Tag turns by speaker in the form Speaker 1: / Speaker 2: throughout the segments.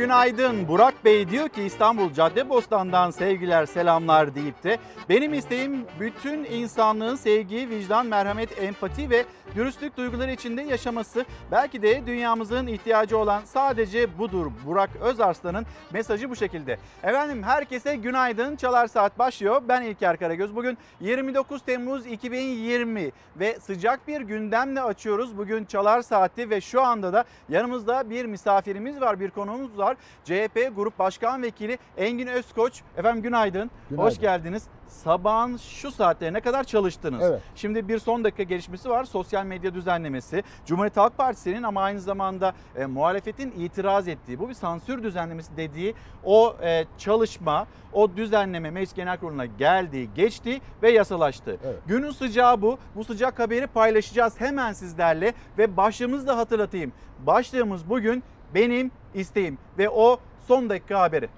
Speaker 1: Günaydın. Burak Bey diyor ki İstanbul Caddebostan'dan sevgiler selamlar deyip de benim isteğim bütün insanlığın sevgi, vicdan, merhamet, empati ve dürüstlük duyguları içinde yaşaması. Belki de dünyamızın ihtiyacı olan sadece budur. Burak Özarslan'ın mesajı bu şekilde. Efendim herkese günaydın. Çalar Saat başlıyor. Ben İlker Karagöz. Bugün 29 Temmuz 2020 ve sıcak bir gündemle açıyoruz. Bugün Çalar Saati ve şu anda da yanımızda bir misafirimiz var, bir konuğumuz var. CHP Grup Başkan Vekili Engin Özkoç. Efendim günaydın.
Speaker 2: Günaydın.
Speaker 1: Hoş geldiniz. Sabahın şu saatlerine kadar çalıştınız.
Speaker 2: Evet.
Speaker 1: Şimdi bir son dakika gelişmesi var. Sosyal medya düzenlemesi. Cumhuriyet Halk Partisi'nin ama aynı zamanda e, muhalefetin itiraz ettiği, bu bir sansür düzenlemesi dediği o e, çalışma, o düzenleme Meclis Genel Kurulu'na geldi, geçti ve yasalaştı.
Speaker 2: Evet.
Speaker 1: Günün sıcağı bu. Bu sıcak haberi paylaşacağız hemen sizlerle ve başlığımızı da hatırlatayım. Başlığımız bugün benim isteğim ve o son dakika haberi.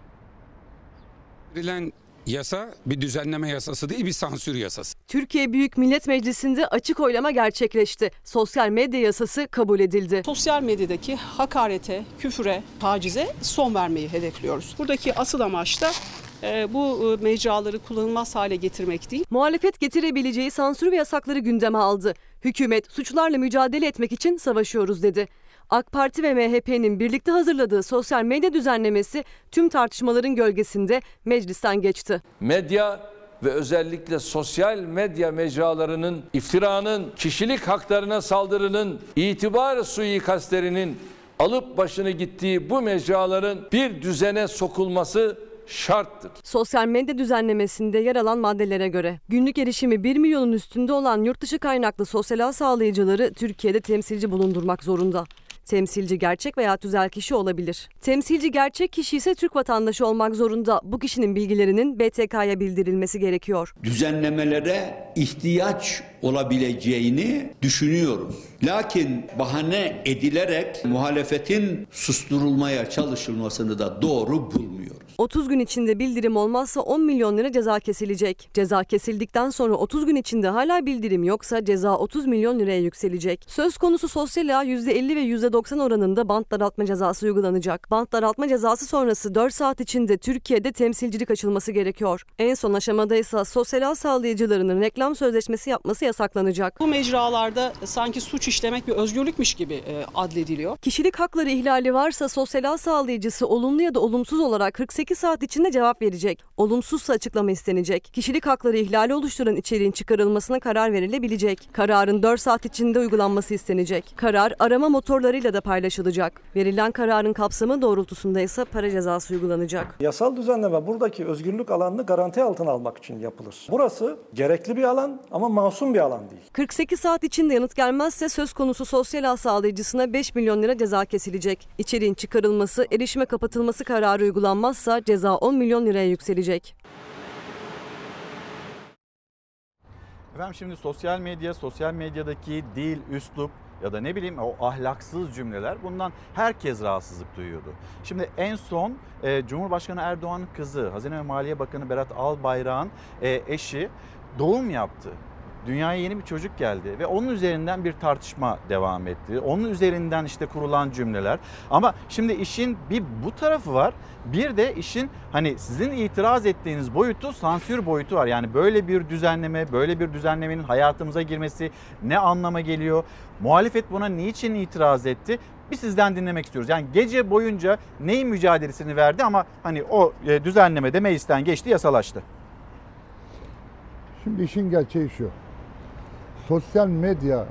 Speaker 3: Verilen yasa bir düzenleme yasası değil bir sansür yasası.
Speaker 4: Türkiye Büyük Millet Meclisi'nde açık oylama gerçekleşti. Sosyal medya yasası kabul edildi.
Speaker 5: Sosyal medyadaki hakarete, küfüre, tacize son vermeyi hedefliyoruz. Buradaki asıl amaç da e, bu e, mecraları kullanılmaz hale getirmek değil.
Speaker 4: Muhalefet getirebileceği sansür ve yasakları gündeme aldı. Hükümet suçlarla mücadele etmek için savaşıyoruz dedi. AK Parti ve MHP'nin birlikte hazırladığı sosyal medya düzenlemesi tüm tartışmaların gölgesinde meclisten geçti.
Speaker 6: medya ve özellikle sosyal medya mecralarının iftiranın, kişilik haklarına saldırının, itibar suikastlerinin alıp başını gittiği bu mecraların bir düzene sokulması şarttır.
Speaker 4: Sosyal medya düzenlemesinde yer alan maddelere göre günlük erişimi 1 milyonun üstünde olan yurt dışı kaynaklı sosyal ağ sağlayıcıları Türkiye'de temsilci bulundurmak zorunda. Temsilci gerçek veya tüzel kişi olabilir. Temsilci gerçek kişi ise Türk vatandaşı olmak zorunda. Bu kişinin bilgilerinin BTK'ya bildirilmesi gerekiyor.
Speaker 7: düzenlemelere ihtiyaç olabileceğini düşünüyoruz. Lakin bahane edilerek muhalefetin susturulmaya çalışılmasını da doğru bulmuyoruz.
Speaker 4: 30 gün içinde bildirim olmazsa 10 milyon lira ceza kesilecek. Ceza kesildikten sonra 30 gün içinde hala bildirim yoksa ceza 30 milyon liraya yükselecek. Söz konusu sosyal ağ %50 ve %90 oranında bant daraltma cezası uygulanacak. Bant daraltma cezası sonrası 4 saat içinde Türkiye'de temsilcilik açılması gerekiyor. En son aşamada ise sosyal ağ sağlayıcılarının reklam sözleşmesi yapması yasaklanacak.
Speaker 5: Bu mecralarda sanki suç işlemek bir özgürlükmüş gibi e, adlediliyor.
Speaker 4: Kişilik hakları ihlali varsa sosyal ağ sağlayıcısı olumlu ya da olumsuz olarak 48 saat içinde cevap verecek. Olumsuzsa açıklama istenecek. Kişilik hakları ihlali oluşturan içeriğin çıkarılmasına karar verilebilecek. Kararın 4 saat içinde uygulanması istenecek. Karar arama motorlarıyla da paylaşılacak. Verilen kararın kapsamı doğrultusunda ise para cezası uygulanacak.
Speaker 8: Yasal düzenleme buradaki özgürlük alanını garanti altına almak için yapılır. Burası gerekli bir alan ama masum bir alan değil.
Speaker 4: 48 saat içinde yanıt gelmezse söz konusu sosyal ağ sağlayıcısına 5 milyon lira ceza kesilecek. İçeriğin çıkarılması, erişime kapatılması kararı uygulanmazsa ceza 10 milyon liraya yükselecek.
Speaker 1: Efendim şimdi sosyal medya, sosyal medyadaki dil, üslup ya da ne bileyim o ahlaksız cümleler bundan herkes rahatsızlık duyuyordu. Şimdi en son e, Cumhurbaşkanı Erdoğan'ın kızı Hazine ve Maliye Bakanı Berat Albayrak'ın e, eşi doğum yaptı. Dünyaya yeni bir çocuk geldi ve onun üzerinden bir tartışma devam etti. Onun üzerinden işte kurulan cümleler. Ama şimdi işin bir bu tarafı var. Bir de işin hani sizin itiraz ettiğiniz boyutu sansür boyutu var. Yani böyle bir düzenleme, böyle bir düzenlemenin hayatımıza girmesi ne anlama geliyor? Muhalefet buna niçin itiraz etti? Bir sizden dinlemek istiyoruz. Yani gece boyunca neyin mücadelesini verdi ama hani o e, düzenleme de meclisten geçti, yasalaştı.
Speaker 2: Şimdi işin gerçeği şu. Sosyal medya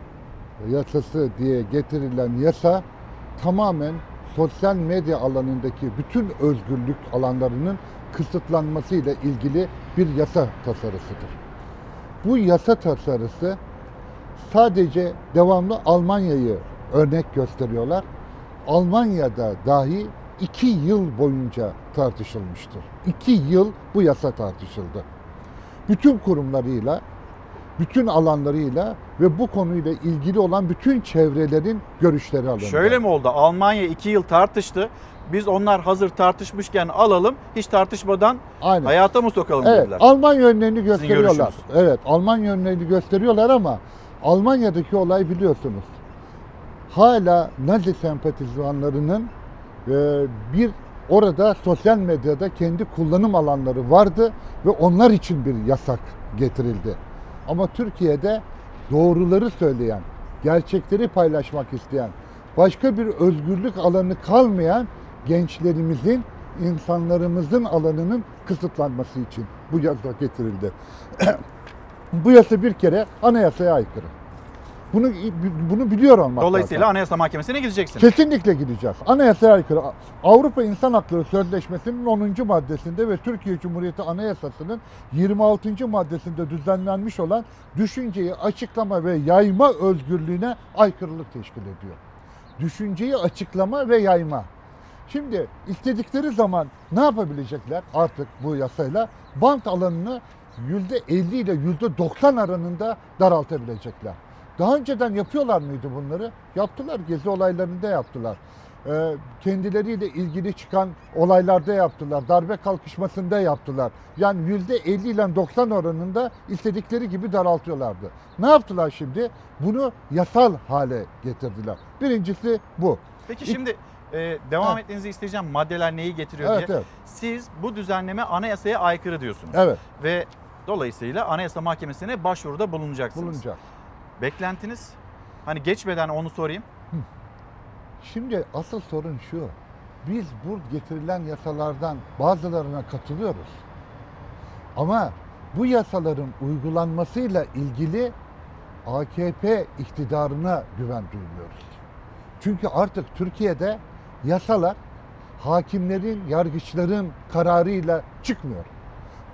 Speaker 2: yasası diye getirilen yasa tamamen sosyal medya alanındaki bütün özgürlük alanlarının kısıtlanmasıyla ilgili bir yasa tasarısıdır. Bu yasa tasarısı sadece devamlı Almanya'yı örnek gösteriyorlar. Almanya'da dahi iki yıl boyunca tartışılmıştır. İki yıl bu yasa tartışıldı. Bütün kurumlarıyla, bütün alanlarıyla ve bu konuyla ilgili olan bütün çevrelerin görüşleri alındı.
Speaker 1: Şöyle mi oldu? Almanya iki yıl tartıştı. Biz onlar hazır tartışmışken alalım, hiç tartışmadan
Speaker 2: Aynen.
Speaker 1: hayata mı sokalım
Speaker 2: Evet,
Speaker 1: dediler.
Speaker 2: Alman yönlerini gösteriyorlar. Evet, Alman yönlerini gösteriyorlar ama Almanya'daki olay biliyorsunuz. Hala Nazi sempatizanlarının e, bir orada sosyal medyada kendi kullanım alanları vardı ve onlar için bir yasak getirildi. Ama Türkiye'de doğruları söyleyen, gerçekleri paylaşmak isteyen, başka bir özgürlük alanı kalmayan gençlerimizin, insanlarımızın alanının kısıtlanması için bu yasa getirildi. bu yasa bir kere anayasaya aykırı. Bunu bunu biliyor olmak
Speaker 1: Dolayısıyla
Speaker 2: lazım.
Speaker 1: Anayasa Mahkemesi'ne gideceksiniz.
Speaker 2: Kesinlikle gideceğiz. Anayasaya aykırı. Avrupa İnsan Hakları Sözleşmesi'nin 10. maddesinde ve Türkiye Cumhuriyeti Anayasası'nın 26. maddesinde düzenlenmiş olan düşünceyi açıklama ve yayma özgürlüğüne aykırılık teşkil ediyor. Düşünceyi açıklama ve yayma. Şimdi istedikleri zaman ne yapabilecekler artık bu yasayla? Bant alanını %50 ile %90 aranında daraltabilecekler. Daha önceden yapıyorlar mıydı bunları? Yaptılar. Gezi olaylarında yaptılar. Ee, kendileriyle ilgili çıkan olaylarda yaptılar. Darbe kalkışmasında yaptılar. Yani yüzde 50 ile 90 oranında istedikleri gibi daraltıyorlardı. Ne yaptılar şimdi? Bunu yasal hale getirdiler. Birincisi bu.
Speaker 1: Peki şimdi e, devam
Speaker 2: Ha.
Speaker 1: etmenizi isteyeceğim maddeler neyi getiriyor
Speaker 2: Evet
Speaker 1: diye.
Speaker 2: evet.
Speaker 1: Siz bu düzenleme anayasaya aykırı diyorsunuz.
Speaker 2: Evet
Speaker 1: Ve dolayısıyla Anayasa Mahkemesi'ne başvuruda bulunacaksınız.
Speaker 2: bulunacak.
Speaker 1: Beklentiniz? Hani geçmeden onu sorayım.
Speaker 2: Şimdi asıl sorun şu. Biz bu getirilen yasalardan bazılarına katılıyoruz. Ama bu yasaların uygulanmasıyla ilgili AKP iktidarına güven duymuyoruz. Çünkü artık Türkiye'de yasalar hakimlerin, yargıçların kararıyla çıkmıyor.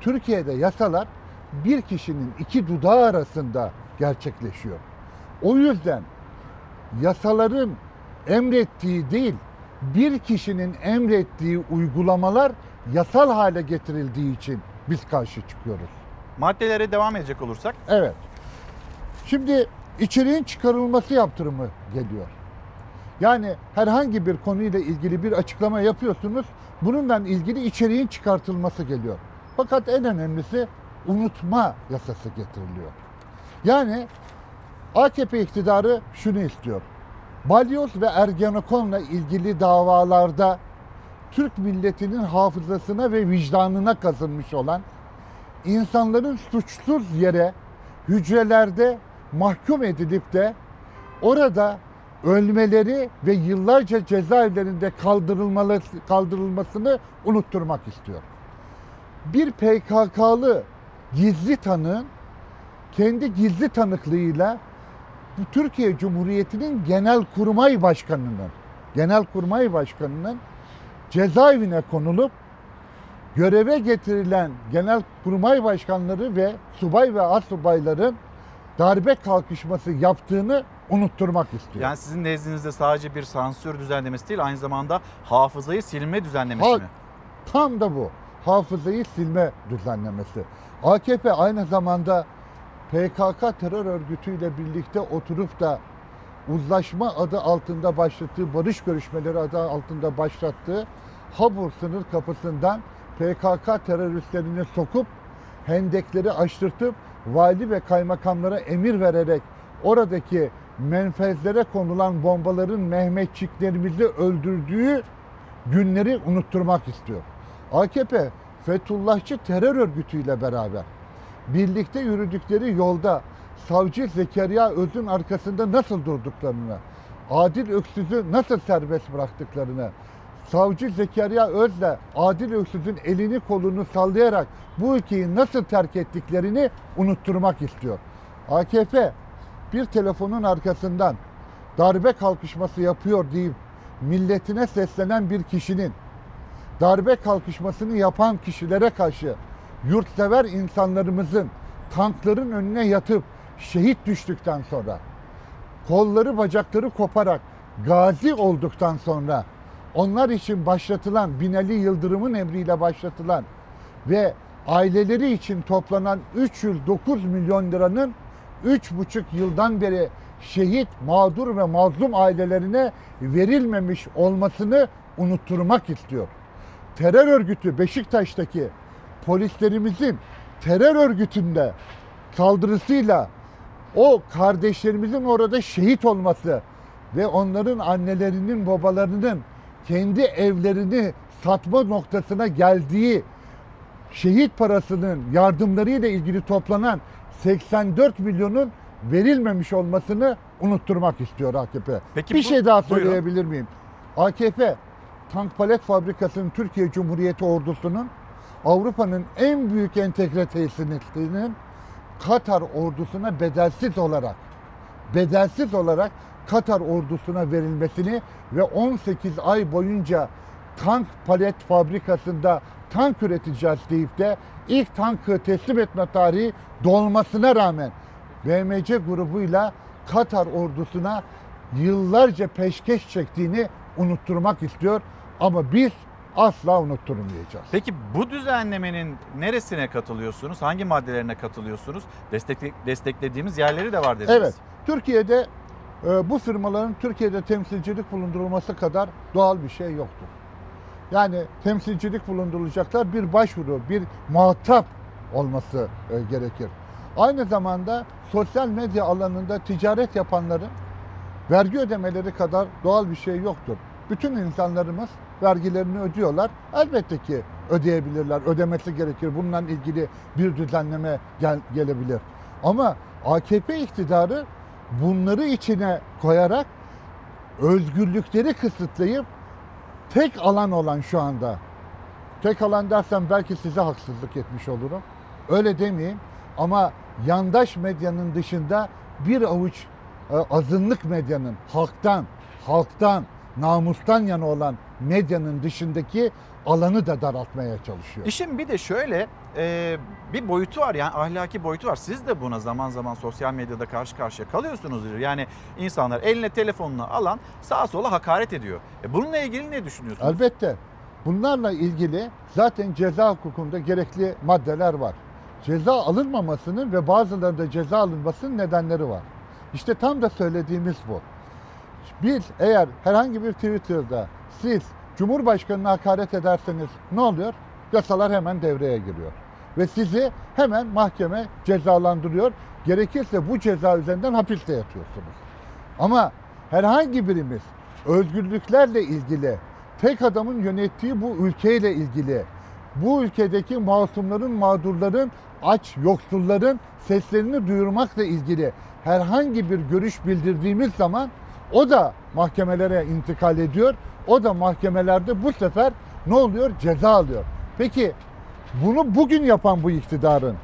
Speaker 2: Türkiye'de yasalar bir kişinin iki dudağı arasında gerçekleşiyor. O yüzden yasaların emrettiği değil, bir kişinin emrettiği uygulamalar yasal hale getirildiği için biz karşı çıkıyoruz.
Speaker 1: Maddelere devam edecek olursak
Speaker 2: Evet. Şimdi içeriğin çıkarılması yaptırımı geliyor. Yani herhangi bir konuyla ilgili bir açıklama yapıyorsunuz. Bununla ilgili içeriğin çıkartılması geliyor. Fakat en önemlisi unutma yasası getiriliyor. Yani AKP iktidarı şunu istiyor. Balyoz ve Ergenekon'la ilgili davalarda Türk milletinin hafızasına ve vicdanına kazınmış olan insanların suçsuz yere hücrelerde mahkum edilip de orada ölmeleri ve yıllarca cezaevlerinde kaldırılmasını unutturmak istiyor. Bir PKK'lı gizli tanığın kendi gizli tanıklığıyla bu Türkiye Cumhuriyeti'nin Genelkurmay Başkanı'nın Genelkurmay Başkanı'nın cezaevine konulup göreve getirilen Genelkurmay Başkanları ve subay ve astsubayların darbe kalkışması yaptığını unutturmak istiyor.
Speaker 1: yani sizin nezdinizde sadece bir sansür düzenlemesi değil aynı zamanda hafızayı silme düzenlemesi
Speaker 2: Ha-
Speaker 1: mi?
Speaker 2: Tam da bu. Hafızayı silme düzenlemesi. AKP aynı zamanda PKK terör örgütüyle birlikte oturup da uzlaşma adı altında başlattığı, barış görüşmeleri adı altında başlattığı Habur sınır kapısından PKK teröristlerini sokup hendekleri açtırtıp vali ve kaymakamlara emir vererek oradaki menfezlere konulan bombaların Mehmetçiklerimizi öldürdüğü günleri unutturmak istiyor. AKP Fethullahçı terör örgütüyle beraber birlikte yürüdükleri yolda savcı Zekeriya Öz'ün arkasında nasıl durduklarını, Adil Öksüz'ü nasıl serbest bıraktıklarını, savcı Zekeriya Öz'le Adil Öksüz'ün elini kolunu sallayarak bu ülkeyi nasıl terk ettiklerini unutturmak istiyor. AKP bir telefonun arkasından darbe kalkışması yapıyor deyip milletine seslenen bir kişinin darbe kalkışmasını yapan kişilere karşı yurtsever insanlarımızın tankların önüne yatıp şehit düştükten sonra kolları bacakları koparak gazi olduktan sonra onlar için başlatılan Binali Yıldırım'ın emriyle başlatılan ve aileleri için toplanan 309 milyon liranın 3,5 yıldan beri şehit, mağdur ve mazlum ailelerine verilmemiş olmasını unutturmak istiyor. Terör örgütü Beşiktaş'taki polislerimizin terör örgütünde saldırısıyla o kardeşlerimizin orada şehit olması ve onların annelerinin babalarının kendi evlerini satma noktasına geldiği şehit parasının yardımlarıyla ilgili toplanan 84 milyonun verilmemiş olmasını unutturmak istiyor AKP.
Speaker 1: Peki
Speaker 2: bir
Speaker 1: bu-
Speaker 2: şey daha
Speaker 1: buyurun.
Speaker 2: söyleyebilir miyim? AKP tank palet fabrikasının Türkiye Cumhuriyeti ordusunun Avrupa'nın en büyük entegre tesisinin Katar ordusuna bedelsiz olarak bedelsiz olarak Katar ordusuna verilmesini ve 18 ay boyunca tank palet fabrikasında tank üreteceğiz deyip de ilk tankı teslim etme tarihi dolmasına rağmen BMC grubuyla Katar ordusuna yıllarca peşkeş çektiğini unutturmak istiyor. Ama biz asla unutturmayacağız.
Speaker 1: Peki bu düzenlemenin neresine katılıyorsunuz? Hangi maddelerine katılıyorsunuz? Destekle, desteklediğimiz yerleri de var dediniz.
Speaker 2: Evet. Türkiye'de e, bu firmaların Türkiye'de temsilcilik bulundurulması kadar doğal bir şey yoktur. Yani temsilcilik bulundurulacaklar bir başvuru, bir muhatap olması e, gerekir. Aynı zamanda sosyal medya alanında ticaret yapanların vergi ödemeleri kadar doğal bir şey yoktur. Bütün insanlarımız vergilerini ödüyorlar. Elbette ki ödeyebilirler, ödemesi gerekir. Bununla ilgili bir düzenleme gel- gelebilir. Ama AKP iktidarı bunları içine koyarak özgürlükleri kısıtlayıp tek alan olan şu anda tek alan dersem belki size haksızlık etmiş olurum. Öyle demeyeyim ama yandaş medyanın dışında bir avuç e, azınlık medyanın halktan, halktan, namustan yana olan medyanın dışındaki alanı da daraltmaya çalışıyor.
Speaker 1: İşin bir de şöyle e, bir boyutu var yani ahlaki boyutu var. Siz de buna zaman zaman sosyal medyada karşı karşıya kalıyorsunuzdur. Yani insanlar eline telefonunu alan sağa sola hakaret ediyor. E bununla ilgili ne düşünüyorsunuz?
Speaker 2: Elbette. Bunlarla ilgili zaten ceza hukukunda gerekli maddeler var. Ceza alınmamasının ve bazılarında ceza alınmasının nedenleri var. İşte tam da söylediğimiz bu. Biz eğer herhangi bir Twitter'da siz Cumhurbaşkanı'na hakaret ederseniz ne oluyor? Yasalar hemen devreye giriyor. Ve sizi hemen mahkeme cezalandırıyor. Gerekirse bu ceza üzerinden hapiste yatıyorsunuz. Ama herhangi birimiz özgürlüklerle ilgili, tek adamın yönettiği bu ülkeyle ilgili, bu ülkedeki masumların, mağdurların, aç yoksulların seslerini duyurmakla ilgili herhangi bir görüş bildirdiğimiz zaman o da mahkemelere intikal ediyor. O da mahkemelerde bu sefer ne oluyor? Ceza alıyor. Peki bunu bugün yapan bu iktidarın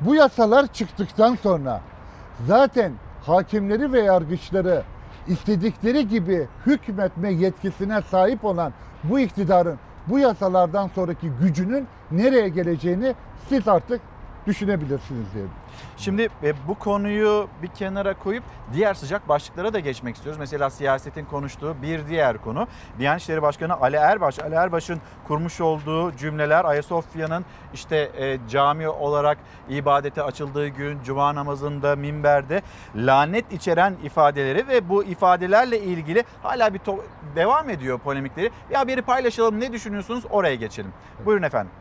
Speaker 2: bu yasalar çıktıktan sonra zaten hakimleri ve yargıçları istedikleri gibi hükmetme yetkisine sahip olan bu iktidarın bu yasalardan sonraki gücünün nereye geleceğini siz artık düşünebilirsiniz diye.
Speaker 1: Şimdi e, bu konuyu bir kenara koyup diğer sıcak başlıklara da geçmek istiyoruz. Mesela siyasetin konuştuğu bir diğer konu. Diyanet İşleri Başkanı Ali Erbaş. Ali Erbaş'ın kurmuş olduğu cümleler Ayasofya'nın işte e, cami olarak ibadete açıldığı gün cuma namazında minberde lanet içeren ifadeleri ve bu ifadelerle ilgili hala bir devam ediyor polemikleri. Bir haberi paylaşalım. Ne düşünüyorsunuz? Oraya geçelim. Buyurun efendim.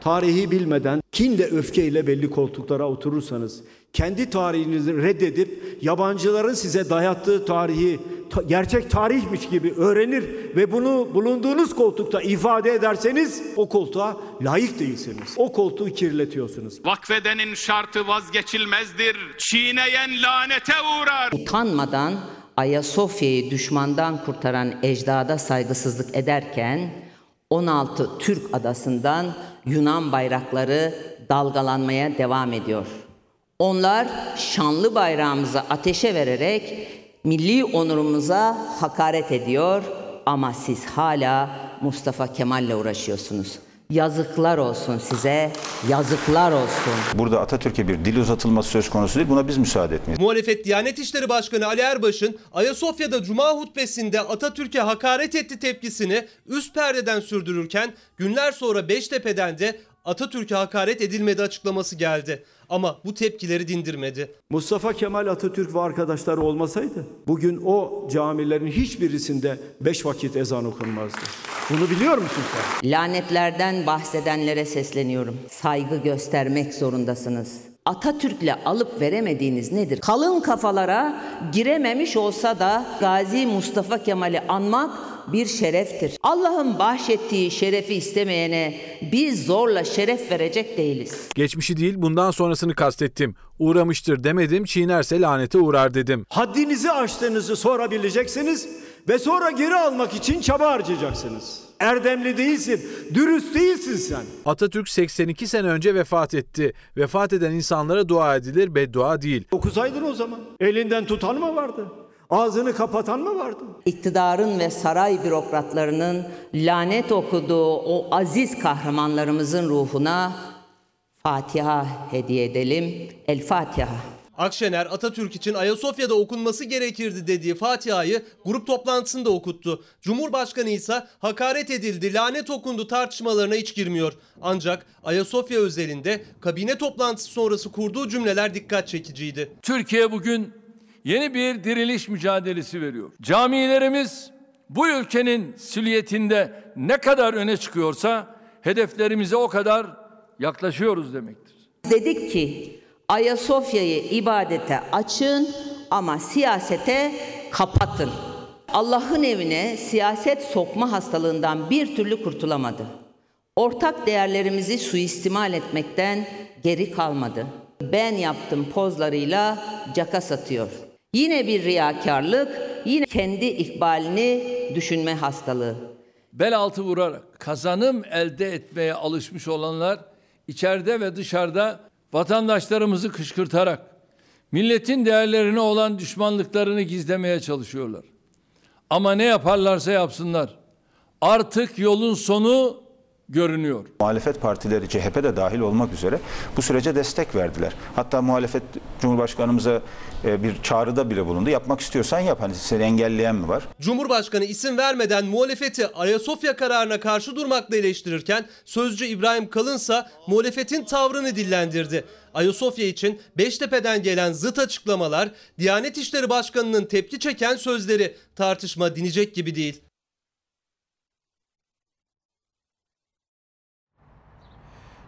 Speaker 9: Tarihi bilmeden kinle öfkeyle belli koltuklara oturursanız, kendi tarihinizi reddedip yabancıların size dayattığı tarihi ta- gerçek tarihmiş gibi öğrenir ve bunu bulunduğunuz koltukta ifade ederseniz o koltuğa layık değilsiniz. O koltuğu kirletiyorsunuz.
Speaker 10: Vakfedenin şartı vazgeçilmezdir. Çiğneyen lanete uğrar.
Speaker 11: Utanmadan Ayasofya'yı düşmandan kurtaran ecdada saygısızlık ederken 16 Türk adasından Yunan bayrakları dalgalanmaya devam ediyor. Onlar şanlı bayrağımızı ateşe vererek milli onurumuza hakaret ediyor ama siz hala Mustafa Kemal'le uğraşıyorsunuz. Yazıklar olsun size, yazıklar olsun.
Speaker 12: Burada Atatürk'e bir dil uzatılması söz konusu değil. Buna biz müsaade etmeyiz.
Speaker 13: Muhalefet Diyanet İşleri Başkanı Ali Erbaş'ın Ayasofya'da Cuma hutbesinde Atatürk'e hakaret etti tepkisini üst perdeden sürdürürken günler sonra Beştepe'den de Atatürk'e hakaret edilmedi açıklaması geldi. Ama bu tepkileri dindirmedi.
Speaker 9: Mustafa Kemal Atatürk ve arkadaşları olmasaydı bugün o camilerin hiçbirisinde beş vakit ezan okunmazdı. Bunu biliyor musun sen?
Speaker 11: Lanetlerden bahsedenlere sesleniyorum. Saygı göstermek zorundasınız. Atatürk'le alıp veremediğiniz nedir? Kalın kafalara girememiş olsa da Gazi Mustafa Kemal'i anmak bir şereftir. Allah'ın bahşettiği şerefi istemeyene biz zorla şeref verecek değiliz.
Speaker 14: Geçmişi değil bundan sonrasını kastettim. Uğramıştır demedim, çiğnerse lanete uğrar dedim.
Speaker 9: Haddinizi aştığınızı sonra bileceksiniz ve sonra geri almak için çaba harcayacaksınız. Erdemli değilsin, dürüst değilsin sen.
Speaker 14: Atatürk 82 sene önce vefat etti. Vefat eden insanlara dua edilir, beddua değil.
Speaker 9: 9 aydır o zaman. Elinden tutan mı vardı? Ağzını kapatan mı vardı?
Speaker 11: İktidarın ve saray bürokratlarının lanet okuduğu o aziz kahramanlarımızın ruhuna Fatiha hediye edelim. El Fatiha.
Speaker 13: Akşener Atatürk için Ayasofya'da okunması gerekirdi dediği Fatiha'yı grup toplantısında okuttu. Cumhurbaşkanı ise hakaret edildi, lanet okundu tartışmalarına hiç girmiyor. Ancak Ayasofya özelinde kabine toplantısı sonrası kurduğu cümleler dikkat çekiciydi.
Speaker 6: Türkiye bugün yeni bir diriliş mücadelesi veriyor. Camilerimiz bu ülkenin silüetinde ne kadar öne çıkıyorsa hedeflerimize o kadar yaklaşıyoruz demektir.
Speaker 11: Dedik ki Ayasofya'yı ibadete açın ama siyasete kapatın. Allah'ın evine siyaset sokma hastalığından bir türlü kurtulamadı. Ortak değerlerimizi suistimal etmekten geri kalmadı. Ben yaptım pozlarıyla caka satıyor. Yine bir riyakarlık, yine kendi ikbalini düşünme hastalığı.
Speaker 6: Bel altı vurarak kazanım elde etmeye alışmış olanlar içeride ve dışarıda vatandaşlarımızı kışkırtarak milletin değerlerine olan düşmanlıklarını gizlemeye çalışıyorlar. Ama ne yaparlarsa yapsınlar artık yolun sonu görünüyor.
Speaker 12: Muhalefet partileri CHP de dahil olmak üzere bu sürece destek verdiler. Hatta muhalefet Cumhurbaşkanımıza e, bir çağrıda bile bulundu. Yapmak istiyorsan yap. Hani seni engelleyen mi var?
Speaker 13: Cumhurbaşkanı isim vermeden muhalefeti Ayasofya kararına karşı durmakla eleştirirken sözcü İbrahim Kalınsa muhalefetin tavrını dillendirdi. Ayasofya için Beştepe'den gelen zıt açıklamalar, Diyanet İşleri Başkanı'nın tepki çeken sözleri tartışma dinecek gibi değil.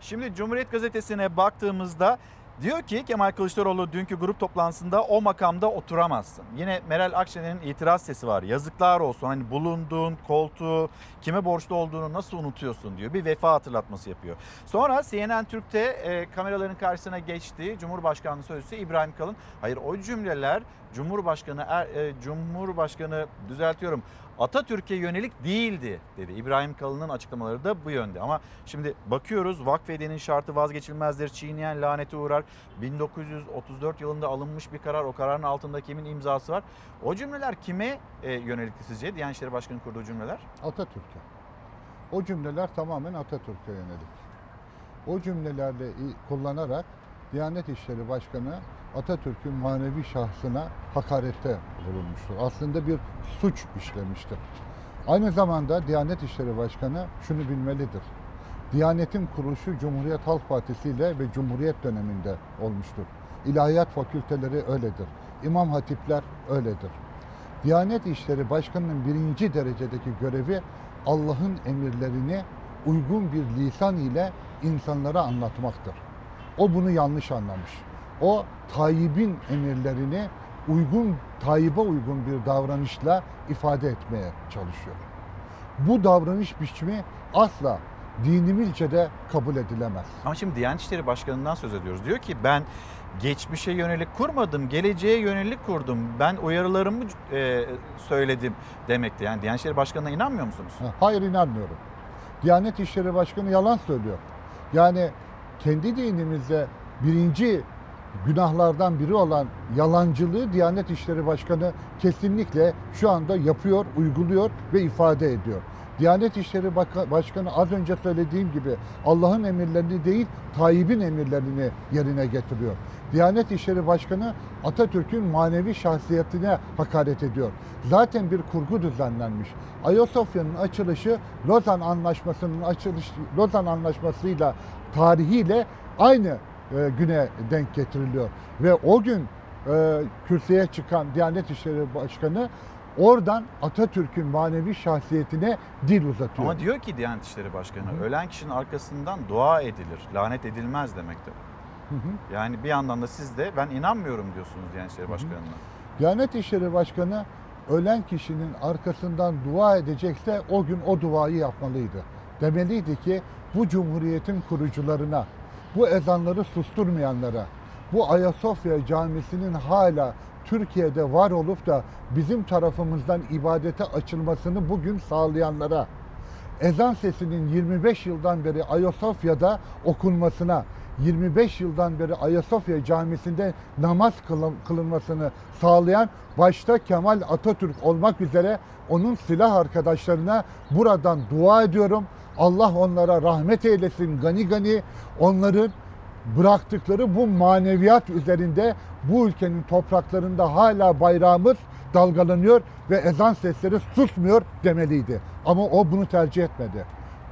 Speaker 1: Şimdi Cumhuriyet Gazetesi'ne baktığımızda diyor ki Kemal Kılıçdaroğlu dünkü grup toplantısında o makamda oturamazsın. Yine Meral Akşener'in itiraz sesi var. Yazıklar olsun hani bulunduğun koltuğu kime borçlu olduğunu nasıl unutuyorsun diyor. Bir vefa hatırlatması yapıyor. Sonra CNN Türk'te e, kameraların karşısına geçti. Cumhurbaşkanlığı Sözcüsü İbrahim Kalın. Hayır o cümleler Cumhurbaşkanı er, e, Cumhurbaşkanı düzeltiyorum Atatürk'e yönelik değildi dedi. İbrahim Kalın'ın açıklamaları da bu yönde. Ama şimdi bakıyoruz vakfedenin şartı vazgeçilmezdir. Çiğneyen lanete uğrar. 1934 yılında alınmış bir karar. O kararın altında kimin imzası var? O cümleler kime e, yönelikti sizce? Diyanet İşleri Başkanı kurduğu cümleler?
Speaker 2: Atatürk'e. O cümleler tamamen Atatürk'e yönelik. O cümlelerle kullanarak Diyanet İşleri Başkanı Atatürk'ün manevi şahsına hakarette bulunmuştur. Aslında bir suç işlemiştir. Aynı zamanda Diyanet İşleri Başkanı şunu bilmelidir. Diyanetin kuruluşu Cumhuriyet Halk Partisi ile ve Cumhuriyet döneminde olmuştur. İlahiyat fakülteleri öyledir. İmam hatipler öyledir. Diyanet İşleri Başkanı'nın birinci derecedeki görevi Allah'ın emirlerini uygun bir lisan ile insanlara anlatmaktır. O bunu yanlış anlamış. O Tayyip'in emirlerini uygun, Tayyip'e uygun bir davranışla ifade etmeye çalışıyor. Bu davranış biçimi asla dinimizce de kabul edilemez.
Speaker 1: Ama şimdi Diyanet İşleri Başkanı'ndan söz ediyoruz. Diyor ki ben geçmişe yönelik kurmadım, geleceğe yönelik kurdum. Ben uyarılarımı e, söyledim demekti. Yani Diyanet İşleri Başkanı'na inanmıyor musunuz?
Speaker 2: Hayır inanmıyorum. Diyanet İşleri Başkanı yalan söylüyor. Yani kendi dinimizde birinci günahlardan biri olan yalancılığı Diyanet İşleri Başkanı kesinlikle şu anda yapıyor, uyguluyor ve ifade ediyor. Diyanet İşleri Başkanı az önce söylediğim gibi Allah'ın emirlerini değil Tayyip'in emirlerini yerine getiriyor. Diyanet İşleri Başkanı Atatürk'ün manevi şahsiyetine hakaret ediyor. Zaten bir kurgu düzenlenmiş. Ayasofya'nın açılışı Lozan Anlaşması'nın açılış Lozan Anlaşması'yla tarihiyle aynı e, güne denk getiriliyor. Ve o gün e, kürsüye çıkan Diyanet İşleri Başkanı oradan Atatürk'ün manevi şahsiyetine dil uzatıyor.
Speaker 1: Ama diyor ki Diyanet İşleri Başkanı Hı. ölen kişinin arkasından dua edilir, lanet edilmez demektir. Yani bir yandan da siz de ben inanmıyorum diyorsunuz Diyanet İşleri Başkanı'na.
Speaker 2: Diyanet İşleri Başkanı ölen kişinin arkasından dua edecekse o gün o duayı yapmalıydı. Demeliydi ki bu cumhuriyetin kurucularına, bu ezanları susturmayanlara, bu Ayasofya Camisi'nin hala Türkiye'de var olup da bizim tarafımızdan ibadete açılmasını bugün sağlayanlara, ezan sesinin 25 yıldan beri Ayasofya'da okunmasına, 25 yıldan beri Ayasofya Camisi'nde namaz kılın- kılınmasını sağlayan başta Kemal Atatürk olmak üzere onun silah arkadaşlarına buradan dua ediyorum. Allah onlara rahmet eylesin gani gani. Onların bıraktıkları bu maneviyat üzerinde bu ülkenin topraklarında hala bayrağımız dalgalanıyor ve ezan sesleri susmuyor demeliydi. Ama o bunu tercih etmedi.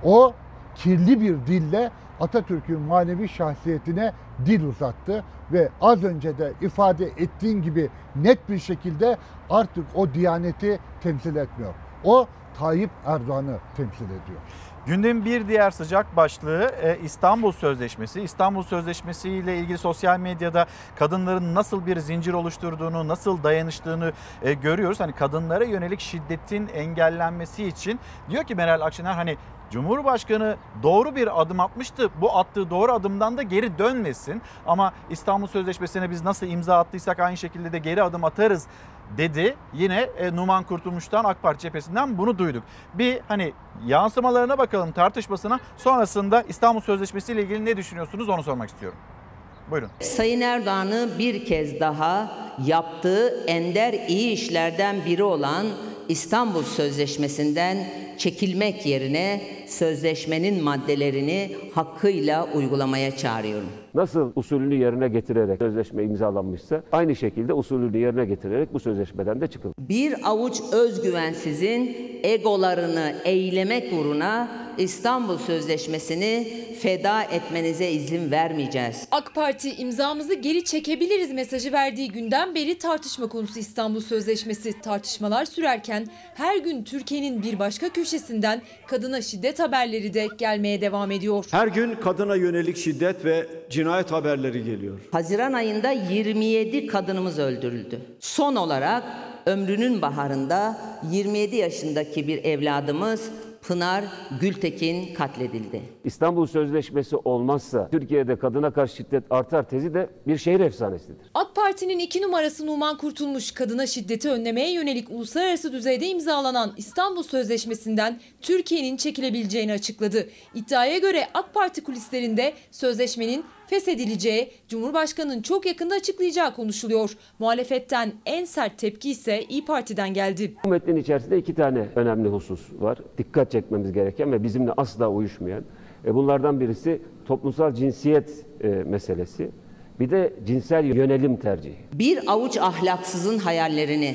Speaker 2: O kirli bir dille Atatürk'ün manevi şahsiyetine dil uzattı ve az önce de ifade ettiğin gibi net bir şekilde artık o diyaneti temsil etmiyor. O Tayyip Erdoğan'ı temsil ediyor.
Speaker 1: Gündemin bir diğer sıcak başlığı e, İstanbul Sözleşmesi. İstanbul Sözleşmesi ile ilgili sosyal medyada kadınların nasıl bir zincir oluşturduğunu, nasıl dayanıştığını e, görüyoruz. Hani kadınlara yönelik şiddetin engellenmesi için diyor ki Meral Akşener hani Cumhurbaşkanı doğru bir adım atmıştı. Bu attığı doğru adımdan da geri dönmesin. Ama İstanbul Sözleşmesi'ne biz nasıl imza attıysak aynı şekilde de geri adım atarız dedi. Yine e, Numan Kurtulmuş'tan AK Parti cephesinden bunu duyduk. Bir hani yansımalarına bakalım tartışmasına. Sonrasında İstanbul Sözleşmesi ile ilgili ne düşünüyorsunuz onu sormak istiyorum. Buyurun.
Speaker 11: Sayın Erdoğan'ı bir kez daha yaptığı ender iyi işlerden biri olan İstanbul Sözleşmesi'nden çekilmek yerine sözleşmenin maddelerini hakkıyla uygulamaya çağırıyorum.
Speaker 15: Nasıl usulünü yerine getirerek sözleşme imzalanmışsa aynı şekilde usulünü yerine getirerek bu sözleşmeden de çıkılır.
Speaker 11: Bir avuç özgüvensizin egolarını eylemek uğruna İstanbul Sözleşmesi'ni feda etmenize izin vermeyeceğiz.
Speaker 16: AK Parti imzamızı geri çekebiliriz mesajı verdiği günden beri tartışma konusu İstanbul Sözleşmesi. Tartışmalar sürerken her gün Türkiye'nin bir başka köşesinden kadına şiddet haberleri de gelmeye devam ediyor.
Speaker 9: Her gün kadına yönelik şiddet ve cinayet haberleri geliyor.
Speaker 11: Haziran ayında 27 kadınımız öldürüldü. Son olarak ömrünün baharında 27 yaşındaki bir evladımız Pınar Gültekin katledildi.
Speaker 15: İstanbul Sözleşmesi olmazsa Türkiye'de kadına karşı şiddet artar tezi de bir şehir efsanesidir.
Speaker 16: AK Parti'nin iki numarası Numan Kurtulmuş kadına şiddeti önlemeye yönelik uluslararası düzeyde imzalanan İstanbul Sözleşmesi'nden Türkiye'nin çekilebileceğini açıkladı. İddiaya göre AK Parti kulislerinde sözleşmenin feshedileceği, Cumhurbaşkanı'nın çok yakında açıklayacağı konuşuluyor. Muhalefetten en sert tepki ise İyi Parti'den geldi.
Speaker 15: Bu metnin içerisinde iki tane önemli husus var. Dikkat çekmemiz gereken ve bizimle asla uyuşmayan. E, Bunlardan birisi toplumsal cinsiyet e, meselesi. Bir de cinsel yönelim tercihi.
Speaker 11: Bir avuç ahlaksızın hayallerini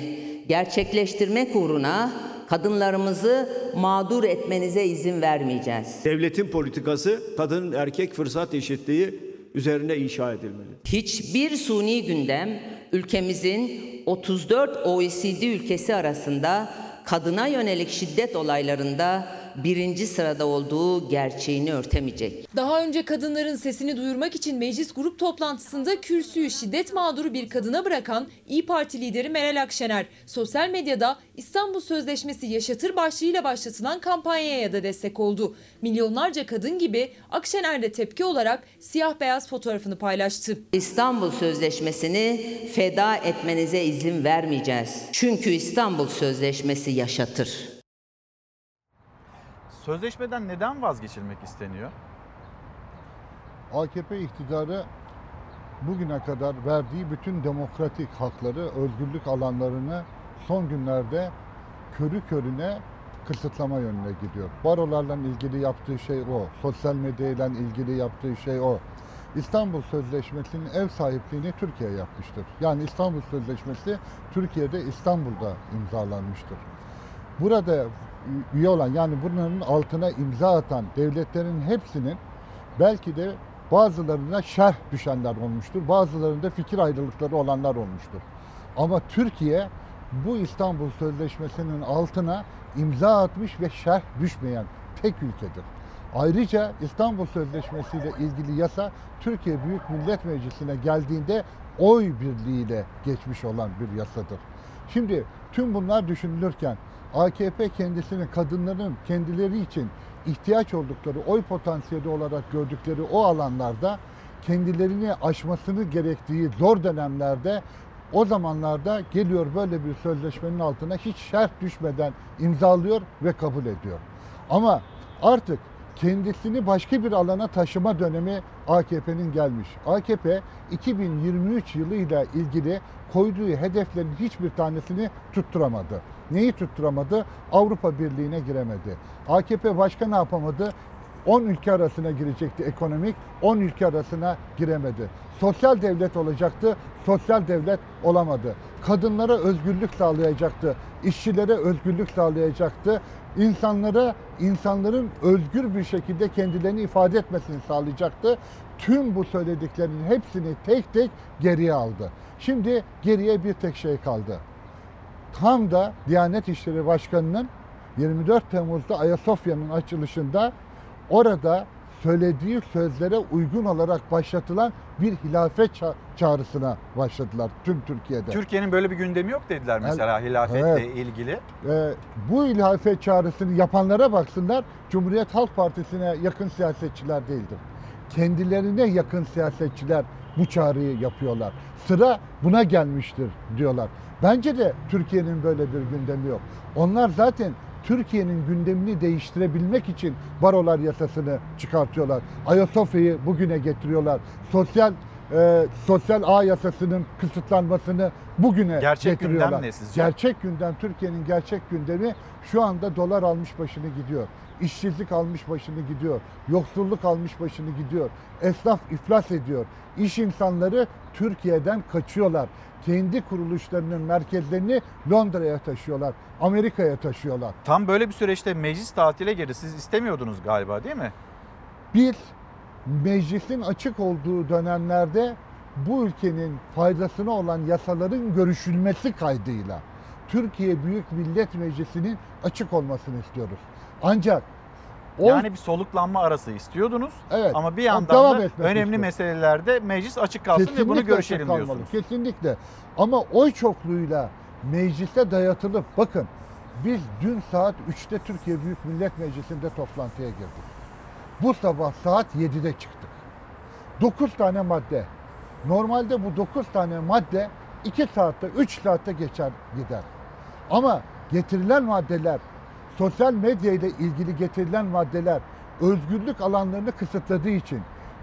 Speaker 11: gerçekleştirmek uğruna kadınlarımızı mağdur etmenize izin vermeyeceğiz.
Speaker 9: Devletin politikası kadın erkek fırsat eşitliği üzerine inşa edilmeli.
Speaker 11: Hiçbir suni gündem ülkemizin 34 OECD ülkesi arasında kadına yönelik şiddet olaylarında birinci sırada olduğu gerçeğini örtemeyecek.
Speaker 16: Daha önce kadınların sesini duyurmak için meclis grup toplantısında kürsüyü şiddet mağduru bir kadına bırakan İyi Parti lideri Meral Akşener, sosyal medyada İstanbul Sözleşmesi yaşatır başlığıyla başlatılan kampanyaya da destek oldu. Milyonlarca kadın gibi Akşener de tepki olarak siyah beyaz fotoğrafını paylaştı.
Speaker 11: İstanbul Sözleşmesi'ni feda etmenize izin vermeyeceğiz. Çünkü İstanbul Sözleşmesi yaşatır.
Speaker 1: Sözleşmeden neden vazgeçilmek isteniyor?
Speaker 2: AKP iktidarı bugüne kadar verdiği bütün demokratik hakları, özgürlük alanlarını son günlerde körü körüne kısıtlama yönüne gidiyor. Barolarla ilgili yaptığı şey o, sosyal medyayla ilgili yaptığı şey o. İstanbul Sözleşmesi'nin ev sahipliğini Türkiye yapmıştır. Yani İstanbul Sözleşmesi Türkiye'de İstanbul'da imzalanmıştır. Burada üye olan yani bunların altına imza atan devletlerin hepsinin belki de bazılarına şerh düşenler olmuştur. Bazılarında fikir ayrılıkları olanlar olmuştur. Ama Türkiye bu İstanbul Sözleşmesi'nin altına imza atmış ve şerh düşmeyen tek ülkedir. Ayrıca İstanbul Sözleşmesi ile ilgili yasa Türkiye Büyük Millet Meclisi'ne geldiğinde oy birliğiyle geçmiş olan bir yasadır. Şimdi tüm bunlar düşünülürken AKP kendisini kadınların kendileri için ihtiyaç oldukları oy potansiyeli olarak gördükleri o alanlarda kendilerini aşmasını gerektiği zor dönemlerde o zamanlarda geliyor böyle bir sözleşmenin altına hiç şart düşmeden imzalıyor ve kabul ediyor. Ama artık kendisini başka bir alana taşıma dönemi AKP'nin gelmiş. AKP 2023 yılıyla ilgili koyduğu hedeflerin hiçbir tanesini tutturamadı. Neyi tutturamadı? Avrupa Birliği'ne giremedi. AKP başka ne yapamadı? 10 ülke arasına girecekti ekonomik, 10 ülke arasına giremedi. Sosyal devlet olacaktı, sosyal devlet olamadı. Kadınlara özgürlük sağlayacaktı, işçilere özgürlük sağlayacaktı. İnsanlara, insanların özgür bir şekilde kendilerini ifade etmesini sağlayacaktı. Tüm bu söylediklerinin hepsini tek tek geriye aldı. Şimdi geriye bir tek şey kaldı. Tam da Diyanet İşleri Başkanı'nın 24 Temmuz'da Ayasofya'nın açılışında orada söylediği sözlere uygun olarak başlatılan bir hilafet ça- çağrısına başladılar tüm Türkiye'de.
Speaker 1: Türkiye'nin böyle bir gündemi yok dediler mesela hilafetle
Speaker 2: Evet.
Speaker 1: ilgili.
Speaker 2: Ee, bu hilafet çağrısını yapanlara baksınlar Cumhuriyet Halk Partisi'ne yakın siyasetçiler değildir. Kendilerine yakın siyasetçiler bu çağrıyı yapıyorlar. Sıra buna gelmiştir diyorlar. Bence de Türkiye'nin böyle bir gündemi yok. Onlar zaten Türkiye'nin gündemini değiştirebilmek için barolar yasasını çıkartıyorlar. Ayasofya'yı bugüne getiriyorlar. Sosyal e, sosyal ağ yasasının kısıtlanmasını bugüne
Speaker 1: Gerçek
Speaker 2: getiriyorlar.
Speaker 1: gündem ne sizce?
Speaker 2: Gerçek gündem Türkiye'nin gerçek gündemi şu anda dolar almış başını gidiyor. İşsizlik almış başını gidiyor. Yoksulluk almış başını gidiyor. Esnaf iflas ediyor. İş insanları Türkiye'den kaçıyorlar. Kendi kuruluşlarının merkezlerini Londra'ya taşıyorlar. Amerika'ya taşıyorlar.
Speaker 1: Tam böyle bir süreçte meclis tatile girdi. Siz istemiyordunuz galiba değil mi?
Speaker 2: Bir, meclisin açık olduğu dönemlerde bu ülkenin faydasına olan yasaların görüşülmesi kaydıyla Türkiye Büyük Millet Meclisi'nin açık olmasını istiyoruz. Ancak o
Speaker 1: Yani bir soluklanma arası istiyordunuz.
Speaker 2: Evet.
Speaker 1: Ama bir yandan da önemli
Speaker 2: istiyor.
Speaker 1: meselelerde meclis açık kalsın ve bunu
Speaker 2: Kesinlikle
Speaker 1: görüşelim
Speaker 2: kalmalı,
Speaker 1: diyorsunuz.
Speaker 2: Kesinlikle. Ama oy çokluğuyla meclise dayatılıp bakın biz dün saat 3'te Türkiye Büyük Millet Meclisi'nde toplantıya girdik. Bu sabah saat 7'de çıktık. 9 tane madde. Normalde bu 9 tane madde 2 saatte 3 saatte geçer gider. Ama getirilen maddeler sosyal medya ile ilgili getirilen maddeler özgürlük alanlarını kısıtladığı için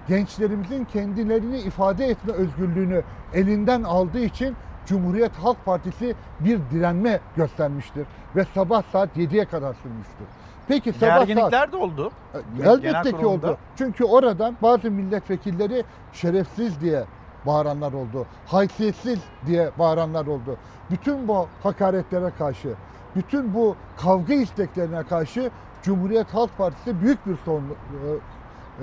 Speaker 2: gençlerimizin kendilerini ifade etme özgürlüğünü elinden aldığı için Cumhuriyet Halk Partisi bir direnme göstermiştir ve sabah saat 7'ye kadar sürmüştür. Peki sabah saat
Speaker 1: Gerginlikler de oldu. Genel
Speaker 2: Elbette ki oldu. Çünkü oradan bazı milletvekilleri şerefsiz diye bağıranlar oldu. Haysiyetsiz diye bağıranlar oldu. Bütün bu hakaretlere karşı, bütün bu kavga isteklerine karşı Cumhuriyet Halk Partisi büyük bir son, e,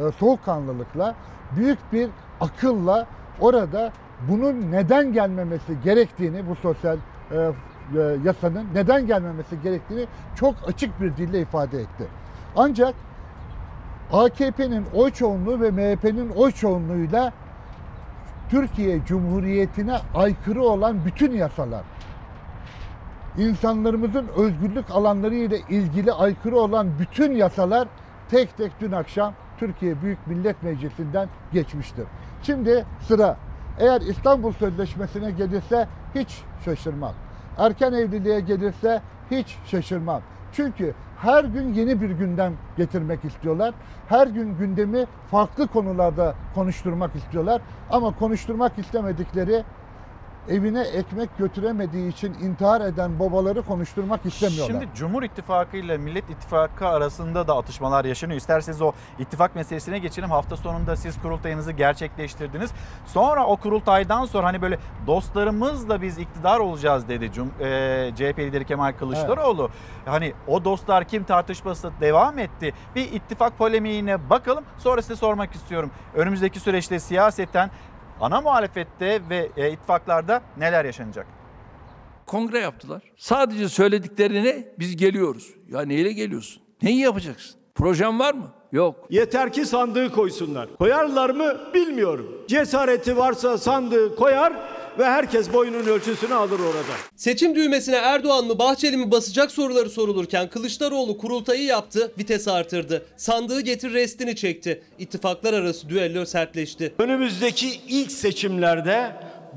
Speaker 2: e, soğukkanlılıkla, büyük bir akılla orada bunun neden gelmemesi gerektiğini bu sosyal e, e, yasanın neden gelmemesi gerektiğini çok açık bir dille ifade etti. Ancak AKP'nin oy çoğunluğu ve MHP'nin oy çoğunluğuyla Türkiye Cumhuriyeti'ne aykırı olan bütün yasalar, insanlarımızın özgürlük alanları ile ilgili aykırı olan bütün yasalar tek tek dün akşam Türkiye Büyük Millet Meclisi'nden geçmiştir. Şimdi sıra eğer İstanbul Sözleşmesi'ne gelirse hiç şaşırmam. Erken evliliğe gelirse hiç şaşırmam. Çünkü her gün yeni bir gündem getirmek istiyorlar. Her gün gündemi farklı konularda konuşturmak istiyorlar. Ama konuşturmak istemedikleri evine ekmek götüremediği için intihar eden babaları konuşturmak istemiyorlar.
Speaker 1: Şimdi Cumhur İttifakı ile Millet İttifakı arasında da atışmalar yaşanıyor. İsterseniz o ittifak meselesine geçelim. Hafta sonunda siz kurultayınızı gerçekleştirdiniz. Sonra o kurultaydan sonra hani böyle dostlarımızla biz iktidar olacağız dedi Cum e, CHP lideri Kemal Kılıçdaroğlu. Hani o dostlar kim tartışması devam etti. Bir ittifak polemiğine bakalım. Sonra size sormak istiyorum. Önümüzdeki süreçte siyaseten ana muhalefette ve e, ittifaklarda neler yaşanacak?
Speaker 6: Kongre yaptılar. Sadece söylediklerine biz geliyoruz. Ya neyle geliyorsun? Neyi yapacaksın? Projen var mı? Yok.
Speaker 9: Yeter ki sandığı koysunlar. Koyarlar mı bilmiyorum. Cesareti varsa sandığı koyar ve herkes boyunun ölçüsünü alır orada.
Speaker 13: Seçim düğmesine Erdoğan mı Bahçeli mi basacak soruları sorulurken Kılıçdaroğlu kurultayı yaptı, vites artırdı. Sandığı getir restini çekti. İttifaklar arası düello sertleşti.
Speaker 9: Önümüzdeki ilk seçimlerde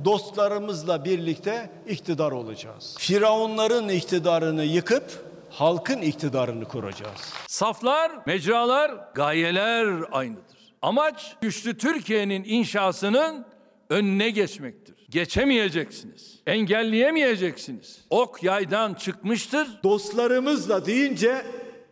Speaker 9: dostlarımızla birlikte iktidar olacağız. Firavunların iktidarını yıkıp halkın iktidarını kuracağız.
Speaker 6: Saflar, mecralar, gayeler aynıdır. Amaç güçlü Türkiye'nin inşasının önüne geçmektir. Geçemeyeceksiniz. Engelleyemeyeceksiniz. Ok yaydan çıkmıştır.
Speaker 9: Dostlarımızla deyince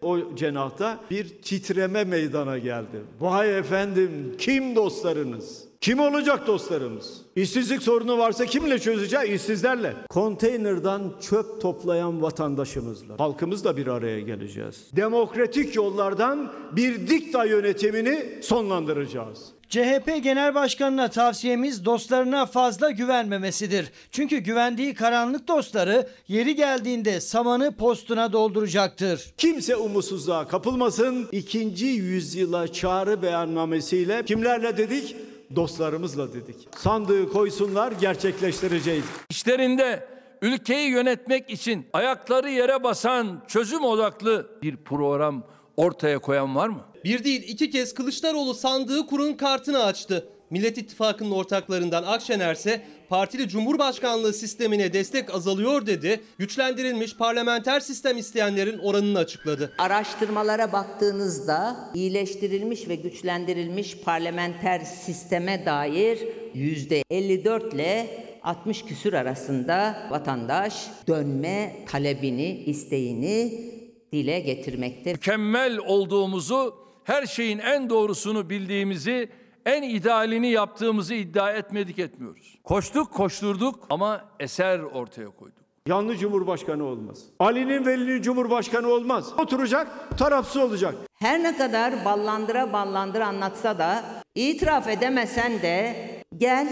Speaker 9: o cenahta bir titreme meydana geldi. Vay efendim kim dostlarınız? Kim olacak dostlarımız? İşsizlik sorunu varsa kimle çözeceğiz? İşsizlerle. Konteynerdan çöp toplayan vatandaşımızla, halkımızla bir araya geleceğiz. Demokratik yollardan bir dikta yönetimini sonlandıracağız.
Speaker 17: CHP Genel Başkanı'na tavsiyemiz dostlarına fazla güvenmemesidir. Çünkü güvendiği karanlık dostları yeri geldiğinde samanı postuna dolduracaktır.
Speaker 9: Kimse umutsuzluğa kapılmasın. İkinci yüzyıla çağrı beyannamesiyle kimlerle dedik? Dostlarımızla dedik. Sandığı koysunlar gerçekleştireceğiz.
Speaker 6: İşlerinde ülkeyi yönetmek için ayakları yere basan çözüm odaklı bir program ortaya koyan var mı?
Speaker 13: Bir değil iki kez Kılıçdaroğlu sandığı kurun kartını açtı. Millet İttifakı'nın ortaklarından Akşener ise partili cumhurbaşkanlığı sistemine destek azalıyor dedi. Güçlendirilmiş parlamenter sistem isteyenlerin oranını açıkladı.
Speaker 11: Araştırmalara baktığınızda iyileştirilmiş ve güçlendirilmiş parlamenter sisteme dair %54 ile 60 küsür arasında vatandaş dönme talebini, isteğini dile getirmekte.
Speaker 6: Mükemmel olduğumuzu, her şeyin en doğrusunu bildiğimizi, en idealini yaptığımızı iddia etmedik etmiyoruz. Koştuk, koşturduk ama eser ortaya koyduk.
Speaker 9: Yanlı cumhurbaşkanı olmaz. Ali'nin Veli'nin cumhurbaşkanı olmaz. Oturacak, tarafsız olacak.
Speaker 11: Her ne kadar ballandıra ballandıra anlatsa da itiraf edemesen de gel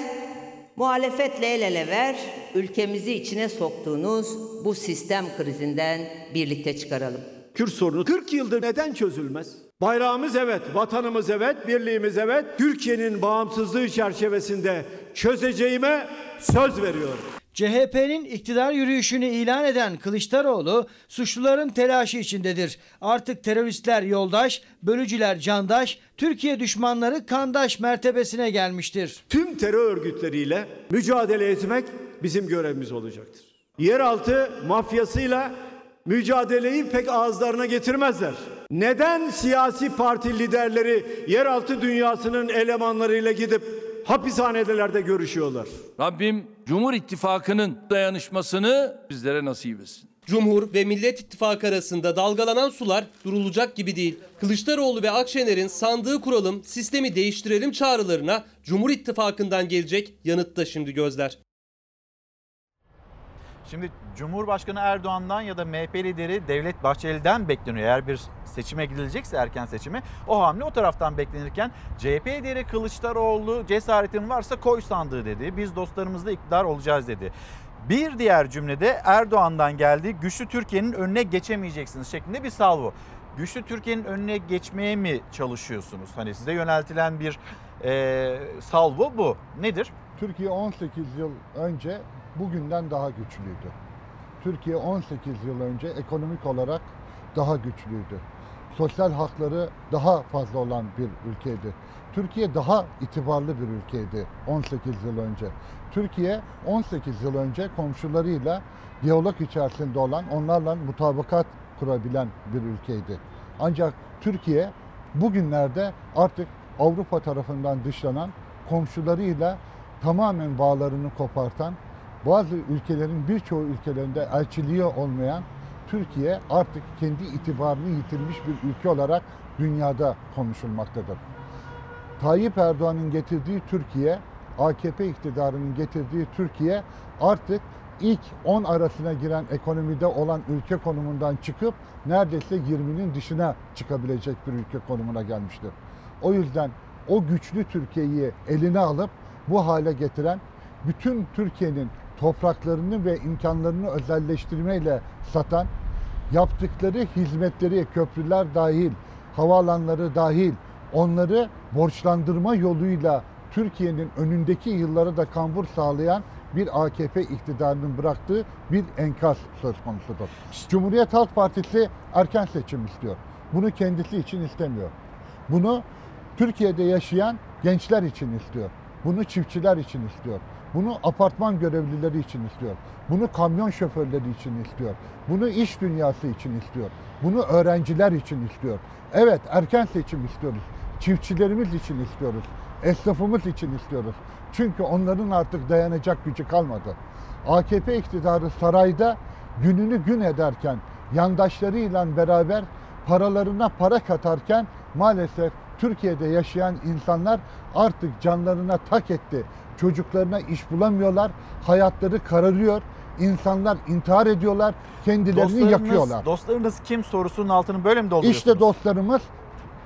Speaker 11: muhalefetle el ele ver ülkemizi içine soktuğunuz bu sistem krizinden birlikte çıkaralım.
Speaker 9: Kürt sorunu 40 yıldır neden çözülmez? Bayrağımız evet, vatanımız evet, birliğimiz evet. Türkiye'nin bağımsızlığı çerçevesinde çözeceğime söz veriyorum.
Speaker 17: CHP'nin iktidar yürüyüşünü ilan eden Kılıçdaroğlu suçluların telaşı içindedir. Artık teröristler yoldaş, bölücüler candaş, Türkiye düşmanları kandaş mertebesine gelmiştir.
Speaker 9: Tüm terör örgütleriyle mücadele etmek bizim görevimiz olacaktır. Yeraltı mafyasıyla mücadeleyi pek ağızlarına getirmezler. Neden siyasi parti liderleri yeraltı dünyasının elemanlarıyla gidip hapishanelerde görüşüyorlar?
Speaker 6: Rabbim Cumhur İttifakı'nın dayanışmasını bizlere nasip etsin.
Speaker 13: Cumhur ve Millet İttifakı arasında dalgalanan sular durulacak gibi değil. Kılıçdaroğlu ve Akşener'in sandığı kuralım, sistemi değiştirelim çağrılarına Cumhur İttifakı'ndan gelecek yanıt da şimdi gözler.
Speaker 1: Şimdi Cumhurbaşkanı Erdoğan'dan ya da MHP lideri Devlet Bahçeli'den bekleniyor. Eğer bir seçime gidilecekse erken seçime o hamle o taraftan beklenirken CHP lideri Kılıçdaroğlu cesaretin varsa koy sandığı dedi. Biz dostlarımızla iktidar olacağız dedi. Bir diğer cümlede Erdoğan'dan geldi. Güçlü Türkiye'nin önüne geçemeyeceksiniz şeklinde bir salvo. Güçlü Türkiye'nin önüne geçmeye mi çalışıyorsunuz? Hani size yöneltilen bir e, salvo bu. Nedir?
Speaker 2: Türkiye 18 yıl önce bugünden daha güçlüydü. Türkiye 18 yıl önce ekonomik olarak daha güçlüydü. Sosyal hakları daha fazla olan bir ülkeydi. Türkiye daha itibarlı bir ülkeydi 18 yıl önce. Türkiye 18 yıl önce komşularıyla diyalog içerisinde olan, onlarla mutabakat kurabilen bir ülkeydi. Ancak Türkiye bugünlerde artık Avrupa tarafından dışlanan, komşularıyla tamamen bağlarını kopartan, bazı ülkelerin birçoğu ülkelerinde elçiliği olmayan Türkiye artık kendi itibarını yitirmiş bir ülke olarak dünyada konuşulmaktadır. Tayyip Erdoğan'ın getirdiği Türkiye, AKP iktidarının getirdiği Türkiye artık ilk 10 arasına giren ekonomide olan ülke konumundan çıkıp neredeyse 20'nin dışına çıkabilecek bir ülke konumuna gelmiştir. O yüzden o güçlü Türkiye'yi eline alıp bu hale getiren bütün Türkiye'nin topraklarını ve imkanlarını özelleştirmeyle satan, yaptıkları hizmetleri köprüler dahil havaalanları dahil onları borçlandırma yoluyla Türkiye'nin önündeki yıllara da kambur sağlayan bir AKP iktidarının bıraktığı bir enkaz söz konusudur. Cumhuriyet Halk Partisi erken seçim istiyor. Bunu kendisi için istemiyor. Bunu Türkiye'de yaşayan gençler için istiyor. Bunu çiftçiler için istiyor. Bunu apartman görevlileri için istiyor. Bunu kamyon şoförleri için istiyor. Bunu iş dünyası için istiyor. Bunu öğrenciler için istiyor. Evet erken seçim istiyoruz. Çiftçilerimiz için istiyoruz. Esnafımız için istiyoruz. Çünkü onların artık dayanacak gücü kalmadı. AKP iktidarı sarayda gününü gün ederken yandaşlarıyla beraber paralarına para katarken maalesef Türkiye'de yaşayan insanlar artık canlarına tak etti. Çocuklarına iş bulamıyorlar, hayatları kararıyor. İnsanlar intihar ediyorlar, kendilerini yakıyorlar.
Speaker 1: Dostlarınız kim sorusunun altını böyle mi dolduruyorsunuz?
Speaker 2: İşte dostlarımız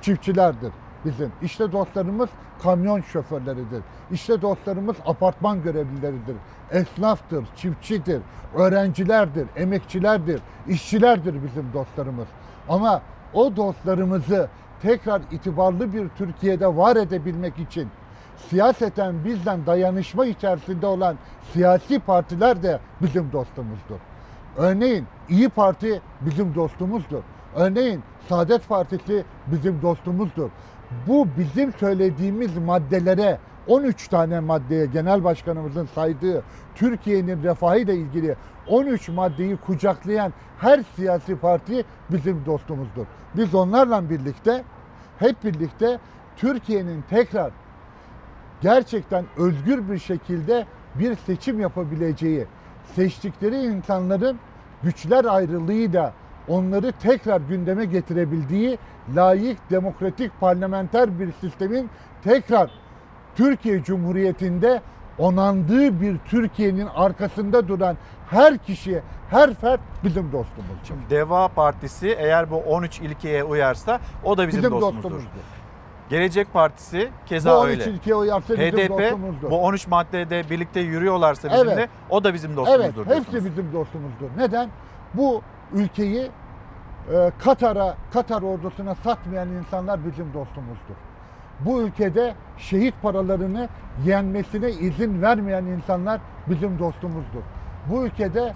Speaker 2: çiftçilerdir bizim. İşte dostlarımız kamyon şoförleridir. İşte dostlarımız apartman görevlileridir. Esnaftır, çiftçidir, öğrencilerdir, emekçilerdir, işçilerdir bizim dostlarımız. Ama o dostlarımızı tekrar itibarlı bir Türkiye'de var edebilmek için siyaseten bizden dayanışma içerisinde olan siyasi partiler de bizim dostumuzdur. Örneğin İyi Parti bizim dostumuzdur. Örneğin Saadet Partisi bizim dostumuzdur. Bu bizim söylediğimiz maddelere 13 tane maddeye genel başkanımızın saydığı Türkiye'nin refahıyla ilgili 13 maddeyi kucaklayan her siyasi parti bizim dostumuzdur. Biz onlarla birlikte hep birlikte Türkiye'nin tekrar gerçekten özgür bir şekilde bir seçim yapabileceği, seçtikleri insanların güçler ayrılığıyla onları tekrar gündeme getirebildiği layık, demokratik, parlamenter bir sistemin tekrar Türkiye Cumhuriyeti'nde onandığı bir Türkiye'nin arkasında duran her kişi, her fert bizim dostumuz.
Speaker 1: Deva Partisi eğer bu 13 ilkeye uyarsa o da bizim,
Speaker 2: Bizim
Speaker 1: dostumuzdur.
Speaker 2: dostumuzdur.
Speaker 1: Gelecek Partisi keza
Speaker 2: Bu 13
Speaker 1: öyle.
Speaker 2: ilkeye uyarsa bizim
Speaker 1: HDP
Speaker 2: dostumuzdur.
Speaker 1: bu 13 maddede birlikte yürüyorlarsa bizimle
Speaker 2: Evet.
Speaker 1: o da bizim
Speaker 2: Evet,
Speaker 1: dostumuzdur
Speaker 2: hepsi
Speaker 1: diyorsunuz.
Speaker 2: bizim dostumuzdur. Neden? Bu ülkeyi e, Katar'a, Katar ordusuna satmayan insanlar bizim dostumuzdur. Bu ülkede şehit paralarını yenmesine izin vermeyen insanlar bizim dostumuzdur. Bu ülkede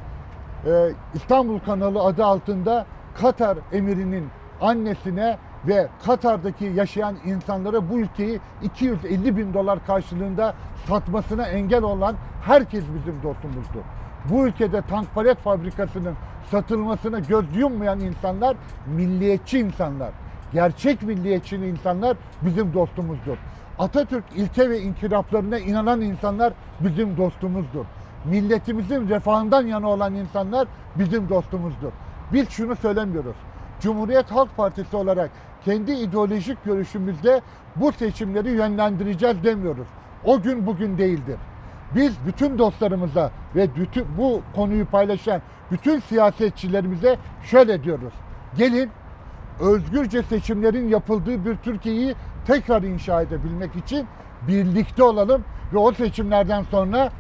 Speaker 2: e, İstanbul Kanalı adı altında Katar emirinin annesine ve Katar'daki yaşayan insanlara bu ülkeyi 250 bin dolar karşılığında satmasına engel olan herkes bizim dostumuzdur. Bu ülkede tank palet fabrikasının satılmasına göz yummayan insanlar milliyetçi insanlar. Gerçek milliyetçi insanlar bizim dostumuzdur. Atatürk ilke ve inkılaplarına inanan insanlar bizim dostumuzdur. Milletimizin refahından yana olan insanlar bizim dostumuzdur. Biz şunu söylemiyoruz. Cumhuriyet Halk Partisi olarak kendi ideolojik görüşümüzde bu seçimleri yönlendireceğiz demiyoruz. O gün bugün değildir. Biz bütün dostlarımıza ve bütün bu konuyu paylaşan bütün siyasetçilerimize şöyle diyoruz. Gelin özgürce seçimlerin yapıldığı bir Türkiye'yi tekrar inşa edebilmek için birlikte olalım ve o seçimlerden sonra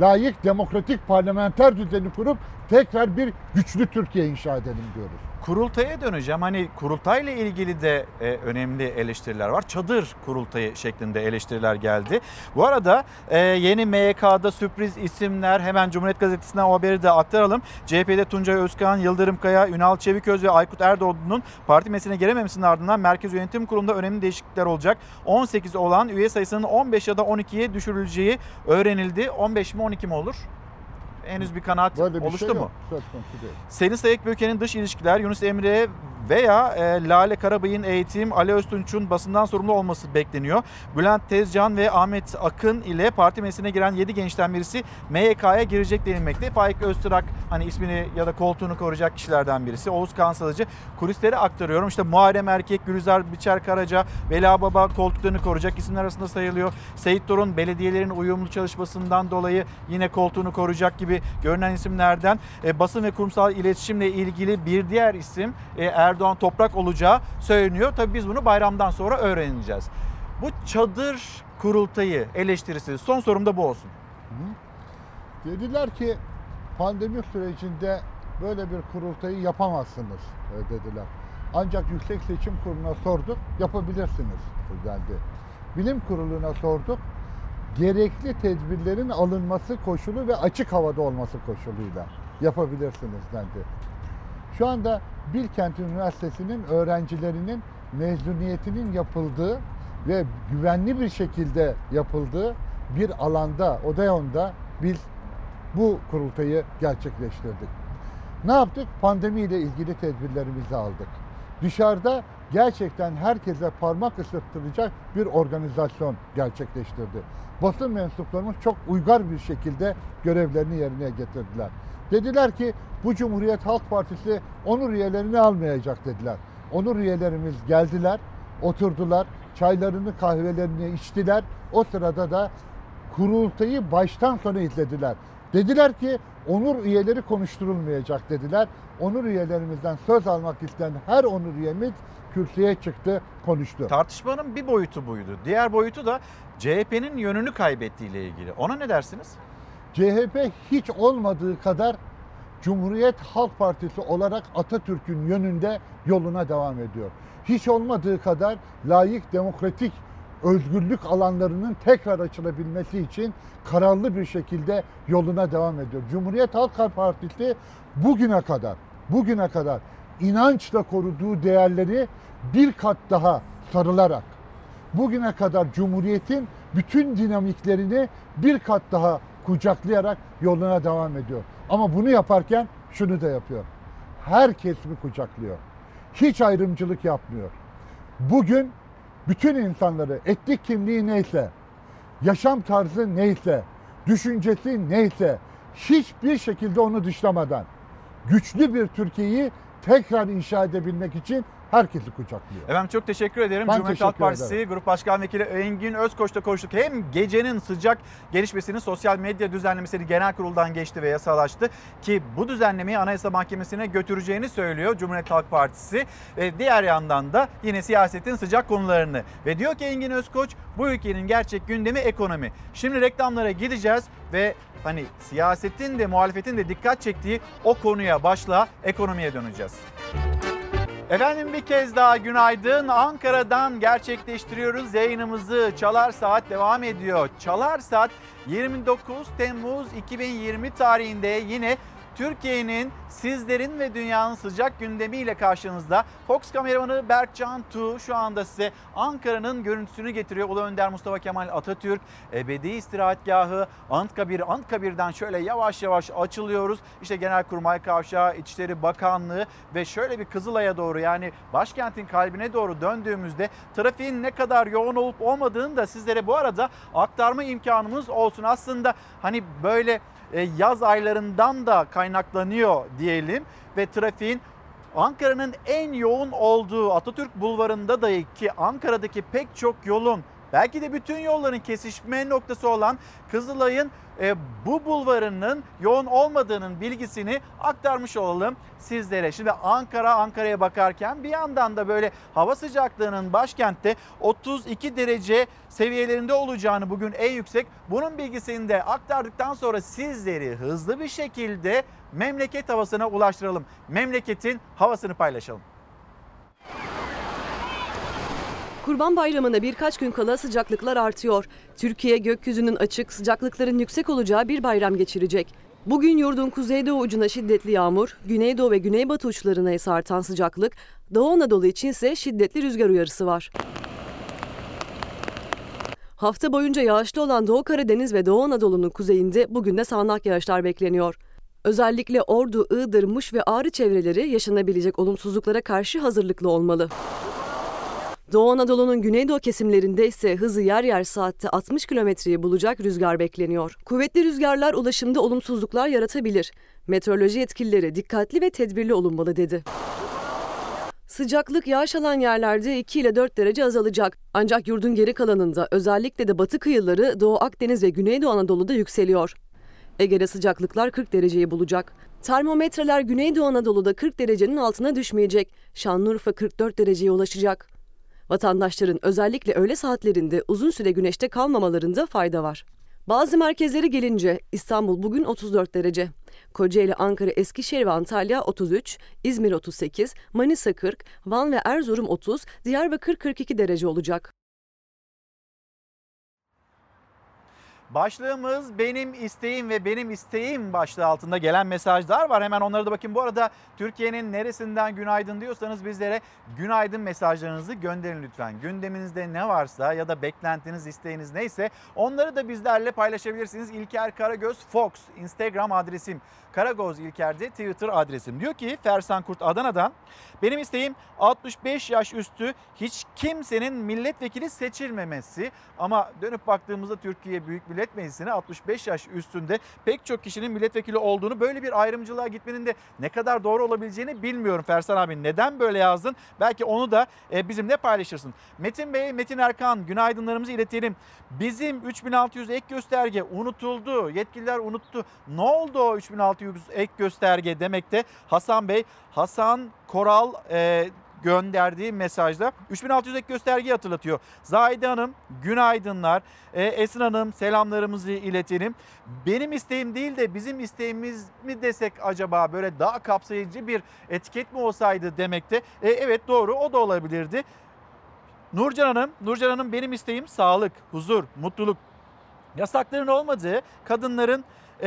Speaker 2: layık demokratik parlamenter düzeni kurup tekrar bir güçlü Türkiye inşa edelim diyoruz.
Speaker 1: Kurultaya döneceğim. Hani kurultayla ilgili de e, önemli eleştiriler var. Çadır kurultayı şeklinde eleştiriler geldi. Bu arada e, yeni MYK'da sürpriz isimler hemen Cumhuriyet Gazetesi'nden o haberi de aktaralım. CHP'de Tuncay Özkan, Yıldırım Kaya, Ünal Çeviköz ve Aykut Erdoğdu'nun parti meclisine girememesinin ardından Merkez Yönetim Kurulu'nda önemli değişiklikler olacak. 18 olan üye sayısının 15 ya da 12'ye düşürüleceği öğrenildi. 15 mi 12 mi olur? Henüz bir kanaat
Speaker 2: Böyle bir
Speaker 1: oluştu
Speaker 2: şey
Speaker 1: mu?
Speaker 2: yok. Söz konusu değil.
Speaker 1: Selin Sayık Böke'nin dış ilişkiler, Yunus Emre veya e, Lale Karabay'ın eğitim, Ali Öztunç'un basından sorumlu olması bekleniyor. Bülent Tezcan ve Ahmet Akın ile parti meclisine giren 7 gençten birisi MYK'ya girecek denilmekte. Faik Öztürk hani ismini ya da koltuğunu koruyacak kişilerden birisi. Oğuz Kansalıcı kulisleri aktarıyorum. İşte Muharrem Erkek, Gülizar Biçer Karaca, Vela Baba koltuklarını koruyacak isimler arasında sayılıyor. Seyit Torun belediyelerin uyumlu çalışmasından dolayı yine koltuğunu koruyacak gibi görünen isimlerden. E, basın ve kurumsal iletişimle ilgili bir diğer isim e, Erdoğan Toprak olacağı söyleniyor. Tabii biz bunu bayramdan sonra öğreneceğiz. Bu çadır kurultayı eleştirisi son sorum da bu olsun.
Speaker 2: Dediler ki pandemi sürecinde böyle bir kurultayı yapamazsınız e, dediler. Ancak Yüksek Seçim Kurulu'na sorduk, yapabilirsiniz dendi. Bilim Kurulu'na sorduk, gerekli tedbirlerin alınması koşulu ve açık havada olması koşuluyla yapabilirsiniz dendi. Şu anda Bilkent Üniversitesi'nin öğrencilerinin mezuniyetinin yapıldığı ve güvenli bir şekilde yapıldığı bir alanda, Odeon'da biz bu kurultayı gerçekleştirdik. Ne yaptık? Pandemiyle ilgili tedbirlerimizi aldık. Dışarıda gerçekten herkese parmak ısıttıracak bir organizasyon gerçekleştirdi. Basın mensuplarımız çok uygar bir şekilde görevlerini yerine getirdiler. Dediler ki bu Cumhuriyet Halk Partisi onur üyelerini almayacak dediler. Onur üyelerimiz geldiler, oturdular, çaylarını kahvelerini içtiler. O sırada da kurultayı baştan sona izlediler. Dediler ki onur üyeleri konuşturulmayacak dediler. Onur üyelerimizden söz almak isteyen her onur üyemiz kürsüye çıktı, konuştu.
Speaker 1: Tartışmanın bir boyutu buydu. Diğer boyutu da CHP'nin yönünü kaybettiğiyle ilgili. Ona ne dersiniz?
Speaker 2: CHP hiç olmadığı kadar Cumhuriyet Halk Partisi olarak Atatürk'ün yönünde yoluna devam ediyor. Hiç olmadığı kadar layık, demokratik özgürlük alanlarının tekrar açılabilmesi için kararlı bir şekilde yoluna devam ediyor. Cumhuriyet Halk Partisi bugüne kadar, bugüne kadar inançla koruduğu değerleri bir kat daha sarılarak, bugüne kadar Cumhuriyet'in bütün dinamiklerini bir kat daha kucaklayarak yoluna devam ediyor. Ama bunu yaparken şunu da yapıyor. Herkes mi kucaklıyor? Hiç ayrımcılık yapmıyor. Bugün bütün insanları etnik kimliği neyse, yaşam tarzı neyse, düşüncesi neyse hiçbir şekilde onu dışlamadan güçlü bir Türkiye'yi tekrar inşa edebilmek için herkesi kucaklıyor.
Speaker 1: Efendim çok teşekkür ederim.
Speaker 2: Ben
Speaker 1: Cumhuriyet Halk Partisi
Speaker 2: ederim.
Speaker 1: Grup Başkan Vekili Engin Özkoç'ta konuştuk. Hem gecenin sıcak gelişmesini sosyal medya düzenlemesini genel kuruldan geçti ve yasalaştı. Ki bu düzenlemeyi Anayasa Mahkemesi'ne götüreceğini söylüyor Cumhuriyet Halk Partisi. Ve diğer yandan da yine siyasetin sıcak konularını. Ve diyor ki Engin Özkoç bu ülkenin gerçek gündemi ekonomi. Şimdi reklamlara gideceğiz ve hani siyasetin de muhalefetin de dikkat çektiği o konuya başla ekonomiye döneceğiz. Efendim bir kez daha günaydın. Ankara'dan gerçekleştiriyoruz yayınımızı. Çalar Saat devam ediyor. Çalar Saat 29 Temmuz 2020 tarihinde yine Türkiye'nin, sizlerin ve dünyanın sıcak gündemiyle karşınızda. Fox kameramanı Berkcan Tu şu anda size Ankara'nın görüntüsünü getiriyor. Ulu Önder Mustafa Kemal Atatürk, Ebedi İstirahatgahı, Anıtkabir, Anıtkabir'den şöyle yavaş yavaş açılıyoruz. İşte Genelkurmay Kavşağı, İçişleri Bakanlığı ve şöyle bir Kızılay'a doğru yani başkentin kalbine doğru döndüğümüzde trafiğin ne kadar yoğun olup olmadığını da sizlere bu arada aktarma imkanımız olsun. Aslında hani böyle yaz aylarından da kaynaklanıyor diyelim ve trafiğin Ankara'nın en yoğun olduğu Atatürk Bulvarı'nda dahi ki Ankara'daki pek çok yolun belki de bütün yolların kesişme noktası olan Kızılay'ın e, bu bulvarının yoğun olmadığının bilgisini aktarmış olalım sizlere. Şimdi Ankara Ankara'ya bakarken bir yandan da böyle hava sıcaklığının başkentte 32 derece seviyelerinde olacağını bugün en yüksek bunun bilgisini de aktardıktan sonra sizleri hızlı bir şekilde memleket havasına ulaştıralım. Memleketin havasını paylaşalım.
Speaker 4: Kurban Bayramı'na birkaç gün kala sıcaklıklar artıyor. Türkiye gökyüzünün açık, sıcaklıkların yüksek olacağı bir bayram geçirecek. Bugün yurdun kuzeydoğu ucuna şiddetli yağmur, güneydoğu ve güneybatı uçlarına ise artan sıcaklık, Doğu Anadolu için ise şiddetli rüzgar uyarısı var. Hafta boyunca yağışlı olan Doğu Karadeniz ve Doğu Anadolu'nun kuzeyinde bugün de sağanak yağışlar bekleniyor. Özellikle Ordu, Iğdır, Muş ve Ağrı çevreleri yaşanabilecek olumsuzluklara karşı hazırlıklı olmalı. Doğu Anadolu'nun güneydoğu kesimlerinde ise hızı yer yer saatte 60 kilometreyi bulacak rüzgar bekleniyor. Kuvvetli rüzgarlar ulaşımda olumsuzluklar yaratabilir. Meteoroloji yetkilileri dikkatli ve tedbirli olunmalı dedi. Sıcaklık yağış alan yerlerde 2 ile 4 derece azalacak. Ancak yurdun geri kalanında özellikle de batı kıyıları Doğu Akdeniz ve Güneydoğu Anadolu'da yükseliyor. Ege'de sıcaklıklar 40 dereceyi bulacak. Termometreler Güneydoğu Anadolu'da 40 derecenin altına düşmeyecek. Şanlıurfa 44 dereceye ulaşacak. Vatandaşların özellikle öğle saatlerinde uzun süre güneşte kalmamalarında fayda var. Bazı merkezlere gelince İstanbul bugün 34 derece. Kocaeli, Ankara, Eskişehir ve Antalya 33, İzmir 38, Manisa 40, Van ve Erzurum 30, Diyarbakır 42 derece olacak.
Speaker 1: Başlığımız benim isteğim ve benim isteğim başlığı altında gelen mesajlar var. Hemen onlara da bakın. Bu arada Türkiye'nin neresinden günaydın diyorsanız bizlere günaydın mesajlarınızı gönderin lütfen. Gündeminizde ne varsa ya da beklentiniz, isteğiniz neyse onları da bizlerle paylaşabilirsiniz. İlker Karagöz Fox Instagram adresim. Karagöz İlker'de Twitter adresim. Diyor ki Fersan Kurt Adana'dan benim isteğim 65 yaş üstü hiç kimsenin milletvekili seçilmemesi. Ama dönüp baktığımızda Türkiye Büyük Millet Meclisi'ne 65 yaş üstünde pek çok kişinin milletvekili olduğunu böyle bir ayrımcılığa gitmenin de ne kadar doğru olabileceğini bilmiyorum Fersan abi. Neden böyle yazdın? Belki onu da e, bizimle paylaşırsın. Metin Bey, Metin Erkan günaydınlarımızı iletelim. Bizim 3600 ek gösterge unutuldu. Yetkililer unuttu. Ne oldu o 3600 ek gösterge demekte? Hasan Bey, Hasan Koral e, gönderdiği mesajda 3600 ek göstergeyi hatırlatıyor. Zahide Hanım günaydınlar. Ee, Esin Hanım selamlarımızı iletelim. Benim isteğim değil de bizim isteğimiz mi desek acaba böyle daha kapsayıcı bir etiket mi olsaydı demekte. Ee, evet doğru o da olabilirdi. Nurcan Hanım, Nurcan Hanım benim isteğim sağlık, huzur, mutluluk. Yasakların olmadığı, kadınların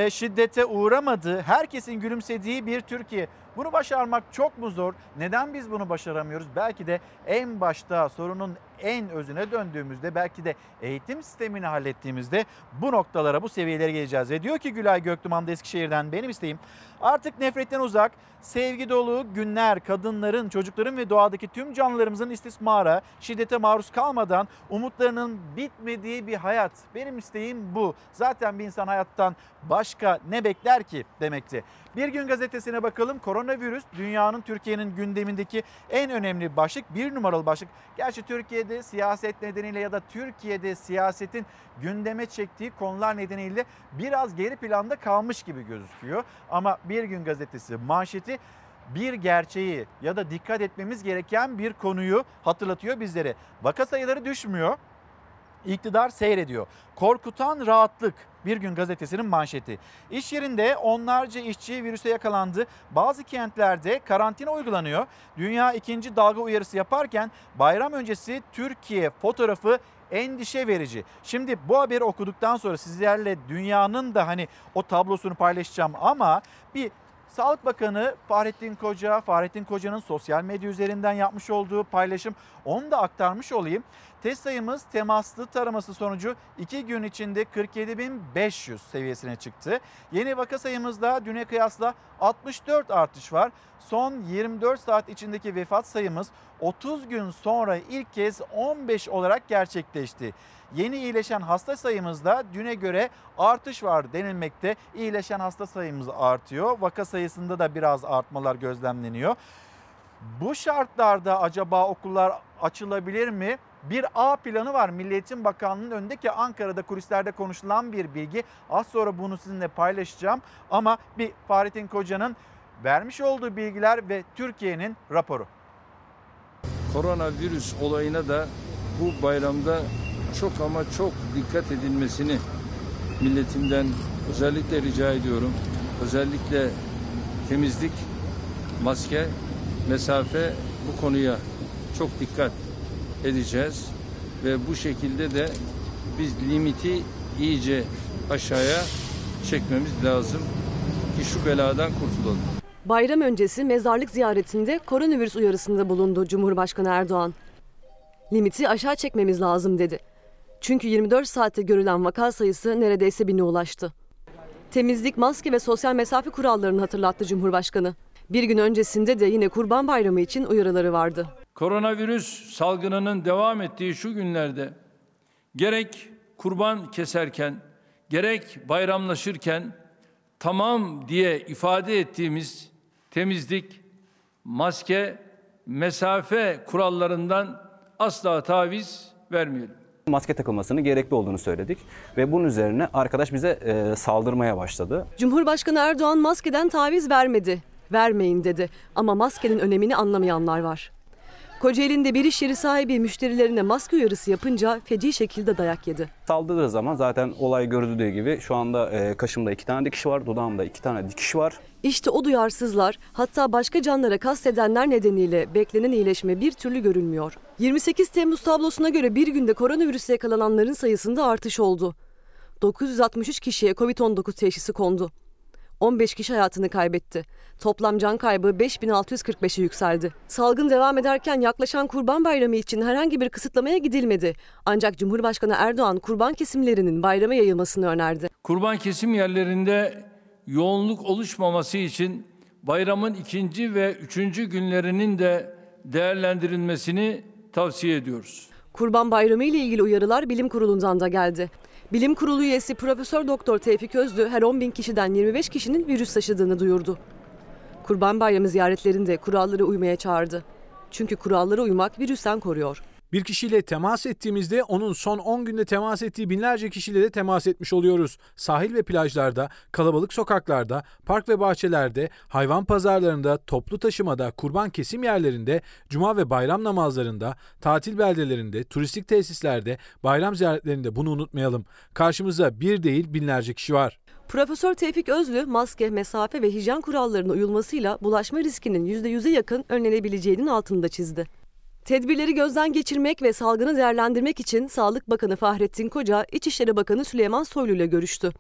Speaker 1: şiddete uğramadığı, herkesin gülümsediği bir Türkiye. Bunu başarmak çok mu zor? Neden biz bunu başaramıyoruz? Belki de en başta sorunun en özüne döndüğümüzde belki de eğitim sistemini hallettiğimizde bu noktalara, bu seviyelere geleceğiz. Ve diyor ki Gülay Göktuman da Eskişehir'den benim isteğim artık nefretten uzak, sevgi dolu günler kadınların, çocukların ve doğadaki tüm canlılarımızın istismara, şiddete maruz kalmadan umutlarının bitmediği bir hayat. Benim isteğim bu. Zaten bir insan hayattan başka ne bekler ki demekti. Bir gün gazetesine bakalım. Koronavirüs dünyanın Türkiye'nin gündemindeki en önemli başlık, bir numaralı başlık. Gerçi Türkiye'de siyaset nedeniyle ya da Türkiye'de siyasetin gündeme çektiği konular nedeniyle biraz geri planda kalmış gibi gözüküyor. Ama Bir Gün Gazetesi manşeti bir gerçeği ya da dikkat etmemiz gereken bir konuyu hatırlatıyor bizlere. Vaka sayıları düşmüyor. İktidar seyrediyor. Korkutan rahatlık bir gün gazetesinin manşeti. İş yerinde onlarca işçi virüse yakalandı. Bazı kentlerde karantina uygulanıyor. Dünya ikinci dalga uyarısı yaparken bayram öncesi Türkiye fotoğrafı endişe verici. Şimdi bu haberi okuduktan sonra sizlerle dünyanın da hani o tablosunu paylaşacağım ama bir Sağlık Bakanı Fahrettin Koca, Fahrettin Koca'nın sosyal medya üzerinden yapmış olduğu paylaşım onu da aktarmış olayım. Test sayımız temaslı taraması sonucu 2 gün içinde 47.500 seviyesine çıktı. Yeni vaka sayımızda düne kıyasla 64 artış var. Son 24 saat içindeki vefat sayımız 30 gün sonra ilk kez 15 olarak gerçekleşti. Yeni iyileşen hasta sayımızda düne göre artış var denilmekte. İyileşen hasta sayımız artıyor. Vaka sayısında da biraz artmalar gözlemleniyor. Bu şartlarda acaba okullar açılabilir mi? Bir A planı var Milli Eğitim Bakanlığı'nın önünde ki Ankara'da kulislerde konuşulan bir bilgi. Az sonra bunu sizinle paylaşacağım ama bir Fahrettin Koca'nın vermiş olduğu bilgiler ve Türkiye'nin raporu.
Speaker 6: Koronavirüs olayına da bu bayramda çok ama çok dikkat edilmesini milletimden özellikle rica ediyorum. Özellikle temizlik, maske, mesafe bu konuya çok dikkat edeceğiz ve bu şekilde de biz limiti iyice aşağıya çekmemiz lazım ki şu beladan kurtulalım.
Speaker 4: Bayram öncesi mezarlık ziyaretinde koronavirüs uyarısında bulundu Cumhurbaşkanı Erdoğan. Limiti aşağı çekmemiz lazım dedi. Çünkü 24 saatte görülen vaka sayısı neredeyse bine ulaştı. Temizlik, maske ve sosyal mesafe kurallarını hatırlattı Cumhurbaşkanı. Bir gün öncesinde de yine Kurban Bayramı için uyarıları vardı.
Speaker 6: Koronavirüs salgınının devam ettiği şu günlerde gerek kurban keserken gerek bayramlaşırken tamam diye ifade ettiğimiz temizlik, maske, mesafe kurallarından asla taviz vermeyelim.
Speaker 18: Maske takılmasının gerekli olduğunu söyledik ve bunun üzerine arkadaş bize e, saldırmaya başladı.
Speaker 4: Cumhurbaşkanı Erdoğan maskeden taviz vermedi. Vermeyin dedi ama maskenin önemini anlamayanlar var. Kocaeli'nde bir iş yeri sahibi müşterilerine maske uyarısı yapınca feci şekilde dayak yedi.
Speaker 18: Saldırdığı zaman zaten olay görüldüğü gibi şu anda e, kaşımda iki tane dikiş var, dudağımda iki tane dikiş var.
Speaker 4: İşte o duyarsızlar hatta başka canlara kastedenler nedeniyle beklenen iyileşme bir türlü görülmüyor. 28 Temmuz tablosuna göre bir günde koronavirüse yakalananların sayısında artış oldu. 963 kişiye Covid-19 teşhisi kondu. 15 kişi hayatını kaybetti. Toplam can kaybı 5645'e yükseldi. Salgın devam ederken yaklaşan Kurban Bayramı için herhangi bir kısıtlamaya gidilmedi. Ancak Cumhurbaşkanı Erdoğan kurban kesimlerinin bayrama yayılmasını önerdi.
Speaker 6: Kurban kesim yerlerinde yoğunluk oluşmaması için bayramın ikinci ve üçüncü günlerinin de değerlendirilmesini tavsiye ediyoruz.
Speaker 4: Kurban Bayramı ile ilgili uyarılar bilim kurulundan da geldi. Bilim Kurulu üyesi Profesör Doktor Tevfik Özlü her 10 bin kişiden 25 kişinin virüs taşıdığını duyurdu. Kurban Bayramı ziyaretlerinde kurallara uymaya çağırdı. Çünkü kurallara uymak virüsten koruyor.
Speaker 14: Bir kişiyle temas ettiğimizde onun son 10 günde temas ettiği binlerce kişiyle de temas etmiş oluyoruz. Sahil ve plajlarda, kalabalık sokaklarda, park ve bahçelerde, hayvan pazarlarında, toplu taşımada, kurban kesim yerlerinde, cuma ve bayram namazlarında, tatil beldelerinde, turistik tesislerde, bayram ziyaretlerinde bunu unutmayalım. Karşımızda bir değil binlerce kişi var.
Speaker 4: Profesör Tevfik Özlü, maske, mesafe ve hijyen kurallarına uyulmasıyla bulaşma riskinin %100'e yakın önlenebileceğinin altını da çizdi. Tedbirleri gözden geçirmek ve salgını değerlendirmek için Sağlık Bakanı Fahrettin Koca, İçişleri Bakanı Süleyman Soylu ile görüştü.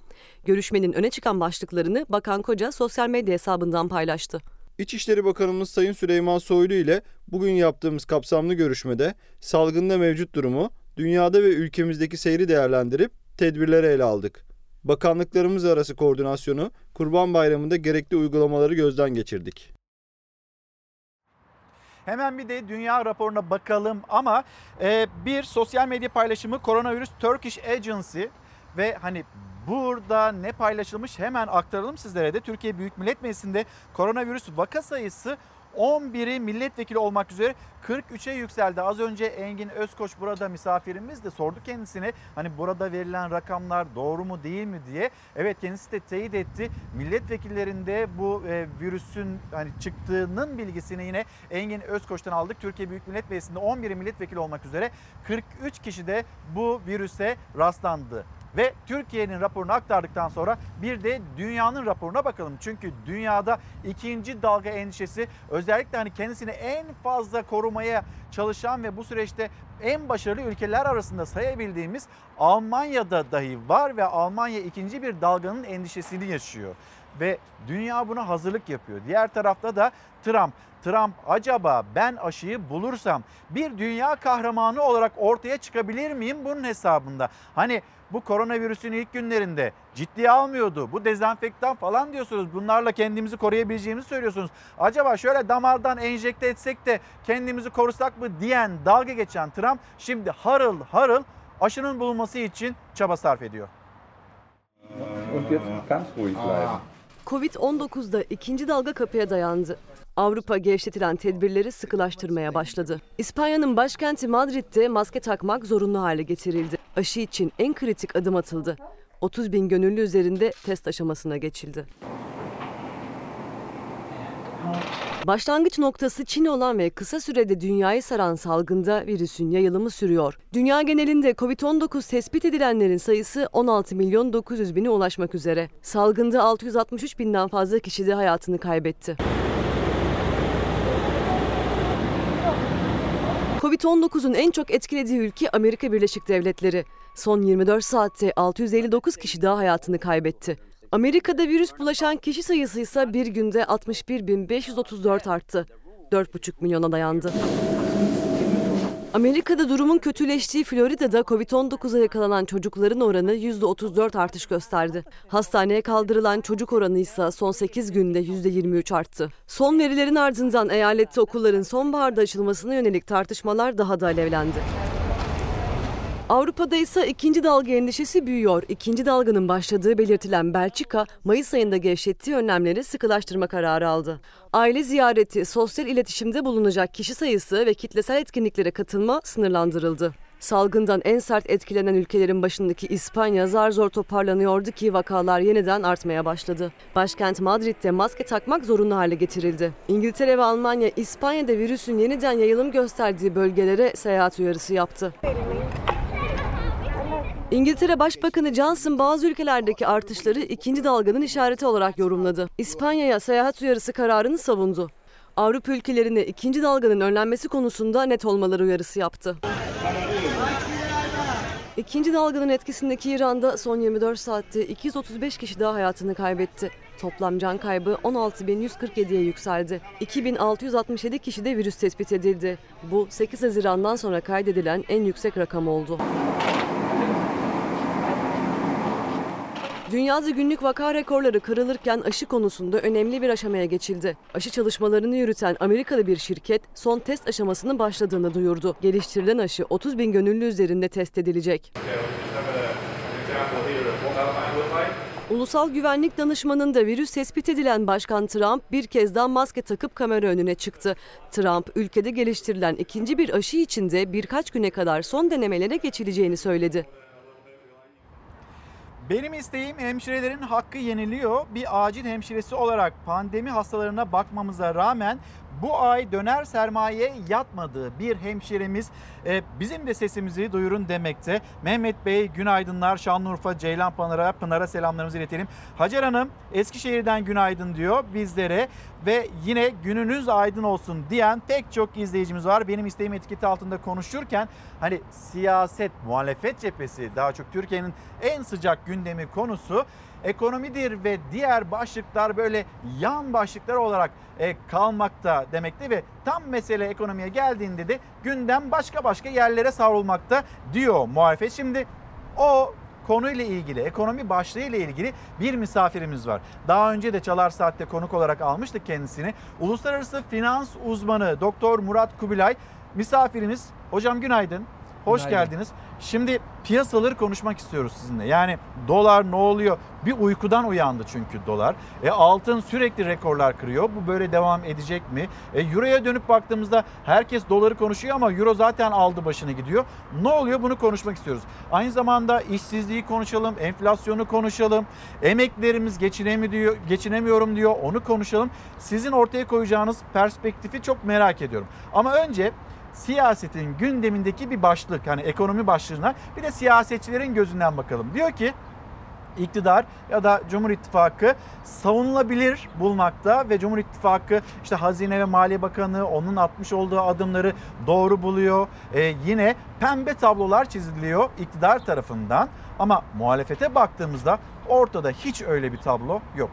Speaker 4: Görüşmenin öne çıkan başlıklarını Bakan Koca sosyal medya hesabından paylaştı.
Speaker 19: İçişleri Bakanımız Sayın Süleyman Soylu ile bugün yaptığımız kapsamlı görüşmede salgında mevcut durumu, dünyada ve ülkemizdeki seyri değerlendirip tedbirleri ele aldık. Bakanlıklarımız arası koordinasyonu, Kurban Bayramı'nda gerekli uygulamaları gözden geçirdik.
Speaker 1: Hemen bir de dünya raporuna bakalım ama e, bir sosyal medya paylaşımı koronavirüs Turkish Agency ve hani burada ne paylaşılmış hemen aktaralım sizlere de. Türkiye Büyük Millet Meclisi'nde koronavirüs vaka sayısı 11'i milletvekili olmak üzere 43'e yükseldi. Az önce Engin Özkoç burada misafirimiz de sordu kendisine hani burada verilen rakamlar doğru mu değil mi diye. Evet kendisi de teyit etti. Milletvekillerinde bu e, virüsün hani çıktığının bilgisini yine Engin Özkoç'tan aldık. Türkiye Büyük Millet Meclisi'nde 11'i milletvekili olmak üzere 43 kişi de bu virüse rastlandı. Ve Türkiye'nin raporunu aktardıktan sonra bir de dünyanın raporuna bakalım. Çünkü dünyada ikinci dalga endişesi özellikle hani kendisini en fazla korumaya çalışan ve bu süreçte en başarılı ülkeler arasında sayabildiğimiz Almanya'da dahi var ve Almanya ikinci bir dalganın endişesini yaşıyor. Ve dünya buna hazırlık yapıyor. Diğer tarafta da Trump. Trump acaba ben aşıyı bulursam bir dünya kahramanı olarak ortaya çıkabilir miyim bunun hesabında? Hani bu koronavirüsün ilk günlerinde ciddiye almıyordu. Bu dezenfektan falan diyorsunuz. Bunlarla kendimizi koruyabileceğimizi söylüyorsunuz. Acaba şöyle damardan enjekte etsek de kendimizi korusak mı diyen dalga geçen Trump şimdi harıl harıl aşının bulunması için çaba sarf ediyor.
Speaker 4: Covid-19'da ikinci dalga kapıya dayandı. Avrupa gevşetilen tedbirleri sıkılaştırmaya başladı. İspanya'nın başkenti Madrid'de maske takmak zorunlu hale getirildi. Aşı için en kritik adım atıldı. 30 bin gönüllü üzerinde test aşamasına geçildi. Başlangıç noktası Çin olan ve kısa sürede dünyayı saran salgında virüsün yayılımı sürüyor. Dünya genelinde Covid-19 tespit edilenlerin sayısı 16 milyon 900 bine ulaşmak üzere. Salgında 663 binden fazla kişi de hayatını kaybetti. Covid-19'un en çok etkilediği ülke Amerika Birleşik Devletleri. Son 24 saatte 659 kişi daha hayatını kaybetti. Amerika'da virüs bulaşan kişi sayısı ise bir günde 61.534 arttı. 4,5 milyona dayandı. Amerika'da durumun kötüleştiği Florida'da Covid-19'a yakalanan çocukların oranı %34 artış gösterdi. Hastaneye kaldırılan çocuk oranı ise son 8 günde %23 arttı. Son verilerin ardından eyalette okulların sonbaharda açılmasına yönelik tartışmalar daha da alevlendi. Avrupa'da ise ikinci dalga endişesi büyüyor. İkinci dalganın başladığı belirtilen Belçika, Mayıs ayında gevşettiği önlemleri sıkılaştırma kararı aldı. Aile ziyareti, sosyal iletişimde bulunacak kişi sayısı ve kitlesel etkinliklere katılma sınırlandırıldı. Salgından en sert etkilenen ülkelerin başındaki İspanya zar zor toparlanıyordu ki vakalar yeniden artmaya başladı. Başkent Madrid'de maske takmak zorunlu hale getirildi. İngiltere ve Almanya İspanya'da virüsün yeniden yayılım gösterdiği bölgelere seyahat uyarısı yaptı. İngiltere Başbakanı Johnson bazı ülkelerdeki artışları ikinci dalganın işareti olarak yorumladı. İspanya'ya seyahat uyarısı kararını savundu. Avrupa ülkelerine ikinci dalganın önlenmesi konusunda net olmaları uyarısı yaptı. İkinci dalganın etkisindeki İran'da son 24 saatte 235 kişi daha hayatını kaybetti. Toplam can kaybı 16.147'ye yükseldi. 2667 kişide virüs tespit edildi. Bu 8 Haziran'dan sonra kaydedilen en yüksek rakam oldu. Dünyada günlük vaka rekorları kırılırken aşı konusunda önemli bir aşamaya geçildi. Aşı çalışmalarını yürüten Amerikalı bir şirket son test aşamasının başladığını duyurdu. Geliştirilen aşı 30 bin gönüllü üzerinde test edilecek. Ulusal Güvenlik Danışmanı'nda virüs tespit edilen Başkan Trump bir kez daha maske takıp kamera önüne çıktı. Trump ülkede geliştirilen ikinci bir aşı için de birkaç güne kadar son denemelere geçileceğini söyledi.
Speaker 1: Benim isteğim hemşirelerin hakkı yeniliyor. Bir acil hemşiresi olarak pandemi hastalarına bakmamıza rağmen bu ay döner sermaye yatmadığı bir hemşiremiz e, bizim de sesimizi duyurun demekte. Mehmet Bey günaydınlar Şanlıurfa Ceylan Pınar'a Pınar'a selamlarımızı iletelim. Hacer Hanım Eskişehir'den günaydın diyor bizlere ve yine gününüz aydın olsun diyen pek çok izleyicimiz var. Benim isteğim etiketi altında konuşurken hani siyaset, muhalefet cephesi daha çok Türkiye'nin en sıcak gündemi konusu ekonomidir ve diğer başlıklar böyle yan başlıklar olarak e, kalmakta demekte ve tam mesele ekonomiye geldiğinde de gündem başka başka yerlere savrulmakta diyor muhalefet. Şimdi o konuyla ilgili, ekonomi başlığıyla ilgili bir misafirimiz var. Daha önce de Çalar Saat'te konuk olarak almıştık kendisini. Uluslararası finans uzmanı Doktor Murat Kubilay misafirimiz. Hocam günaydın. Hoş
Speaker 20: Günaydın.
Speaker 1: geldiniz. Şimdi piyasaları konuşmak istiyoruz sizinle. Yani dolar ne oluyor? Bir uykudan uyandı çünkü dolar. E altın sürekli rekorlar kırıyor. Bu böyle devam edecek mi? E euroya dönüp baktığımızda herkes doları konuşuyor ama euro zaten aldı başını gidiyor. Ne oluyor? Bunu konuşmak istiyoruz. Aynı zamanda işsizliği konuşalım, enflasyonu konuşalım. Emeklerimiz geçinemiyor, geçinemiyorum diyor. Onu konuşalım. Sizin ortaya koyacağınız perspektifi çok merak ediyorum. Ama önce siyasetin gündemindeki bir başlık hani ekonomi başlığına bir de siyasetçilerin gözünden bakalım. Diyor ki iktidar ya da Cumhur İttifakı savunulabilir bulmakta ve Cumhur İttifakı işte Hazine ve Maliye Bakanı onun atmış olduğu adımları doğru buluyor. Ee, yine pembe tablolar çiziliyor iktidar tarafından ama muhalefete baktığımızda ortada hiç öyle bir tablo yok.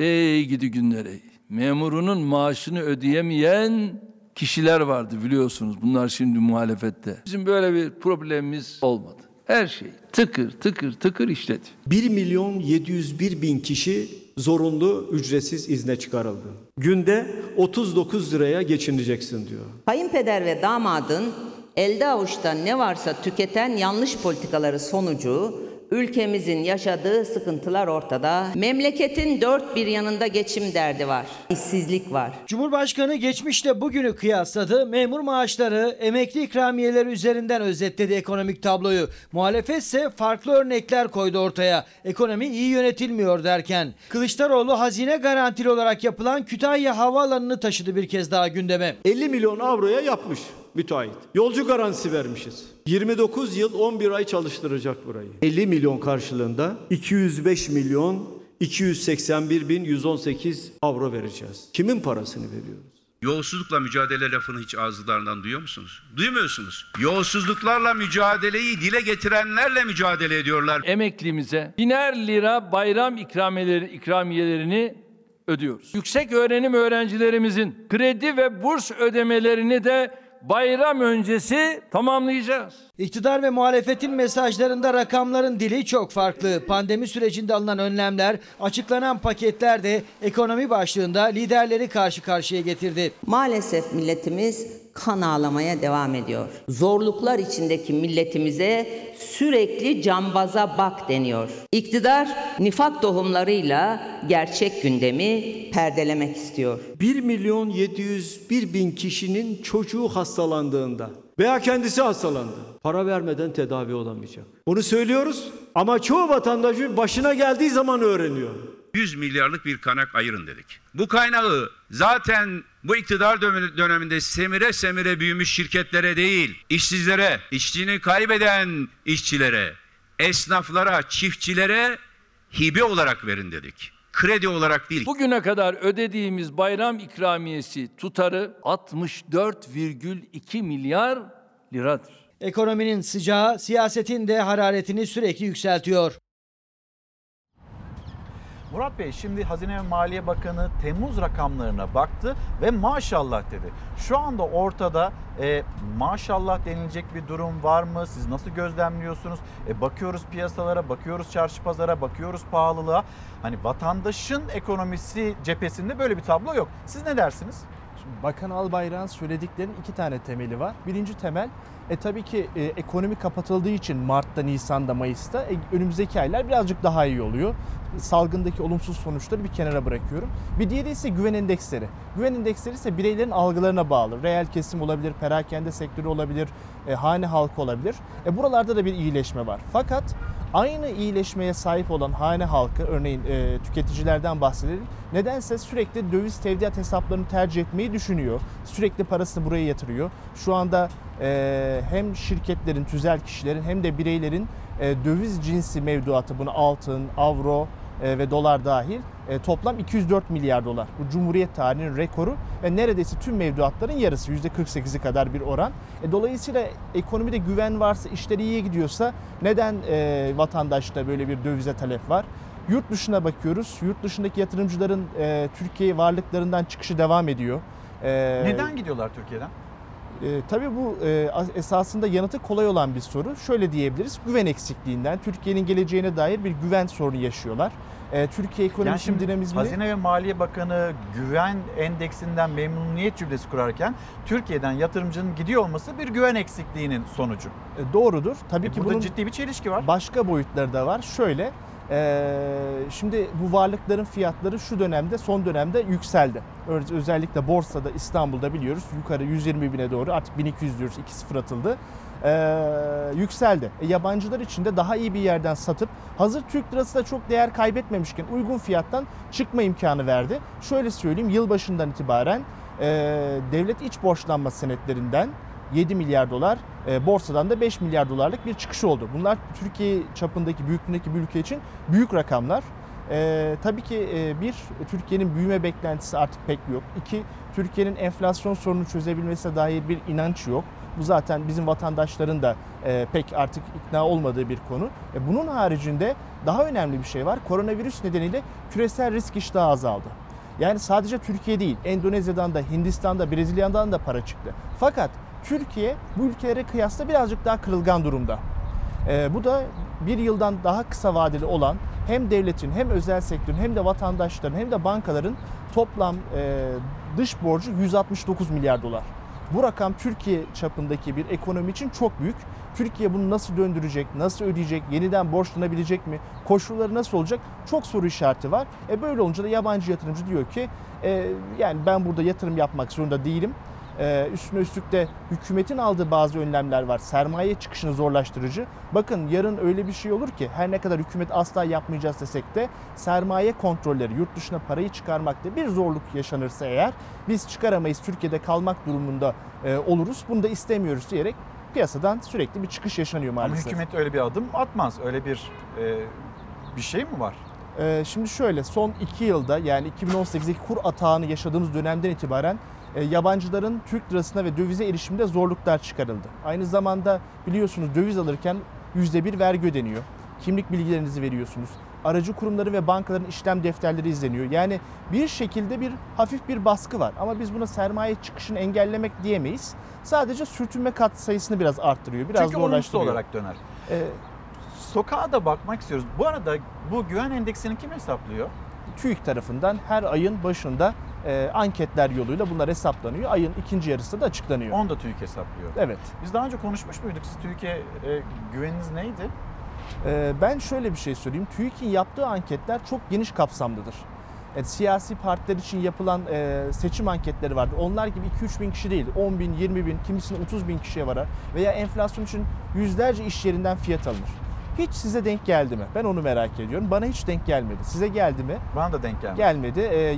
Speaker 6: Ey gidi günlere. Memurunun maaşını ödeyemeyen kişiler vardı biliyorsunuz. Bunlar şimdi muhalefette. Bizim böyle bir problemimiz olmadı. Her şey tıkır tıkır tıkır işledi.
Speaker 9: 1 milyon 701 bin kişi zorunlu ücretsiz izne çıkarıldı. Günde 39 liraya geçineceksin diyor.
Speaker 11: Kayınpeder ve damadın elde avuçta ne varsa tüketen yanlış politikaları sonucu ülkemizin yaşadığı sıkıntılar ortada. Memleketin dört bir yanında geçim derdi var. İşsizlik var.
Speaker 17: Cumhurbaşkanı geçmişle bugünü kıyasladı. Memur maaşları, emekli ikramiyeleri üzerinden özetledi ekonomik tabloyu. Muhalefet ise farklı örnekler koydu ortaya. Ekonomi iyi yönetilmiyor derken. Kılıçdaroğlu hazine garantili olarak yapılan Kütahya Havaalanı'nı taşıdı bir kez daha gündeme.
Speaker 9: 50 milyon avroya yapmış müteahhit. Yolcu garantisi vermişiz. 29 yıl 11 ay çalıştıracak burayı. 50 milyon karşılığında 205 milyon 281 bin 118 avro vereceğiz. Kimin parasını veriyoruz?
Speaker 20: Yolsuzlukla mücadele lafını hiç ağızlarından duyuyor musunuz? Duymuyorsunuz. Yolsuzluklarla mücadeleyi dile getirenlerle mücadele ediyorlar.
Speaker 6: Emeklimize biner lira bayram ikramiyeleri, ikramiyelerini ödüyoruz. Yüksek öğrenim öğrencilerimizin kredi ve burs ödemelerini de bayram öncesi tamamlayacağız.
Speaker 17: İktidar ve muhalefetin mesajlarında rakamların dili çok farklı. Pandemi sürecinde alınan önlemler, açıklanan paketler de ekonomi başlığında liderleri karşı karşıya getirdi.
Speaker 11: Maalesef milletimiz kan ağlamaya devam ediyor. Zorluklar içindeki milletimize sürekli cambaza bak deniyor. İktidar nifak tohumlarıyla gerçek gündemi perdelemek istiyor.
Speaker 9: 1 milyon 701 bin kişinin çocuğu hastalandığında veya kendisi hastalandı. Para vermeden tedavi olamayacak. Bunu söylüyoruz ama çoğu vatandaşın başına geldiği zaman öğreniyor.
Speaker 20: 100 milyarlık bir kaynak ayırın dedik. Bu kaynağı zaten bu iktidar dönemi- döneminde semire semire büyümüş şirketlere değil, işsizlere, işçiliğini kaybeden işçilere, esnaflara, çiftçilere hibe olarak verin dedik. Kredi olarak değil.
Speaker 6: Bugüne kadar ödediğimiz bayram ikramiyesi tutarı 64,2 milyar liradır.
Speaker 17: Ekonominin sıcağı siyasetin de hararetini sürekli yükseltiyor.
Speaker 1: Murat Bey şimdi Hazine ve Maliye Bakanı Temmuz rakamlarına baktı ve maşallah dedi. Şu anda ortada e, maşallah denilecek bir durum var mı? Siz nasıl gözlemliyorsunuz? E, bakıyoruz piyasalara, bakıyoruz çarşı pazara, bakıyoruz pahalılığa. Hani vatandaşın ekonomisi cephesinde böyle bir tablo yok. Siz ne dersiniz?
Speaker 21: Şimdi Bakan Albayrak'ın söylediklerinin iki tane temeli var. Birinci temel e, tabii ki e, ekonomi kapatıldığı için Mart'ta, Nisan'da, Mayıs'ta e, önümüzdeki aylar birazcık daha iyi oluyor. Salgındaki olumsuz sonuçları bir kenara bırakıyorum. Bir diğeri ise güven endeksleri. Güven endeksleri ise bireylerin algılarına bağlı. Reel kesim olabilir, perakende sektörü olabilir, e, hane halkı olabilir. E, buralarda da bir iyileşme var. Fakat aynı iyileşmeye sahip olan hane halkı, örneğin e, tüketicilerden bahsedelim. Nedense sürekli döviz tevdiat hesaplarını tercih etmeyi düşünüyor. Sürekli parasını buraya yatırıyor. Şu anda e, hem şirketlerin, tüzel kişilerin hem de bireylerin e, döviz cinsi mevduatı, bunu altın, avro ve dolar dahil e, toplam 204 milyar dolar. Bu Cumhuriyet tarihinin rekoru ve neredeyse tüm mevduatların yarısı %48'i kadar bir oran. E, dolayısıyla ekonomide güven varsa, işler iyiye gidiyorsa neden e, vatandaşta böyle bir dövize talep var? Yurt dışına bakıyoruz. Yurt dışındaki yatırımcıların e, Türkiye varlıklarından çıkışı devam ediyor. E,
Speaker 1: Neden gidiyorlar Türkiye'den?
Speaker 21: E, tabii bu e, esasında yanıtı kolay olan bir soru. Şöyle diyebiliriz. Güven eksikliğinden Türkiye'nin geleceğine dair bir güven sorunu yaşıyorlar. E, Türkiye
Speaker 1: Yani
Speaker 21: ekonomisinin
Speaker 1: şimdi
Speaker 21: dinamizmini...
Speaker 1: Hazine ve Maliye Bakanı güven endeksinden memnuniyet cümlesi kurarken Türkiye'den yatırımcının gidiyor olması bir güven eksikliğinin sonucu.
Speaker 21: E, doğrudur. Tabii
Speaker 1: E,
Speaker 21: ki
Speaker 1: burada
Speaker 21: bunun
Speaker 1: ciddi bir çelişki var.
Speaker 21: Başka boyutları da var. Şöyle, şimdi bu varlıkların fiyatları şu dönemde, son dönemde yükseldi. Özellikle borsada İstanbul'da biliyoruz yukarı 120 bine doğru artık 1200 diyoruz 2-0 atıldı. E, yükseldi. E, yabancılar için de daha iyi bir yerden satıp hazır Türk lirası da çok değer kaybetmemişken uygun fiyattan çıkma imkanı verdi. Şöyle söyleyeyim yılbaşından itibaren e, devlet iç borçlanma senetlerinden 7 milyar dolar, e, borsadan da 5 milyar dolarlık bir çıkış oldu. Bunlar Türkiye çapındaki, büyüklüğündeki bir ülke için büyük rakamlar. E, tabii ki e, bir, Türkiye'nin büyüme beklentisi artık pek yok. İki, Türkiye'nin enflasyon sorununu çözebilmesine dair bir inanç yok. Bu zaten bizim vatandaşların da e, pek artık ikna olmadığı bir konu. E, bunun haricinde daha önemli bir şey var. Koronavirüs nedeniyle küresel risk iştahı azaldı. Yani sadece Türkiye değil, Endonezya'dan da, Hindistan'da, Brezilya'dan da para çıktı. Fakat Türkiye bu ülkelere kıyasla birazcık daha kırılgan durumda. Ee, bu da bir yıldan daha kısa vadeli olan hem devletin hem özel sektörün hem de vatandaşların hem de bankaların toplam e, dış borcu 169 milyar dolar. Bu rakam Türkiye çapındaki bir ekonomi için çok büyük. Türkiye bunu nasıl döndürecek, nasıl ödeyecek, yeniden borçlanabilecek mi, koşulları nasıl olacak çok soru işareti var. E böyle olunca da yabancı yatırımcı diyor ki e, yani ben burada yatırım yapmak zorunda değilim. Ee, üstüne üstlük de hükümetin aldığı bazı önlemler var. Sermaye çıkışını zorlaştırıcı. Bakın yarın öyle bir şey olur ki her ne kadar hükümet asla yapmayacağız desek de sermaye kontrolleri, yurt dışına parayı çıkarmakta bir zorluk yaşanırsa eğer biz çıkaramayız Türkiye'de kalmak durumunda e, oluruz. Bunu da istemiyoruz diyerek piyasadan sürekli bir çıkış yaşanıyor
Speaker 1: Ama
Speaker 21: maalesef.
Speaker 1: hükümet öyle bir adım atmaz. Öyle bir e, bir şey mi var?
Speaker 21: Ee, şimdi şöyle son iki yılda yani 2018'deki kur atağını yaşadığımız dönemden itibaren yabancıların Türk lirasına ve dövize erişimde zorluklar çıkarıldı. Aynı zamanda biliyorsunuz döviz alırken %1 vergi ödeniyor. Kimlik bilgilerinizi veriyorsunuz. Aracı kurumları ve bankaların işlem defterleri izleniyor. Yani bir şekilde bir hafif bir baskı var. Ama biz buna sermaye çıkışını engellemek diyemeyiz. Sadece sürtünme kat sayısını biraz arttırıyor. Biraz
Speaker 1: Çünkü
Speaker 21: zorlaştırıyor.
Speaker 1: olarak döner.
Speaker 21: Ee,
Speaker 1: Sokağa da bakmak istiyoruz. Bu arada bu güven endeksini kim hesaplıyor?
Speaker 21: TÜİK tarafından her ayın başında e, anketler yoluyla bunlar hesaplanıyor. Ayın ikinci yarısı da açıklanıyor.
Speaker 1: Onu da TÜİK hesaplıyor.
Speaker 21: Evet.
Speaker 1: Biz daha önce konuşmuş muyduk? Siz TÜİK'e e, güveniniz neydi?
Speaker 21: E, ben şöyle bir şey söyleyeyim. TÜİK'in yaptığı anketler çok geniş kapsamlıdır. Yani siyasi partiler için yapılan e, seçim anketleri vardı. Onlar gibi 2-3 bin kişi değil, 10 bin, 20 bin, kimisinin 30 bin kişiye varar. Veya enflasyon için yüzlerce iş yerinden fiyat alınır. Hiç size denk geldi mi? Ben onu merak ediyorum. Bana hiç denk gelmedi. Size geldi mi?
Speaker 1: Bana da denk gelmedi.
Speaker 21: Gelmedi. Ee,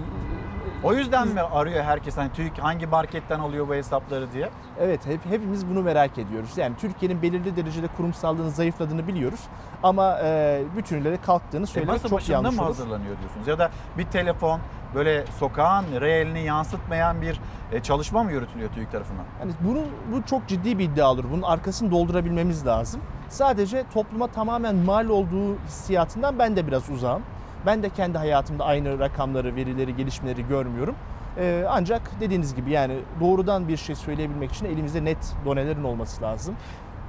Speaker 1: O yüzden mi arıyor herkes hani TÜİK hangi marketten alıyor bu hesapları diye?
Speaker 21: Evet hep, hepimiz bunu merak ediyoruz. Yani Türkiye'nin belirli derecede kurumsallığının zayıfladığını biliyoruz. Ama e, bütünüyle kalktığını
Speaker 1: E
Speaker 21: söylemek
Speaker 1: masa
Speaker 21: çok yanlış
Speaker 1: mı
Speaker 21: olur.
Speaker 1: hazırlanıyor diyorsunuz? Ya da bir telefon böyle sokağın realini yansıtmayan bir e, çalışma mı yürütülüyor TÜİK tarafından?
Speaker 21: Yani bunu bu çok ciddi bir iddia olur. Bunun arkasını doldurabilmemiz lazım. Sadece topluma tamamen mal olduğu hissiyatından ben de biraz uzağım. Ben de kendi hayatımda aynı rakamları, verileri, gelişmeleri görmüyorum. Ee, ancak dediğiniz gibi yani doğrudan bir şey söyleyebilmek için elimizde net donelerin olması lazım.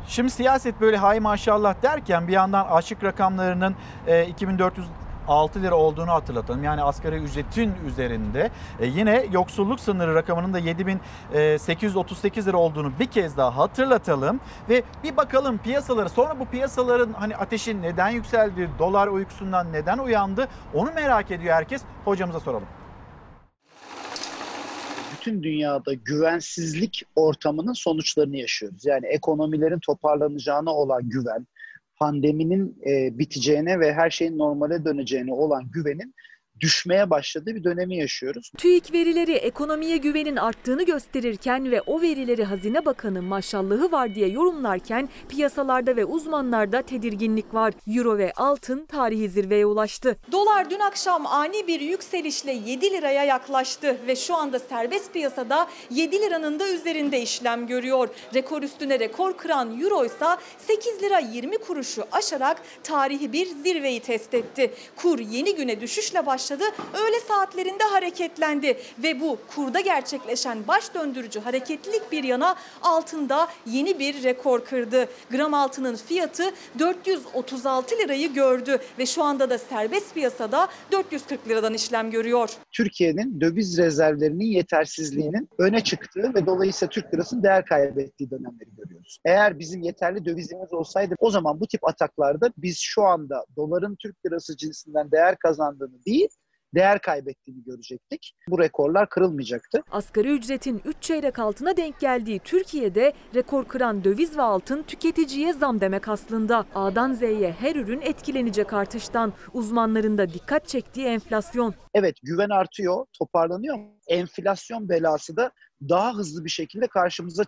Speaker 1: Şimdi siyaset böyle hay maşallah derken bir yandan açık rakamlarının e, 2406 lira olduğunu hatırlatalım. Yani asgari ücretin üzerinde. E, yine yoksulluk sınırı rakamının da 7838 lira olduğunu bir kez daha hatırlatalım. Ve bir bakalım piyasaları sonra bu piyasaların hani ateşi neden yükseldi, dolar uykusundan neden uyandı onu merak ediyor herkes. Hocamıza soralım.
Speaker 22: bütün dünyada güvensizlik ortamının sonuçlarını yaşıyoruz. Yani ekonomilerin toparlanacağına olan güven, pandeminin e, biteceğine ve her şeyin normale döneceğine olan güvenin düşmeye başladığı bir dönemi yaşıyoruz.
Speaker 23: TÜİK verileri ekonomiye güvenin arttığını gösterirken ve o verileri Hazine Bakanı maşallahı var diye yorumlarken piyasalarda ve uzmanlarda tedirginlik var. Euro ve altın tarihi zirveye ulaştı. Dolar dün akşam ani bir yükselişle 7 liraya yaklaştı ve şu anda serbest piyasada 7 liranın da üzerinde işlem görüyor. Rekor üstüne rekor kıran Euro ise 8 lira 20 kuruşu aşarak tarihi bir zirveyi test etti. Kur yeni güne düşüşle başladı. Öğle saatlerinde hareketlendi ve bu kurda gerçekleşen baş döndürücü hareketlilik bir yana altında yeni bir rekor kırdı. Gram altının fiyatı 436 lirayı gördü ve şu anda da serbest piyasada 440 liradan işlem görüyor.
Speaker 22: Türkiye'nin döviz rezervlerinin yetersizliğinin öne çıktığı ve dolayısıyla Türk lirasının değer kaybettiği dönemleri görüyoruz. Eğer bizim yeterli dövizimiz olsaydı o zaman bu tip ataklarda biz şu anda doların Türk lirası cinsinden değer kazandığını değil, değer kaybettiğini görecektik. Bu rekorlar kırılmayacaktı.
Speaker 23: Asgari ücretin 3 çeyrek altına denk geldiği Türkiye'de rekor kıran döviz ve altın tüketiciye zam demek aslında. A'dan Z'ye her ürün etkilenecek artıştan. Uzmanların da dikkat çektiği enflasyon.
Speaker 22: Evet güven artıyor, toparlanıyor enflasyon belası da daha hızlı bir şekilde karşımıza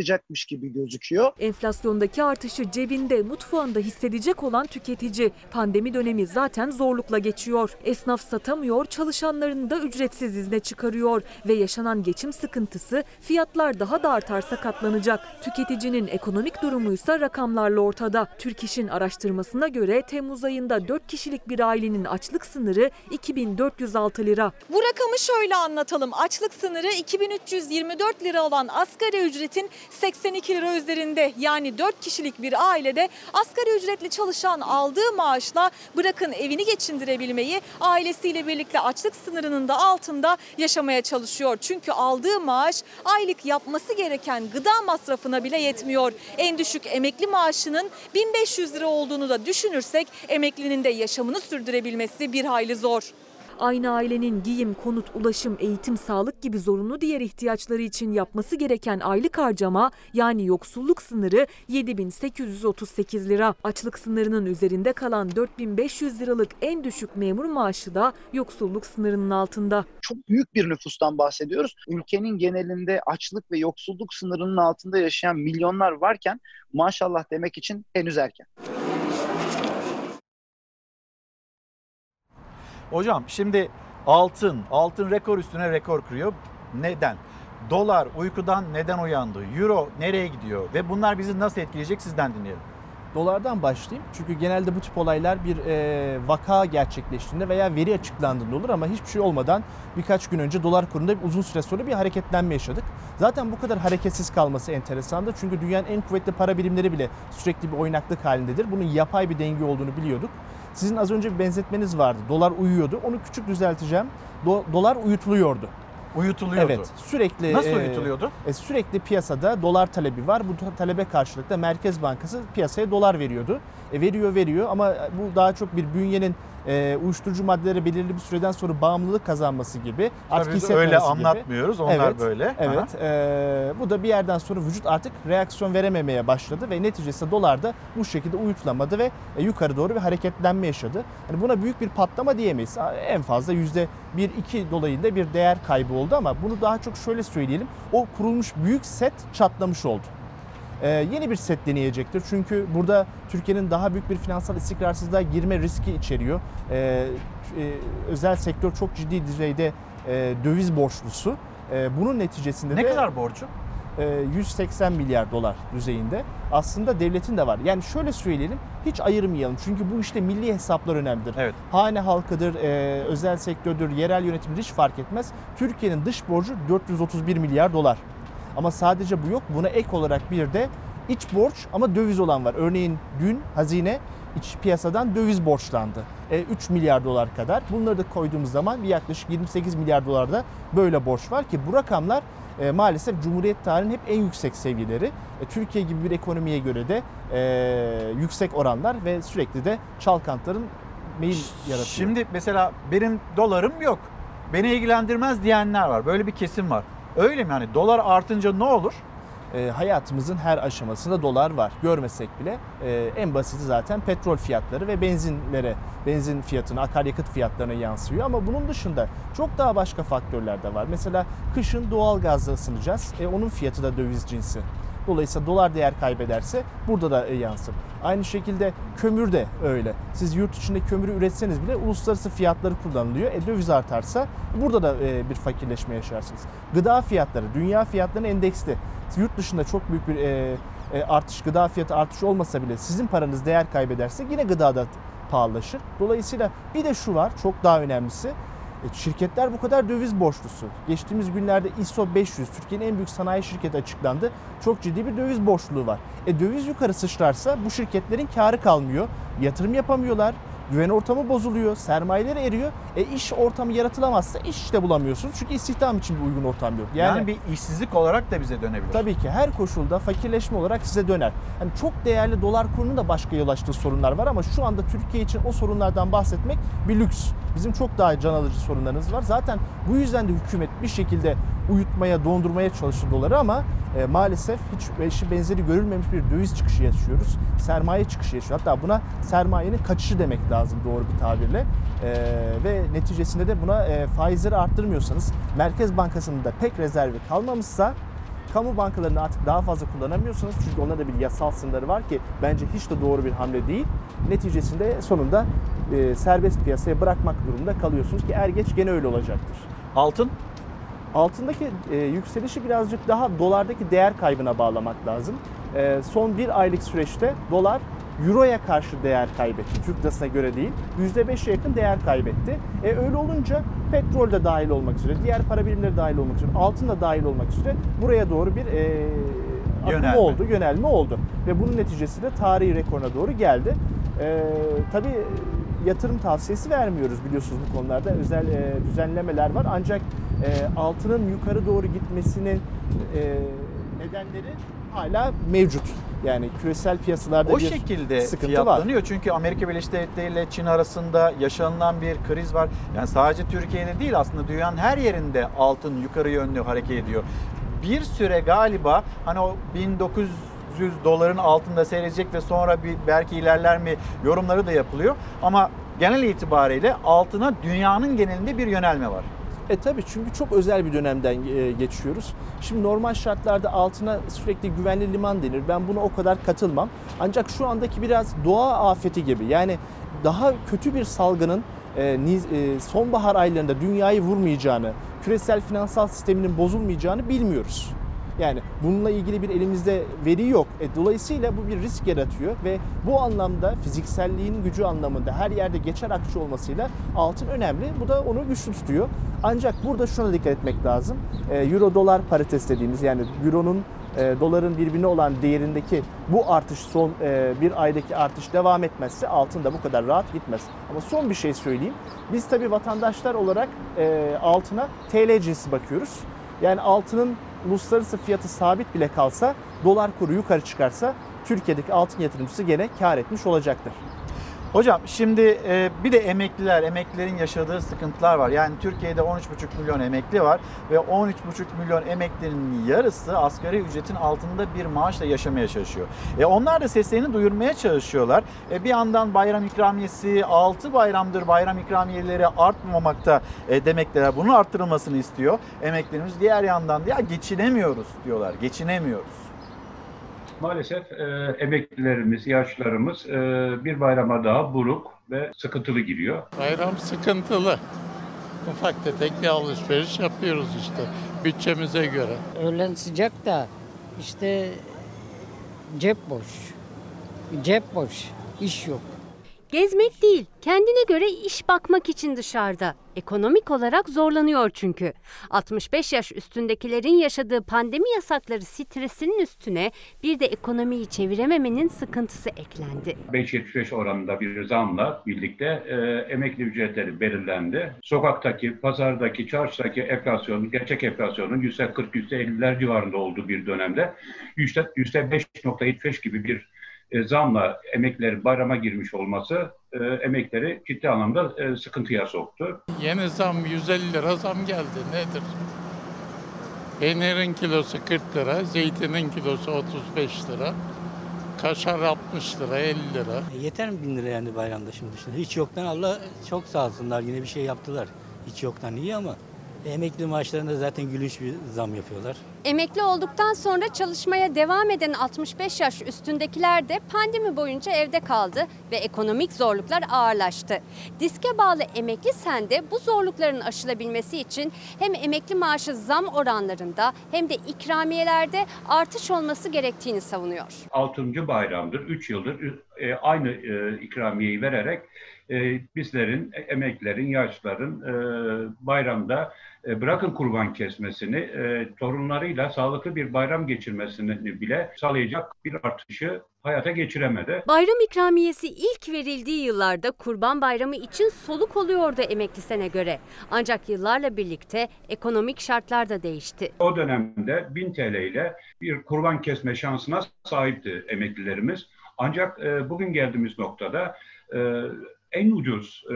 Speaker 22: çıkacakmış gibi gözüküyor.
Speaker 23: Enflasyondaki artışı cebinde, mutfağında hissedecek olan tüketici. Pandemi dönemi zaten zorlukla geçiyor. Esnaf satamıyor, çalışanlarını da ücretsiz izne çıkarıyor ve yaşanan geçim sıkıntısı fiyatlar daha da artarsa katlanacak. Tüketicinin ekonomik durumuysa rakamlarla ortada. Türk İş'in araştırmasına göre Temmuz ayında 4 kişilik bir ailenin açlık sınırı 2406 lira. Bu rakamı şöyle anlatalım. Açlık sınırı 2324 lira olan asgari ücretin 82 lira üzerinde. Yani 4 kişilik bir ailede asgari ücretli çalışan aldığı maaşla bırakın evini geçindirebilmeyi ailesiyle birlikte açlık sınırının da altında yaşamaya çalışıyor. Çünkü aldığı maaş aylık yapması gereken gıda masrafına bile yetmiyor. En düşük emekli maaşının 1500 lira olduğunu da düşünürsek emeklinin de yaşamını sürdürebilmesi bir hayli zor. Aynı ailenin giyim, konut, ulaşım, eğitim, sağlık gibi zorunlu diğer ihtiyaçları için yapması gereken aylık harcama yani yoksulluk sınırı 7838 lira. Açlık sınırının üzerinde kalan 4500 liralık en düşük memur maaşı da yoksulluk sınırının altında.
Speaker 22: Çok büyük bir nüfustan bahsediyoruz. Ülkenin genelinde açlık ve yoksulluk sınırının altında yaşayan milyonlar varken maşallah demek için henüz erken.
Speaker 1: Hocam şimdi altın, altın rekor üstüne rekor kırıyor. Neden? Dolar uykudan neden uyandı? Euro nereye gidiyor? Ve bunlar bizi nasıl etkileyecek sizden dinleyelim.
Speaker 21: Dolardan başlayayım. Çünkü genelde bu tip olaylar bir e, vaka gerçekleştiğinde veya veri açıklandığında olur ama hiçbir şey olmadan birkaç gün önce dolar kurunda uzun süre sonra bir hareketlenme yaşadık. Zaten bu kadar hareketsiz kalması enteresandı. Çünkü dünyanın en kuvvetli para birimleri bile sürekli bir oynaklık halindedir. Bunun yapay bir denge olduğunu biliyorduk. Sizin az önce bir benzetmeniz vardı. Dolar uyuyordu. Onu küçük düzelteceğim. Do- dolar uyutuluyordu.
Speaker 1: Uyutuluyordu.
Speaker 21: Evet. Sürekli
Speaker 1: Nasıl
Speaker 21: e,
Speaker 1: uyutuluyordu?
Speaker 21: e, sürekli piyasada dolar talebi var. Bu ta- talebe karşılık da Merkez Bankası piyasaya dolar veriyordu. E, veriyor veriyor ama bu daha çok bir bünyenin e, uyuşturucu maddelere belirli bir süreden sonra bağımlılık kazanması gibi.
Speaker 1: Tabii biz
Speaker 21: hissetmemesi
Speaker 1: öyle
Speaker 21: gibi.
Speaker 1: anlatmıyoruz, onlar
Speaker 21: evet,
Speaker 1: böyle.
Speaker 21: Evet. e, bu da bir yerden sonra vücut artık reaksiyon verememeye başladı ve neticesinde dolar da bu şekilde uyutulamadı ve e, yukarı doğru bir hareketlenme yaşadı. Yani buna büyük bir patlama diyemeyiz. En fazla yüzde 1-2 dolayında bir değer kaybı oldu ama bunu daha çok şöyle söyleyelim. O kurulmuş büyük set çatlamış oldu. Ee, yeni bir set deneyecektir. Çünkü burada Türkiye'nin daha büyük bir finansal istikrarsızlığa girme riski içeriyor. Ee, e, özel sektör çok ciddi düzeyde e, döviz borçlusu. E, bunun neticesinde
Speaker 1: Ne
Speaker 21: de
Speaker 1: kadar borcu?
Speaker 21: e, 180 milyar dolar düzeyinde. Aslında devletin de var. Yani şöyle söyleyelim, hiç ayırmayalım. Çünkü bu işte milli hesaplar önemlidir.
Speaker 1: Evet.
Speaker 21: Hane halkıdır, e, özel sektördür, yerel yönetimdir hiç fark etmez. Türkiye'nin dış borcu 431 milyar dolar. Ama sadece bu yok. Buna ek olarak bir de iç borç ama döviz olan var. Örneğin dün hazine iç piyasadan döviz borçlandı. E, 3 milyar dolar kadar. Bunları da koyduğumuz zaman bir yaklaşık 28 milyar dolarda böyle borç var ki bu rakamlar e, maalesef Cumhuriyet tarihinin hep en yüksek seviyeleri. E, Türkiye gibi bir ekonomiye göre de e, yüksek oranlar ve sürekli de çalkantıların meyil yaratıyor.
Speaker 1: Şimdi mesela benim dolarım yok. Beni ilgilendirmez diyenler var. Böyle bir kesim var. Öyle mi? Yani dolar artınca ne olur?
Speaker 21: E, hayatımızın her aşamasında dolar var. Görmesek bile e, en basiti zaten petrol fiyatları ve benzinlere, benzin fiyatına, akaryakıt fiyatlarına yansıyor. Ama bunun dışında çok daha başka faktörler de var. Mesela kışın doğal gazla ısınacağız. E, onun fiyatı da döviz cinsi. Dolayısıyla dolar değer kaybederse burada da e, yansır. Aynı şekilde kömür de öyle. Siz yurt içinde kömürü üretseniz bile uluslararası fiyatları kullanılıyor. E, döviz artarsa burada da e, bir fakirleşme yaşarsınız. Gıda fiyatları, dünya fiyatlarına endeksli. Yurt dışında çok büyük bir e, artış, gıda fiyatı artışı olmasa bile sizin paranız değer kaybederse yine gıdada pahalılaşır. Dolayısıyla bir de şu var, çok daha önemlisi. E, Şirketler bu kadar döviz borçlusu. Geçtiğimiz günlerde ISO 500, Türkiye'nin en büyük sanayi şirketi açıklandı. Çok ciddi bir döviz borçluluğu var. E döviz yukarı sıçrarsa bu şirketlerin karı kalmıyor. Yatırım yapamıyorlar. Güven ortamı bozuluyor, sermayeleri eriyor. E iş ortamı yaratılamazsa iş işte bulamıyorsunuz. Çünkü istihdam için bir uygun ortam yok.
Speaker 1: Yani, bir işsizlik olarak da bize dönebilir.
Speaker 21: Tabii ki her koşulda fakirleşme olarak size döner. Yani çok değerli dolar kurunun da başka yol açtığı sorunlar var ama şu anda Türkiye için o sorunlardan bahsetmek bir lüks. Bizim çok daha can alıcı sorunlarımız var. Zaten bu yüzden de hükümet bir şekilde uyutmaya, dondurmaya çalıştı doları ama e, maalesef hiç eşi benzeri görülmemiş bir döviz çıkışı yaşıyoruz. Sermaye çıkışı yaşıyoruz. Hatta buna sermayenin kaçışı demek lazım doğru bir tabirle. E, ve neticesinde de buna e, faizleri arttırmıyorsanız, Merkez Bankası'nın da pek rezervi kalmamışsa kamu bankalarını artık daha fazla kullanamıyorsunuz. Çünkü onlarda bir yasal sınırları var ki bence hiç de doğru bir hamle değil. Neticesinde sonunda e, serbest piyasaya bırakmak durumunda kalıyorsunuz ki er geç gene öyle olacaktır.
Speaker 1: Altın?
Speaker 21: Altındaki e, yükselişi birazcık daha dolardaki değer kaybına bağlamak lazım. E, son bir aylık süreçte dolar Euro'ya karşı değer kaybetti. Türk lirasına göre değil. %5'e yakın değer kaybetti. E, öyle olunca petrol de dahil olmak üzere, diğer para birimleri dahil olmak üzere, altın da dahil olmak üzere buraya doğru bir e,
Speaker 1: Yönelme.
Speaker 21: oldu, yönelme oldu. Ve bunun neticesi de tarihi rekoruna doğru geldi. E, tabii yatırım tavsiyesi vermiyoruz biliyorsunuz bu konularda. Özel e, düzenlemeler var. Ancak e, altının yukarı doğru gitmesinin e, nedenleri hala mevcut. Yani küresel piyasalarda
Speaker 1: O
Speaker 21: bir
Speaker 1: şekilde
Speaker 21: sıkıntı var.
Speaker 1: fiyatlanıyor. Çünkü Amerika Birleşik Devletleri ile Çin arasında yaşanılan bir kriz var. Yani sadece Türkiye'de değil aslında dünyanın her yerinde altın yukarı yönlü hareket ediyor. Bir süre galiba hani o 1900 doların altında seyredecek ve sonra bir belki ilerler mi yorumları da yapılıyor. Ama genel itibariyle altına dünyanın genelinde bir yönelme var.
Speaker 21: E tabii çünkü çok özel bir dönemden e, geçiyoruz. Şimdi normal şartlarda altına sürekli güvenli liman denir. Ben buna o kadar katılmam. Ancak şu andaki biraz doğa afeti gibi. Yani daha kötü bir salgının e, e, sonbahar aylarında dünyayı vurmayacağını, küresel finansal sisteminin bozulmayacağını bilmiyoruz. Yani bununla ilgili bir elimizde veri yok. E, dolayısıyla bu bir risk yaratıyor ve bu anlamda fizikselliğin gücü anlamında her yerde geçer akışı olmasıyla altın önemli. Bu da onu güçlü tutuyor. Ancak burada şuna dikkat etmek lazım. E, Euro dolar paritesi dediğimiz yani euronun e, doların birbirine olan değerindeki bu artış son e, bir aydaki artış devam etmezse altın da bu kadar rahat gitmez. Ama son bir şey söyleyeyim. Biz tabii vatandaşlar olarak e, altına TL cinsi bakıyoruz. Yani altının uluslararası fiyatı sabit bile kalsa, dolar kuru yukarı çıkarsa Türkiye'deki altın yatırımcısı gene kar etmiş olacaktır.
Speaker 1: Hocam şimdi e, bir de emekliler, emeklilerin yaşadığı sıkıntılar var. Yani Türkiye'de 13,5 milyon emekli var ve 13,5 milyon emeklinin yarısı asgari ücretin altında bir maaşla yaşamaya çalışıyor. E, onlar da seslerini duyurmaya çalışıyorlar. E, bir yandan bayram ikramiyesi 6 bayramdır bayram ikramiyeleri artmamakta e, demekteler. Bunun arttırılmasını istiyor emeklilerimiz. Diğer yandan da ya geçinemiyoruz diyorlar. Geçinemiyoruz.
Speaker 24: Maalesef e, emeklilerimiz, yaşlılarımız e, bir bayrama daha buruk ve sıkıntılı giriyor.
Speaker 25: Bayram sıkıntılı. Ufak tefek bir alışveriş yapıyoruz işte bütçemize göre.
Speaker 26: Öğlen sıcak da işte cep boş. Cep boş. iş yok.
Speaker 27: Gezmek değil, kendine göre iş bakmak için dışarıda. Ekonomik olarak zorlanıyor çünkü. 65 yaş üstündekilerin yaşadığı pandemi yasakları stresinin üstüne bir de ekonomiyi çevirememenin sıkıntısı eklendi.
Speaker 24: 5.75 oranında bir zamla birlikte e, emekli ücretleri belirlendi. Sokaktaki, pazardaki, çarşıdaki enflasyonun, gerçek enflasyonun %40-%50'ler civarında olduğu bir dönemde %5.75 gibi bir e, zamla emeklilerin bayrama girmiş olması e, emekleri ciddi anlamda e, sıkıntıya soktu.
Speaker 25: Yeni zam 150 lira zam geldi nedir? Peynirin kilosu 40 lira, zeytinin kilosu 35 lira, kaşar 60 lira, 50 lira.
Speaker 28: E, Yeter mi bin lira yani bayramda şimdi? Hiç yoktan Allah çok sağ olsunlar yine bir şey yaptılar. Hiç yoktan iyi ama emekli maaşlarında zaten gülünç bir zam yapıyorlar.
Speaker 27: Emekli olduktan sonra çalışmaya devam eden 65 yaş üstündekiler de pandemi boyunca evde kaldı ve ekonomik zorluklar ağırlaştı. Diske bağlı emekli sende bu zorlukların aşılabilmesi için hem emekli maaşı zam oranlarında hem de ikramiyelerde artış olması gerektiğini savunuyor.
Speaker 24: 6. bayramdır, 3 yıldır e, aynı e, ikramiyeyi vererek e, bizlerin, emeklilerin, yaşlıların bayramda bırakın kurban kesmesini, e, torunlarıyla sağlıklı bir bayram geçirmesini bile sağlayacak bir artışı hayata geçiremedi.
Speaker 27: Bayram ikramiyesi ilk verildiği yıllarda Kurban Bayramı için soluk oluyordu emekli sene göre. Ancak yıllarla birlikte ekonomik şartlar da değişti.
Speaker 24: O dönemde 1000 TL ile bir kurban kesme şansına sahipti emeklilerimiz. Ancak e, bugün geldiğimiz noktada e, en ucuz e,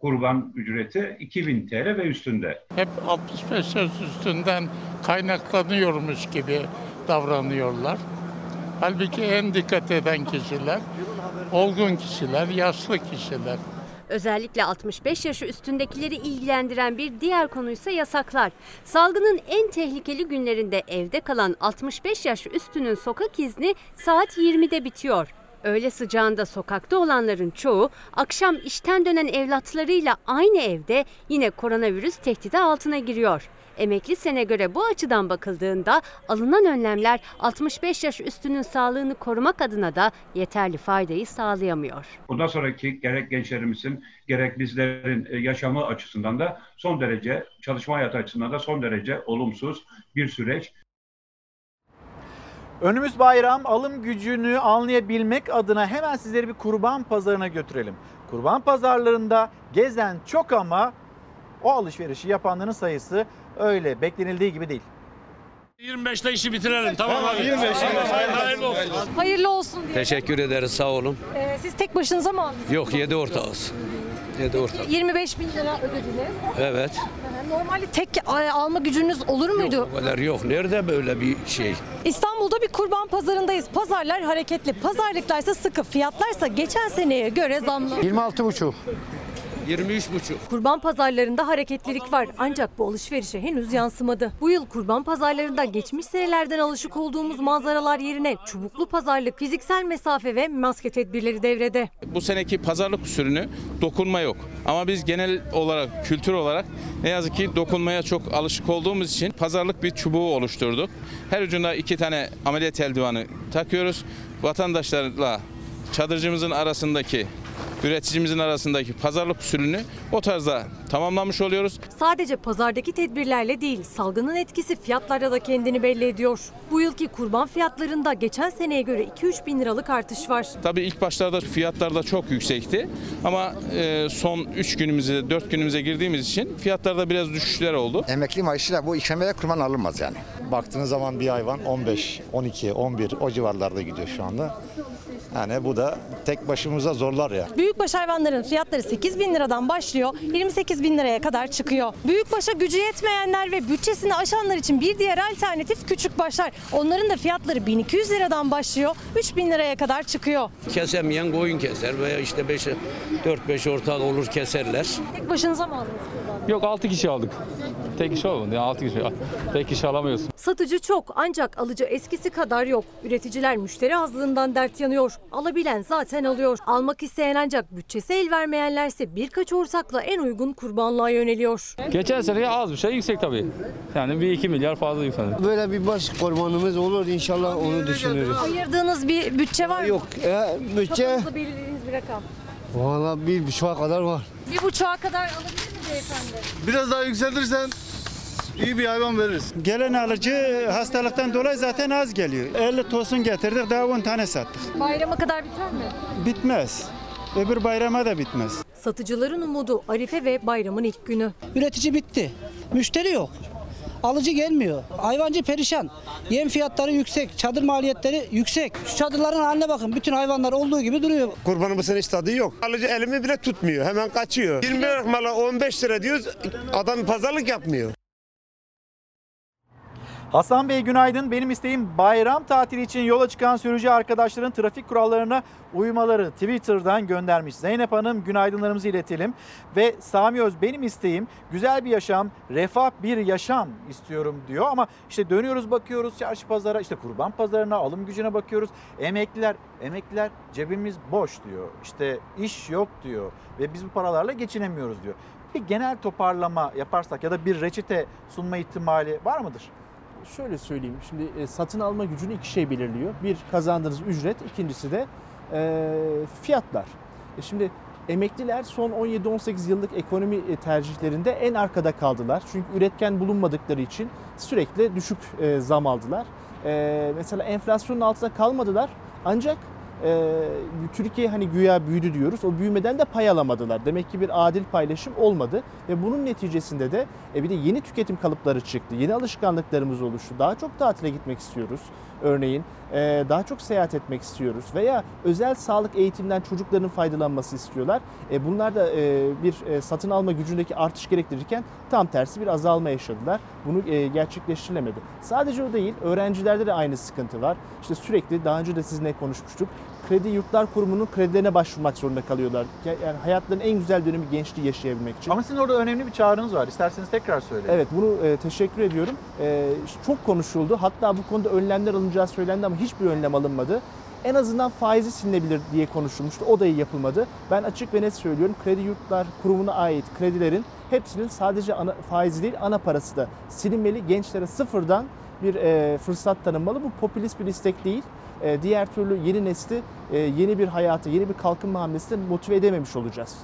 Speaker 24: kurban ücreti 2000 TL ve üstünde.
Speaker 25: Hep 65 yaş üstünden kaynaklanıyormuş gibi davranıyorlar. Halbuki en dikkat eden kişiler, olgun kişiler, yaşlı kişiler.
Speaker 27: Özellikle 65 yaşı üstündekileri ilgilendiren bir diğer konuysa yasaklar. Salgının en tehlikeli günlerinde evde kalan 65 yaş üstünün sokak izni saat 20'de bitiyor. Öğle sıcağında sokakta olanların çoğu akşam işten dönen evlatlarıyla aynı evde yine koronavirüs tehdidi altına giriyor. Emekli sene göre bu açıdan bakıldığında alınan önlemler 65 yaş üstünün sağlığını korumak adına da yeterli faydayı sağlayamıyor.
Speaker 24: Bundan sonraki gerek gençlerimizin gerek bizlerin e, yaşamı açısından da son derece çalışma hayatı açısından da son derece olumsuz bir süreç.
Speaker 1: Önümüz bayram alım gücünü anlayabilmek adına hemen sizleri bir kurban pazarına götürelim. Kurban pazarlarında gezen çok ama o alışverişi yapanların sayısı öyle beklenildiği gibi değil.
Speaker 29: 25'te işi bitirelim tamam abi. 25. Hayırlı olsun.
Speaker 30: Hayırlı olsun diye.
Speaker 31: Teşekkür ederiz sağ olun.
Speaker 30: Ee, siz tek başınıza mı aldınız?
Speaker 31: Yok 7 ortağız. 7 ortak.
Speaker 30: 25 bin lira ödediniz.
Speaker 31: Evet.
Speaker 30: Normalde tek e, alma gücünüz olur muydu?
Speaker 31: O kadar yok. Nerede böyle bir şey?
Speaker 30: İstanbul'da bir kurban pazarındayız. Pazarlar hareketli. Pazarlıklar ise sıkı. Fiyatlarsa geçen seneye göre zamlı.
Speaker 31: 26,5. 23,5.
Speaker 30: Kurban pazarlarında hareketlilik var ancak bu alışverişe henüz yansımadı. Bu yıl kurban pazarlarında geçmiş senelerden alışık olduğumuz manzaralar yerine çubuklu pazarlık, fiziksel mesafe ve maske tedbirleri devrede.
Speaker 32: Bu seneki pazarlık usulünü dokunma yok. Ama biz genel olarak, kültür olarak ne yazık ki dokunmaya çok alışık olduğumuz için pazarlık bir çubuğu oluşturduk. Her ucunda iki tane ameliyat eldivanı takıyoruz. Vatandaşlarla çadırcımızın arasındaki üreticimizin arasındaki pazarlık usulünü o tarzda tamamlamış oluyoruz.
Speaker 30: Sadece pazardaki tedbirlerle değil, salgının etkisi fiyatlarda da kendini belli ediyor. Bu yılki kurban fiyatlarında geçen seneye göre 2-3 bin liralık artış var.
Speaker 32: Tabii ilk başlarda fiyatlar da çok yüksekti ama e, son 3 günümüze 4 günümüze girdiğimiz için fiyatlarda biraz düşüşler oldu.
Speaker 33: Emekli maaşıyla bu ikramiye kurban alınmaz yani. Baktığınız zaman bir hayvan 15, 12, 11 o civarlarda gidiyor şu anda.
Speaker 34: Yani bu da tek başımıza zorlar ya.
Speaker 30: Büyükbaş hayvanların fiyatları 8 bin liradan başlıyor, 28 bin liraya kadar çıkıyor. Büyükbaşa gücü yetmeyenler ve bütçesini aşanlar için bir diğer alternatif küçük başlar. Onların da fiyatları 1200 liradan başlıyor, 3000 liraya kadar çıkıyor.
Speaker 31: Kesemeyen koyun keser veya işte 4-5 ortak olur keserler.
Speaker 30: Tek başınıza mı aldınız?
Speaker 35: Yok 6 kişi aldık. Tek kişi olmadı. 6 kişi. Tek kişi alamıyorsun.
Speaker 30: Satıcı çok ancak alıcı eskisi kadar yok. Üreticiler müşteri azlığından dert yanıyor. Alabilen zaten alıyor. Almak isteyen ancak bütçesi el vermeyenlerse birkaç ortakla en uygun kurbanlığa yöneliyor.
Speaker 35: Geçen sene az bir şey yüksek tabii. Yani bir 2 milyar fazla yükseldi.
Speaker 36: Böyle bir baş kurbanımız olur inşallah onu düşünürüz.
Speaker 30: Ayırdığınız bir bütçe var mı?
Speaker 36: Yok e, bütçe
Speaker 30: Kafanızda belirlediğiniz bir rakam.
Speaker 36: Valla bir buçuğa kadar var.
Speaker 30: Bir buçuğa kadar alabilir mi beyefendi?
Speaker 36: Biraz daha yükseltirsen iyi bir hayvan veririz.
Speaker 37: Gelen alıcı hastalıktan dolayı zaten az geliyor. 50 tosun getirdik daha 10 tane sattık.
Speaker 30: Bayrama kadar biter mi?
Speaker 37: Bitmez. Öbür bayrama da bitmez.
Speaker 30: Satıcıların umudu Arife ve bayramın ilk günü.
Speaker 38: Üretici bitti. Müşteri yok. Alıcı gelmiyor. Hayvancı perişan. Yem fiyatları yüksek, çadır maliyetleri yüksek. Şu çadırların haline bakın. Bütün hayvanlar olduğu gibi duruyor.
Speaker 34: Kurbanımızın hiç tadı yok. Alıcı elimi bile tutmuyor. Hemen kaçıyor. 20 lira mala 15 lira diyoruz. Adam pazarlık yapmıyor.
Speaker 1: Hasan Bey günaydın. Benim isteğim bayram tatili için yola çıkan sürücü arkadaşların trafik kurallarına uymaları Twitter'dan göndermiş. Zeynep Hanım günaydınlarımızı iletelim. Ve Sami Öz benim isteğim güzel bir yaşam, refah bir yaşam istiyorum diyor. Ama işte dönüyoruz bakıyoruz çarşı pazara, işte kurban pazarına, alım gücüne bakıyoruz. Emekliler, emekliler cebimiz boş diyor. İşte iş yok diyor ve biz bu paralarla geçinemiyoruz diyor. Bir genel toparlama yaparsak ya da bir reçete sunma ihtimali var mıdır?
Speaker 21: Şöyle söyleyeyim. Şimdi e, satın alma gücünü iki şey belirliyor. Bir kazandığınız ücret, ikincisi de e, fiyatlar. E şimdi emekliler son 17-18 yıllık ekonomi e, tercihlerinde en arkada kaldılar. Çünkü üretken bulunmadıkları için sürekli düşük e, zam aldılar. E, mesela enflasyonun altında kalmadılar. Ancak e, Türkiye hani güya büyüdü diyoruz. O büyümeden de pay alamadılar. Demek ki bir adil paylaşım olmadı ve bunun neticesinde de e, bir de yeni tüketim kalıpları çıktı. Yeni alışkanlıklarımız oluştu. Daha çok tatile gitmek istiyoruz. Örneğin e, daha çok seyahat etmek istiyoruz veya özel sağlık eğitimden çocukların faydalanması istiyorlar. E, bunlar da e, bir satın alma gücündeki artış gerektirirken tam tersi bir azalma yaşadılar. Bunu e, gerçekleştirilemedi. Sadece o değil, öğrencilerde de aynı sıkıntı var. İşte sürekli daha önce de sizinle konuşmuştuk. Kredi Yurtlar Kurumu'nun kredilerine başvurmak zorunda kalıyorlar. Yani hayatlarının en güzel dönemi gençliği yaşayabilmek için.
Speaker 1: Ama sizin orada önemli bir çağrınız var. İsterseniz tekrar söyleyin.
Speaker 21: Evet bunu e, teşekkür ediyorum. E, çok konuşuldu. Hatta bu konuda önlemler alınacağı söylendi ama hiçbir önlem alınmadı. En azından faizi silinebilir diye konuşulmuştu. O da yapılmadı. Ben açık ve net söylüyorum. Kredi Yurtlar Kurumu'na ait kredilerin hepsinin sadece ana, faizi değil ana parası da silinmeli. Gençlere sıfırdan bir e, fırsat tanınmalı. Bu popülist bir istek değil. E, diğer türlü yeni nesli e, yeni bir hayatı, yeni bir kalkınma hamlesine motive edememiş olacağız.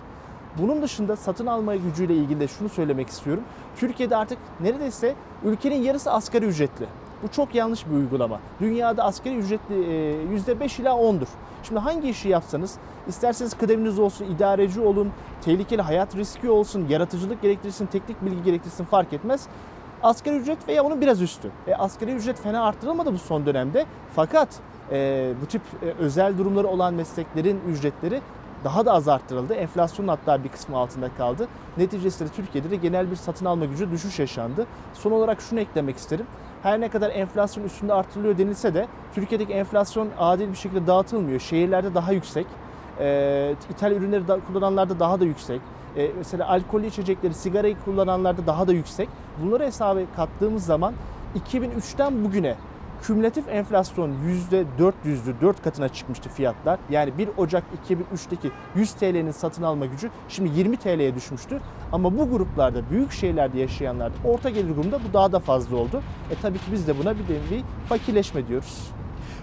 Speaker 21: Bunun dışında satın alma gücüyle ilgili de şunu söylemek istiyorum. Türkiye'de artık neredeyse ülkenin yarısı asgari ücretli. Bu çok yanlış bir uygulama. Dünyada asgari ücretli %5 ila 10'dur. Şimdi hangi işi yapsanız, isterseniz kıdeminiz olsun, idareci olun, tehlikeli hayat riski olsun, yaratıcılık gerektirsin, teknik bilgi gerektirsin fark etmez. Asgari ücret veya onun biraz üstü. E, asgari ücret fena arttırılmadı bu son dönemde. Fakat e, bu tip e, özel durumları olan mesleklerin ücretleri daha da az arttırıldı. Enflasyonun hatta bir kısmı altında kaldı. Neticesinde Türkiye'de de genel bir satın alma gücü düşüş yaşandı. Son olarak şunu eklemek isterim. Her ne kadar enflasyon üstünde artırılıyor denilse de Türkiye'deki enflasyon adil bir şekilde dağıtılmıyor. Şehirlerde daha yüksek. E, ithal ürünleri da, kullananlarda daha da yüksek. E, mesela alkollü içecekleri, sigarayı kullananlarda daha da yüksek. Bunları hesaba kattığımız zaman 2003'ten bugüne kümülatif enflasyon %400'lü 4 katına çıkmıştı fiyatlar. Yani 1 Ocak 2003'teki 100 TL'nin satın alma gücü şimdi 20 TL'ye düşmüştü. Ama bu gruplarda, büyük şehirlerde yaşayanlarda, orta gelir grubunda bu daha da fazla oldu. E tabii ki biz de buna bir nevi fakirleşme diyoruz.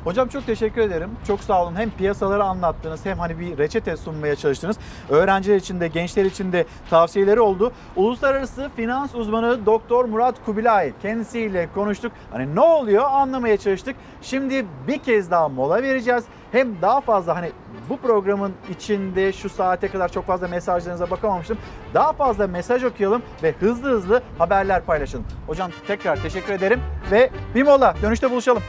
Speaker 1: Hocam çok teşekkür ederim. Çok sağ olun. Hem piyasaları anlattınız hem hani bir reçete sunmaya çalıştınız. Öğrenciler için de gençler için de tavsiyeleri oldu. Uluslararası finans uzmanı Doktor Murat Kubilay kendisiyle konuştuk. Hani ne oluyor anlamaya çalıştık. Şimdi bir kez daha mola vereceğiz. Hem daha fazla hani bu programın içinde şu saate kadar çok fazla mesajlarınıza bakamamıştım. Daha fazla mesaj okuyalım ve hızlı hızlı haberler paylaşalım. Hocam tekrar teşekkür ederim ve bir mola dönüşte buluşalım.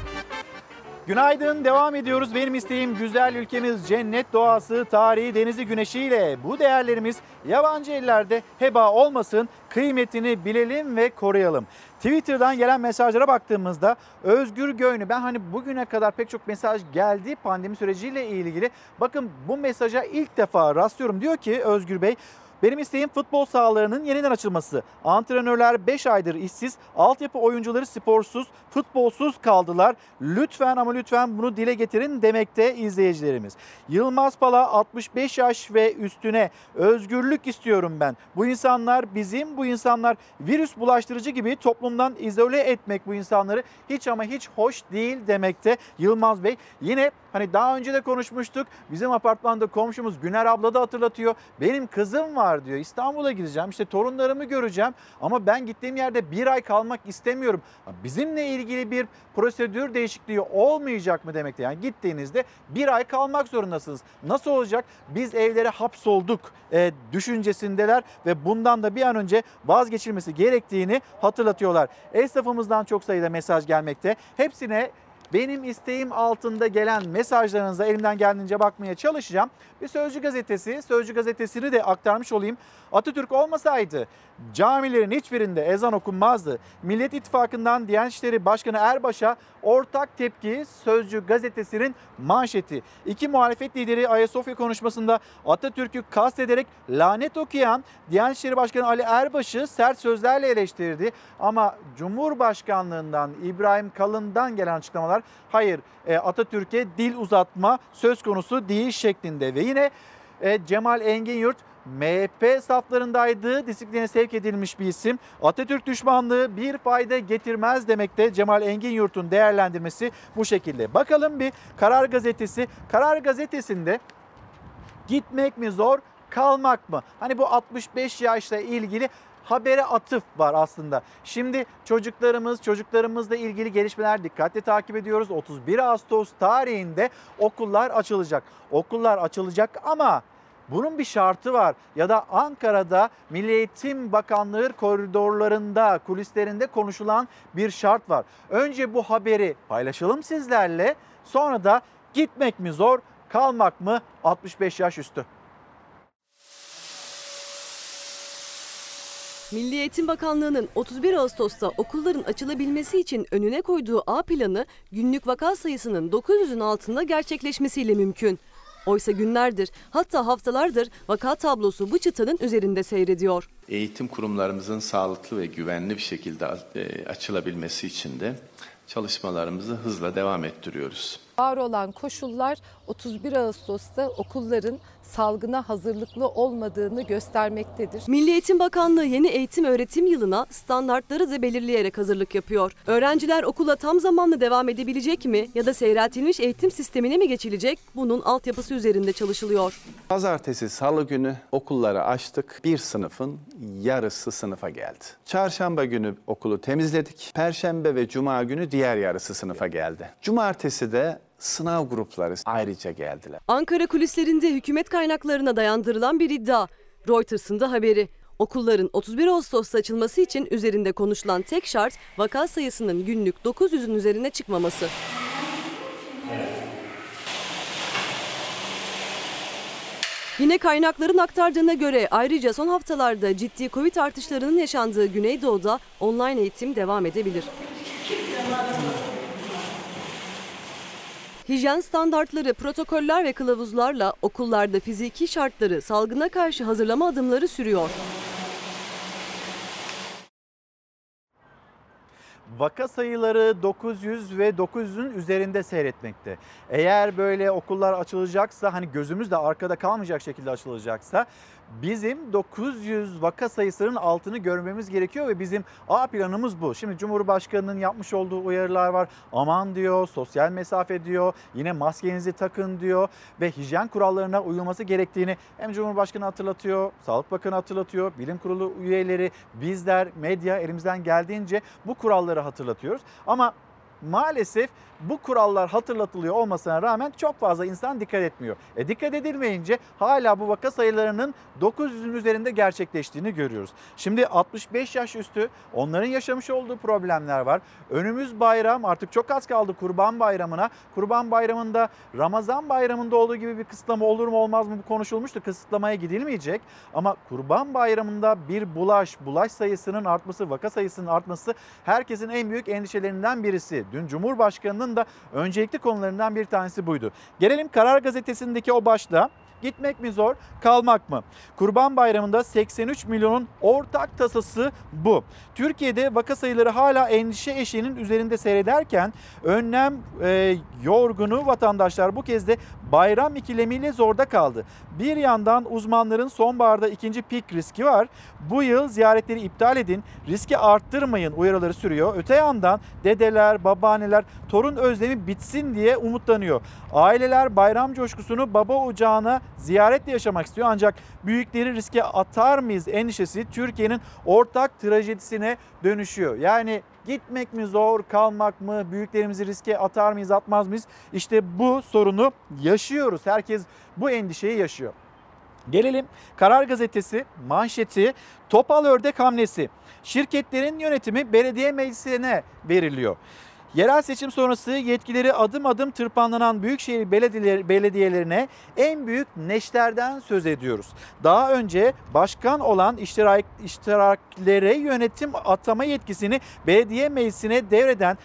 Speaker 1: Günaydın devam ediyoruz. Benim isteğim güzel ülkemiz cennet doğası, tarihi, denizi, güneşiyle bu değerlerimiz yabancı ellerde heba olmasın. Kıymetini bilelim ve koruyalım. Twitter'dan gelen mesajlara baktığımızda Özgür Göynü ben hani bugüne kadar pek çok mesaj geldi pandemi süreciyle ilgili. Bakın bu mesaja ilk defa rastlıyorum. Diyor ki Özgür Bey benim isteğim futbol sahalarının yeniden açılması. Antrenörler 5 aydır işsiz, altyapı oyuncuları sporsuz, futbolsuz kaldılar. Lütfen ama lütfen bunu dile getirin demekte izleyicilerimiz. Yılmaz Pala 65 yaş ve üstüne özgürlük istiyorum ben. Bu insanlar bizim, bu insanlar virüs bulaştırıcı gibi toplumdan izole etmek bu insanları hiç ama hiç hoş değil demekte Yılmaz Bey. Yine hani daha önce de konuşmuştuk. Bizim apartmanda komşumuz Güner abla da hatırlatıyor. Benim kızım var diyor. İstanbul'a gideceğim. işte torunlarımı göreceğim. Ama ben gittiğim yerde bir ay kalmak istemiyorum. Bizimle ilgili bir prosedür değişikliği olmayacak mı demekte? Yani gittiğinizde bir ay kalmak zorundasınız. Nasıl olacak? Biz evlere hapsolduk e, düşüncesindeler ve bundan da bir an önce vazgeçilmesi gerektiğini hatırlatıyorlar. Esnafımızdan çok sayıda mesaj gelmekte. Hepsine benim isteğim altında gelen mesajlarınıza elimden geldiğince bakmaya çalışacağım. Bir Sözcü gazetesi, Sözcü gazetesini de aktarmış olayım. Atatürk olmasaydı camilerin hiçbirinde ezan okunmazdı. Millet İttifakı'ndan Diyanet İşleri Başkanı Erbaş'a ortak tepki Sözcü gazetesinin manşeti. İki muhalefet lideri Ayasofya konuşmasında Atatürk'ü kastederek lanet okuyan Diyanet İşleri Başkanı Ali Erbaş'ı sert sözlerle eleştirdi. Ama Cumhurbaşkanlığından İbrahim Kalın'dan gelen açıklamalar hayır e, Atatürk'e dil uzatma söz konusu değil şeklinde ve yine e, Cemal Engin Yurt MHP saflarındaydı. Disipline sevk edilmiş bir isim. Atatürk düşmanlığı bir fayda getirmez demekte Cemal Engin Yurt'un değerlendirmesi bu şekilde. Bakalım bir Karar Gazetesi. Karar Gazetesi'nde gitmek mi zor, kalmak mı? Hani bu 65 yaşla ilgili habere atıf var aslında. Şimdi çocuklarımız, çocuklarımızla ilgili gelişmeler dikkatle takip ediyoruz. 31 Ağustos tarihinde okullar açılacak. Okullar açılacak ama bunun bir şartı var ya da Ankara'da Milli Eğitim Bakanlığı koridorlarında, kulislerinde konuşulan bir şart var. Önce bu haberi paylaşalım sizlerle. Sonra da gitmek mi zor, kalmak mı 65 yaş üstü.
Speaker 4: Milli Eğitim Bakanlığı'nın 31 Ağustos'ta okulların açılabilmesi için önüne koyduğu A planı günlük vaka sayısının 900'ün altında gerçekleşmesiyle mümkün. Oysa günlerdir hatta haftalardır vaka tablosu bu çıtanın üzerinde seyrediyor.
Speaker 39: Eğitim kurumlarımızın sağlıklı ve güvenli bir şekilde e, açılabilmesi için de çalışmalarımızı hızla devam ettiriyoruz.
Speaker 40: Var olan koşullar 31 Ağustos'ta okulların salgına hazırlıklı olmadığını göstermektedir.
Speaker 4: Milli Eğitim Bakanlığı yeni eğitim öğretim yılına standartları da belirleyerek hazırlık yapıyor. Öğrenciler okula tam zamanlı devam edebilecek mi ya da seyreltilmiş eğitim sistemine mi geçilecek? Bunun altyapısı üzerinde çalışılıyor.
Speaker 39: Pazartesi, salı günü okulları açtık. Bir sınıfın yarısı sınıfa geldi. Çarşamba günü okulu temizledik. Perşembe ve cuma günü diğer yarısı sınıfa geldi. Cumartesi de sınav grupları ayrıca geldiler.
Speaker 4: Ankara kulislerinde hükümet kaynaklarına dayandırılan bir iddia. Reuters'ın da haberi. Okulların 31 Ağustos'ta açılması için üzerinde konuşulan tek şart vaka sayısının günlük 900'ün üzerine çıkmaması. Yine kaynakların aktardığına göre ayrıca son haftalarda ciddi Covid artışlarının yaşandığı Güneydoğu'da online eğitim devam edebilir. Hijyen standartları, protokoller ve kılavuzlarla okullarda fiziki şartları salgına karşı hazırlama adımları sürüyor.
Speaker 1: Vaka sayıları 900 ve 900'ün üzerinde seyretmekte. Eğer böyle okullar açılacaksa hani gözümüz de arkada kalmayacak şekilde açılacaksa bizim 900 vaka sayısının altını görmemiz gerekiyor ve bizim A planımız bu. Şimdi Cumhurbaşkanı'nın yapmış olduğu uyarılar var. Aman diyor, sosyal mesafe diyor, yine maskenizi takın diyor ve hijyen kurallarına uyulması gerektiğini hem Cumhurbaşkanı hatırlatıyor, Sağlık Bakanı hatırlatıyor, bilim kurulu üyeleri, bizler, medya elimizden geldiğince bu kuralları hatırlatıyoruz. Ama maalesef bu kurallar hatırlatılıyor olmasına rağmen çok fazla insan dikkat etmiyor. E dikkat edilmeyince hala bu vaka sayılarının 900'ün üzerinde gerçekleştiğini görüyoruz. Şimdi 65 yaş üstü onların yaşamış olduğu problemler var. Önümüz bayram artık çok az kaldı Kurban Bayramı'na. Kurban Bayramı'nda Ramazan Bayramı'nda olduğu gibi bir kısıtlama olur mu olmaz mı bu konuşulmuştu. Kısıtlamaya gidilmeyecek ama Kurban Bayramı'nda bir bulaş, bulaş sayısının artması, vaka sayısının artması herkesin en büyük endişelerinden birisi. Dün Cumhurbaşkanı'nın da öncelikli konularından bir tanesi buydu. Gelelim Karar Gazetesi'ndeki o başta. Gitmek mi zor, kalmak mı? Kurban Bayramı'nda 83 milyonun ortak tasası bu. Türkiye'de vaka sayıları hala endişe eşiğinin üzerinde seyrederken önlem e, yorgunu vatandaşlar bu kez de bayram ikilemiyle zorda kaldı. Bir yandan uzmanların sonbaharda ikinci pik riski var. Bu yıl ziyaretleri iptal edin, riski arttırmayın uyarıları sürüyor. Öte yandan dedeler, babaanneler torun özlemi bitsin diye umutlanıyor. Aileler bayram coşkusunu baba ocağına ziyaretle yaşamak istiyor ancak büyükleri riske atar mıyız endişesi Türkiye'nin ortak trajedisine dönüşüyor. Yani gitmek mi zor, kalmak mı, büyüklerimizi riske atar mıyız, atmaz mıyız? İşte bu sorunu yaşıyoruz. Herkes bu endişeyi yaşıyor. Gelelim Karar Gazetesi manşeti Topal Ördek hamlesi. Şirketlerin yönetimi belediye meclisine veriliyor. Yerel seçim sonrası yetkileri adım adım tırpanlanan büyükşehir belediyeler, belediyelerine en büyük neşterden söz ediyoruz. Daha önce başkan olan iştirak, iştiraklere yönetim atama yetkisini belediye meclisine devreden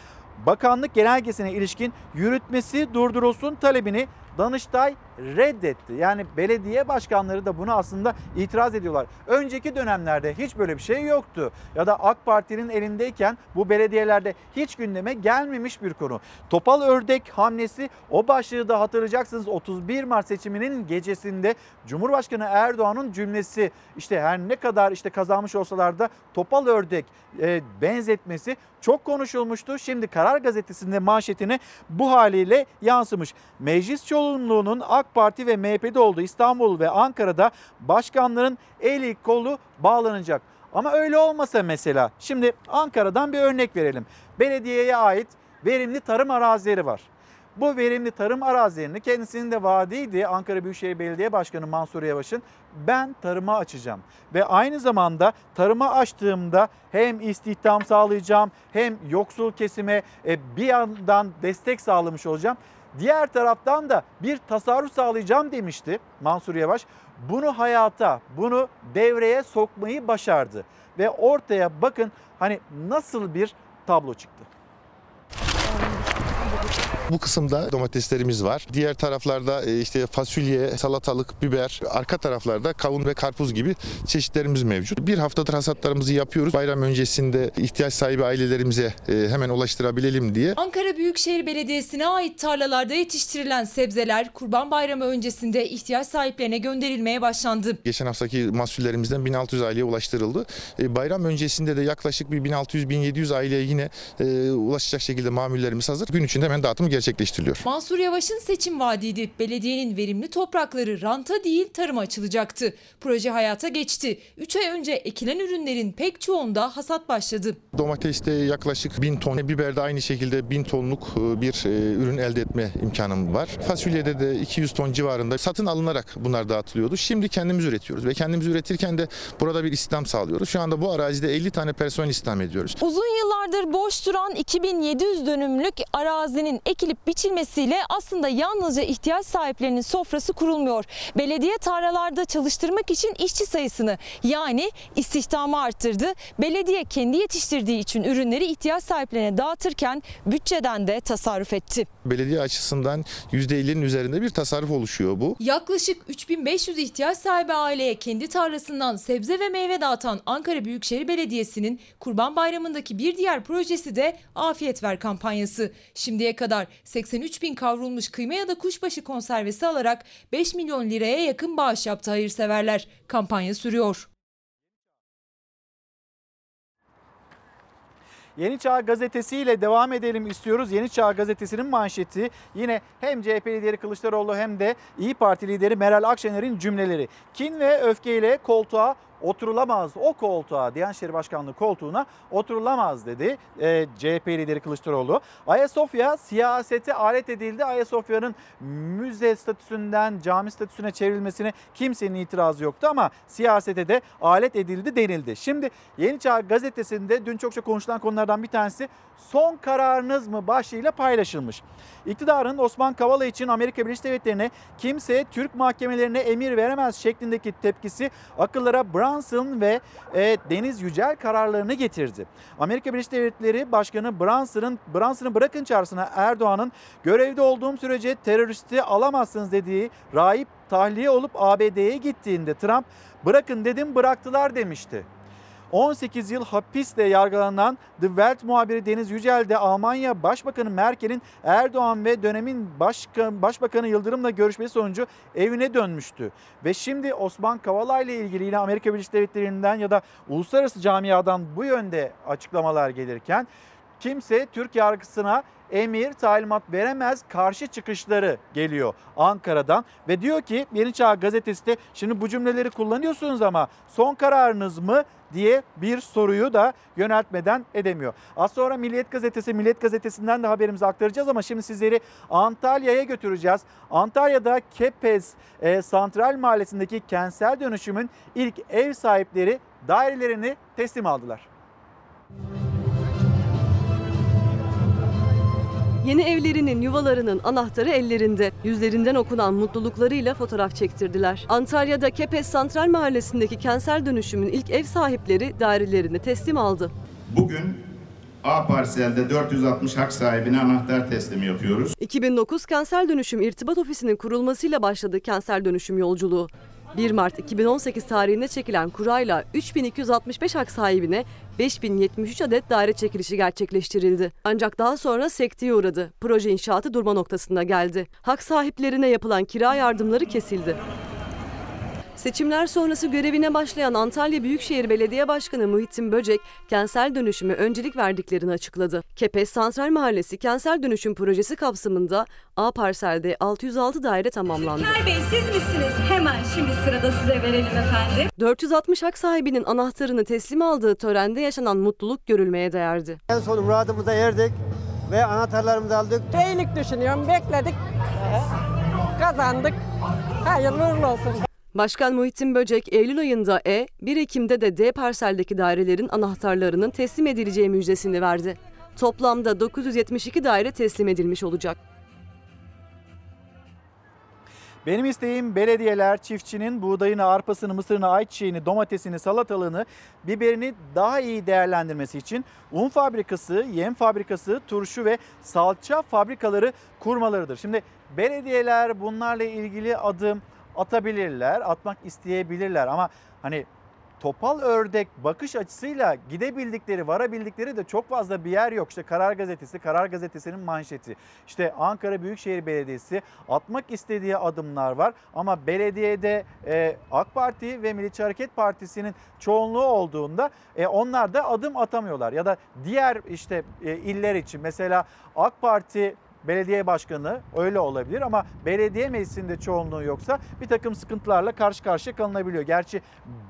Speaker 1: bakanlık genelgesine ilişkin yürütmesi durdurulsun talebini Danıştay reddetti. Yani belediye başkanları da bunu aslında itiraz ediyorlar. Önceki dönemlerde hiç böyle bir şey yoktu. Ya da AK Parti'nin elindeyken bu belediyelerde hiç gündeme gelmemiş bir konu. Topal ördek hamlesi o başlığı da hatırlayacaksınız 31 Mart seçiminin gecesinde Cumhurbaşkanı Erdoğan'ın cümlesi işte her ne kadar işte kazanmış olsalar da topal ördek e, benzetmesi çok konuşulmuştu. Şimdi Karar Gazetesi'nde manşetine bu haliyle yansımış. Meclis çoğunluğunun AK Parti ve MHP'de olduğu İstanbul ve Ankara'da başkanların eli kolu bağlanacak. Ama öyle olmasa mesela şimdi Ankara'dan bir örnek verelim. Belediyeye ait verimli tarım arazileri var. Bu verimli tarım arazilerini kendisinin de vaadiydi Ankara Büyükşehir Belediye Başkanı Mansur Yavaş'ın ben tarıma açacağım. Ve aynı zamanda tarıma açtığımda hem istihdam sağlayacağım hem yoksul kesime e, bir yandan destek sağlamış olacağım. Diğer taraftan da bir tasarruf sağlayacağım demişti Mansur Yavaş. Bunu hayata, bunu devreye sokmayı başardı. Ve ortaya bakın hani nasıl bir tablo çıktı.
Speaker 41: Bu kısımda domateslerimiz var. Diğer taraflarda e, işte fasulye, salatalık, biber, arka taraflarda kavun ve karpuz gibi çeşitlerimiz mevcut. Bir haftadır hasatlarımızı yapıyoruz. Bayram öncesinde ihtiyaç sahibi ailelerimize e, hemen ulaştırabilelim diye.
Speaker 16: Ankara Büyükşehir Belediyesi'ne ait tarlalarda yetiştirilen sebzeler Kurban Bayramı öncesinde ihtiyaç sahiplerine gönderilmeye başlandı.
Speaker 41: Geçen haftaki mahsullerimizden 1600 aileye ulaştırıldı. E, Bayram öncesinde de yaklaşık bir 1600-1700 aileye yine ulaşacak şekilde mamullerimiz hazır. Gün içinde hemen dağıtım gerçekleştiriliyor.
Speaker 16: Mansur Yavaş'ın seçim vaadiydi. Belediyenin verimli toprakları ranta değil tarıma açılacaktı. Proje hayata geçti. 3 ay önce ekilen ürünlerin pek çoğunda hasat başladı.
Speaker 41: Domateste yaklaşık 1000 ton, biberde aynı şekilde 1000 tonluk e, bir e, ürün elde etme imkanım var. Fasulyede de 200 ton civarında satın alınarak bunlar dağıtılıyordu. Şimdi kendimiz üretiyoruz ve kendimiz üretirken de burada bir istihdam sağlıyoruz. Şu anda bu arazide 50 tane personel istihdam ediyoruz.
Speaker 16: Uzun yıllardır boş duran 2700 dönümlük arazinin ekilip biçilmesiyle aslında yalnızca ihtiyaç sahiplerinin sofrası kurulmuyor. Belediye tarlalarda çalıştırmak için işçi sayısını yani istihdamı arttırdı. Belediye kendi yetiştirdiği için ürünleri ihtiyaç sahiplerine dağıtırken bütçeden de tasarruf etti.
Speaker 41: Belediye açısından %50'nin üzerinde bir tasarruf oluşuyor bu.
Speaker 16: Yaklaşık 3500 ihtiyaç sahibi aileye kendi tarlasından sebze ve meyve dağıtan Ankara Büyükşehir Belediyesi'nin Kurban Bayramı'ndaki bir diğer projesi de Afiyet Ver kampanyası. Şimdiye kadar 83 bin kavrulmuş kıyma ya da kuşbaşı konservesi alarak 5 milyon liraya yakın bağış yaptı hayırseverler. Kampanya sürüyor.
Speaker 1: Yeni Çağ Gazetesi ile devam edelim istiyoruz. Yeni Çağ Gazetesi'nin manşeti yine hem CHP lideri Kılıçdaroğlu hem de İyi Parti lideri Meral Akşener'in cümleleri. Kin ve öfkeyle koltuğa oturulamaz o koltuğa Diyanet İşleri Başkanlığı koltuğuna oturulamaz dedi e, CHP lideri Kılıçdaroğlu. Ayasofya siyasete alet edildi. Ayasofya'nın müze statüsünden cami statüsüne çevrilmesine kimsenin itirazı yoktu ama siyasete de alet edildi denildi. Şimdi Yeni Çağ gazetesinde dün çokça konuşulan konulardan bir tanesi son kararınız mı başlığıyla paylaşılmış. İktidarın Osman Kavala için Amerika Birleşik Devletleri'ne kimse Türk mahkemelerine emir veremez şeklindeki tepkisi akıllara Brunson ve e, Deniz Yücel kararlarını getirdi. Amerika Birleşik Devletleri Başkanı Brunson'ın Brunson'ı bırakın çağrısına Erdoğan'ın görevde olduğum sürece teröristi alamazsınız dediği rahip tahliye olup ABD'ye gittiğinde Trump bırakın dedim bıraktılar demişti. 18 yıl hapisle yargılanan The Welt muhabiri Deniz Yücel de Almanya Başbakanı Merkel'in Erdoğan ve dönemin başkan, Başbakanı Yıldırım'la görüşmesi sonucu evine dönmüştü. Ve şimdi Osman Kavala ile ilgili yine Amerika Birleşik Devletleri'nden ya da uluslararası camiadan bu yönde açıklamalar gelirken kimse Türk yargısına emir talimat veremez karşı çıkışları geliyor Ankara'dan ve diyor ki Yeni Çağ gazetesi de şimdi bu cümleleri kullanıyorsunuz ama son kararınız mı diye bir soruyu da yöneltmeden edemiyor. Az sonra Milliyet Gazetesi, Milliyet Gazetesi'nden de haberimizi aktaracağız ama şimdi sizleri Antalya'ya götüreceğiz. Antalya'da Kepez e, Santral Mahallesi'ndeki kentsel dönüşümün ilk ev sahipleri dairelerini teslim aldılar.
Speaker 4: Yeni evlerinin, yuvalarının anahtarı ellerinde. Yüzlerinden okunan mutluluklarıyla fotoğraf çektirdiler. Antalya'da Kepez Santral Mahallesi'ndeki kentsel dönüşümün ilk ev sahipleri dairelerini teslim aldı.
Speaker 32: Bugün A parselde 460 hak sahibine anahtar teslimi yapıyoruz.
Speaker 4: 2009 Kentsel Dönüşüm İrtibat Ofisi'nin kurulmasıyla başladı kentsel dönüşüm yolculuğu. 1 Mart 2018 tarihinde çekilen kurayla 3265 hak sahibine 5073 adet daire çekilişi gerçekleştirildi. Ancak daha sonra sekteye uğradı. Proje inşaatı durma noktasına geldi. Hak sahiplerine yapılan kira yardımları kesildi. Seçimler sonrası görevine başlayan Antalya Büyükşehir Belediye Başkanı Muhittin Böcek, kentsel dönüşüme öncelik verdiklerini açıkladı. Kepez Santral Mahallesi kentsel dönüşüm projesi kapsamında A parselde 606 daire tamamlandı.
Speaker 16: İlker Bey siz misiniz? Hemen şimdi sırada size verelim efendim.
Speaker 4: 460 hak sahibinin anahtarını teslim aldığı törende yaşanan mutluluk görülmeye değerdi.
Speaker 42: En son muradımıza erdik ve anahtarlarımızı aldık.
Speaker 43: Beylik düşünüyorum. Bekledik. Kazandık. Hayırlı uğurlu olsun.
Speaker 4: Başkan Muhittin Böcek Eylül ayında E, 1 Ekim'de de D parseldeki dairelerin anahtarlarının teslim edileceği müjdesini verdi. Toplamda 972 daire teslim edilmiş olacak.
Speaker 1: Benim isteğim belediyeler çiftçinin buğdayını, arpasını, mısırını, ayçiçeğini, domatesini, salatalığını, biberini daha iyi değerlendirmesi için un fabrikası, yem fabrikası, turşu ve salça fabrikaları kurmalarıdır. Şimdi belediyeler bunlarla ilgili adım atabilirler, atmak isteyebilirler ama hani topal ördek bakış açısıyla gidebildikleri, varabildikleri de çok fazla bir yer yok. İşte Karar Gazetesi, Karar Gazetesi'nin manşeti. İşte Ankara Büyükşehir Belediyesi atmak istediği adımlar var ama belediyede e, AK Parti ve Milliyetçi Hareket Partisi'nin çoğunluğu olduğunda e, onlar da adım atamıyorlar. Ya da diğer işte e, iller için mesela AK Parti belediye başkanı öyle olabilir ama belediye meclisinde çoğunluğu yoksa bir takım sıkıntılarla karşı karşıya kalınabiliyor. Gerçi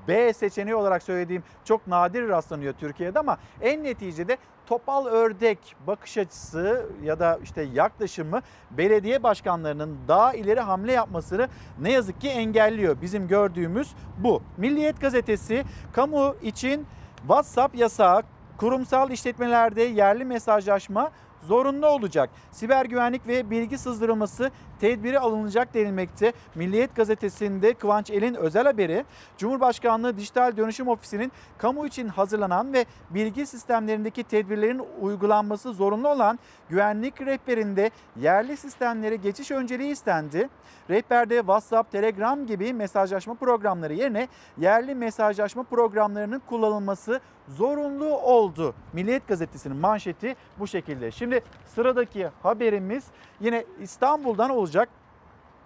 Speaker 1: B seçeneği olarak söylediğim çok nadir rastlanıyor Türkiye'de ama en neticede topal ördek bakış açısı ya da işte yaklaşımı belediye başkanlarının daha ileri hamle yapmasını ne yazık ki engelliyor. Bizim gördüğümüz bu. Milliyet gazetesi kamu için WhatsApp yasağı, kurumsal işletmelerde yerli mesajlaşma zorunlu olacak. Siber güvenlik ve bilgi sızdırılması tedbiri alınacak denilmekte. Milliyet gazetesinde Kıvanç El'in özel haberi Cumhurbaşkanlığı Dijital Dönüşüm Ofisi'nin kamu için hazırlanan ve bilgi sistemlerindeki tedbirlerin uygulanması zorunlu olan güvenlik rehberinde yerli sistemlere geçiş önceliği istendi. Rehberde WhatsApp, Telegram gibi mesajlaşma programları yerine yerli mesajlaşma programlarının kullanılması zorunlu oldu. Milliyet gazetesinin manşeti bu şekilde. Şimdi sıradaki haberimiz yine İstanbul'dan olacak.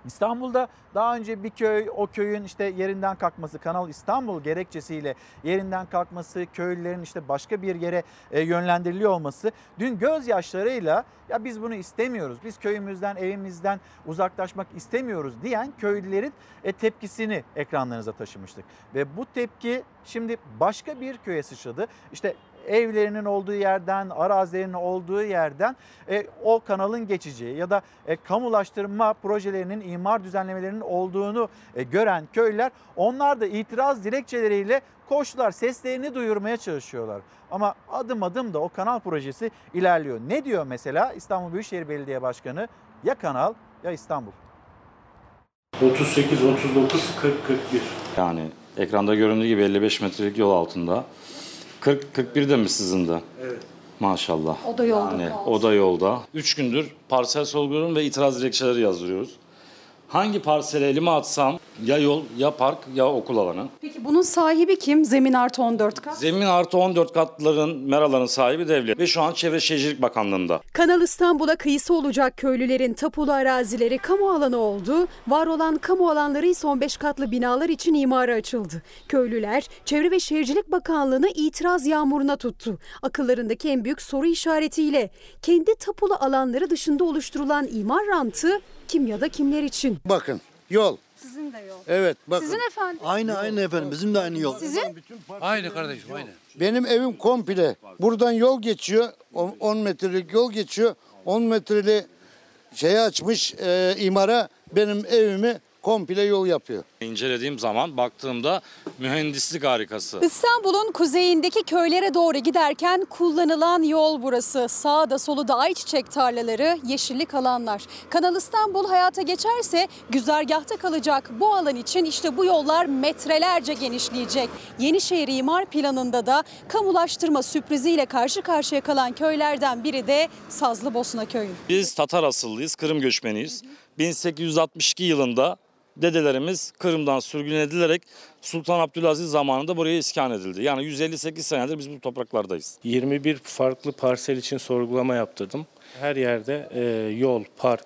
Speaker 1: İstanbul'da daha önce bir köy o köyün işte yerinden kalkması Kanal İstanbul gerekçesiyle yerinden kalkması köylülerin işte başka bir yere e, yönlendiriliyor olması dün gözyaşlarıyla ya biz bunu istemiyoruz biz köyümüzden evimizden uzaklaşmak istemiyoruz diyen köylülerin e, tepkisini ekranlarınıza taşımıştık. Ve bu tepki şimdi başka bir köye sıçradı. İşte evlerinin olduğu yerden, arazilerinin olduğu yerden e, o kanalın geçeceği ya da e, kamulaştırma projelerinin, imar düzenlemelerinin olduğunu e, gören köylüler onlar da itiraz dilekçeleriyle koştular, seslerini duyurmaya çalışıyorlar. Ama adım adım da o kanal projesi ilerliyor. Ne diyor mesela İstanbul Büyükşehir Belediye Başkanı? Ya kanal ya İstanbul.
Speaker 44: 38, 39, 40, 41.
Speaker 45: Yani ekranda göründüğü gibi 55 metrelik yol altında. 40 41 de mi sizin de?
Speaker 44: Evet.
Speaker 45: Maşallah.
Speaker 30: O da yolda
Speaker 45: Yani o da yolda. 3 gündür parsel sorguluyorum ve itiraz dilekçeleri yazdırıyoruz. Hangi parsele elime atsam ya yol ya park ya okul alanı.
Speaker 46: Peki bunun sahibi kim? Zemin artı 14 kat.
Speaker 45: Zemin artı 14 katlıların, meraların sahibi devlet ve şu an Çevre Şehircilik Bakanlığı'nda.
Speaker 47: Kanal İstanbul'a kıyısı olacak köylülerin tapulu arazileri kamu alanı oldu. Var olan kamu alanları ise 15 katlı binalar için imara açıldı. Köylüler Çevre ve Şehircilik Bakanlığı'nı itiraz yağmuruna tuttu. Akıllarındaki en büyük soru işaretiyle kendi tapulu alanları dışında oluşturulan imar rantı kim ya da kimler için?
Speaker 48: Bakın yol.
Speaker 46: Sizin de yol.
Speaker 48: Evet bakın.
Speaker 46: Sizin efendim?
Speaker 48: Aynı aynı efendim bizim de aynı yol.
Speaker 46: Sizin?
Speaker 48: Aynı kardeşim aynı. Benim evim komple. Buradan yol geçiyor. 10 metrelik yol geçiyor. 10 metreli şeye açmış e, imara benim evimi komple yol yapıyor.
Speaker 45: İncelediğim zaman baktığımda mühendislik harikası.
Speaker 46: İstanbul'un kuzeyindeki köylere doğru giderken kullanılan yol burası. Sağda solu da ayçiçek tarlaları, yeşillik alanlar. Kanal İstanbul hayata geçerse güzergahta kalacak bu alan için işte bu yollar metrelerce genişleyecek. Yenişehir imar planında da kamulaştırma sürpriziyle karşı karşıya kalan köylerden biri de Sazlıbosna köyü.
Speaker 45: Biz Tatar asıllıyız, Kırım göçmeniyiz. 1862 yılında dedelerimiz Kırım'dan sürgün edilerek Sultan Abdülaziz zamanında buraya iskan edildi. Yani 158 senedir biz bu topraklardayız.
Speaker 44: 21 farklı parsel için sorgulama yaptırdım. Her yerde e, yol, park,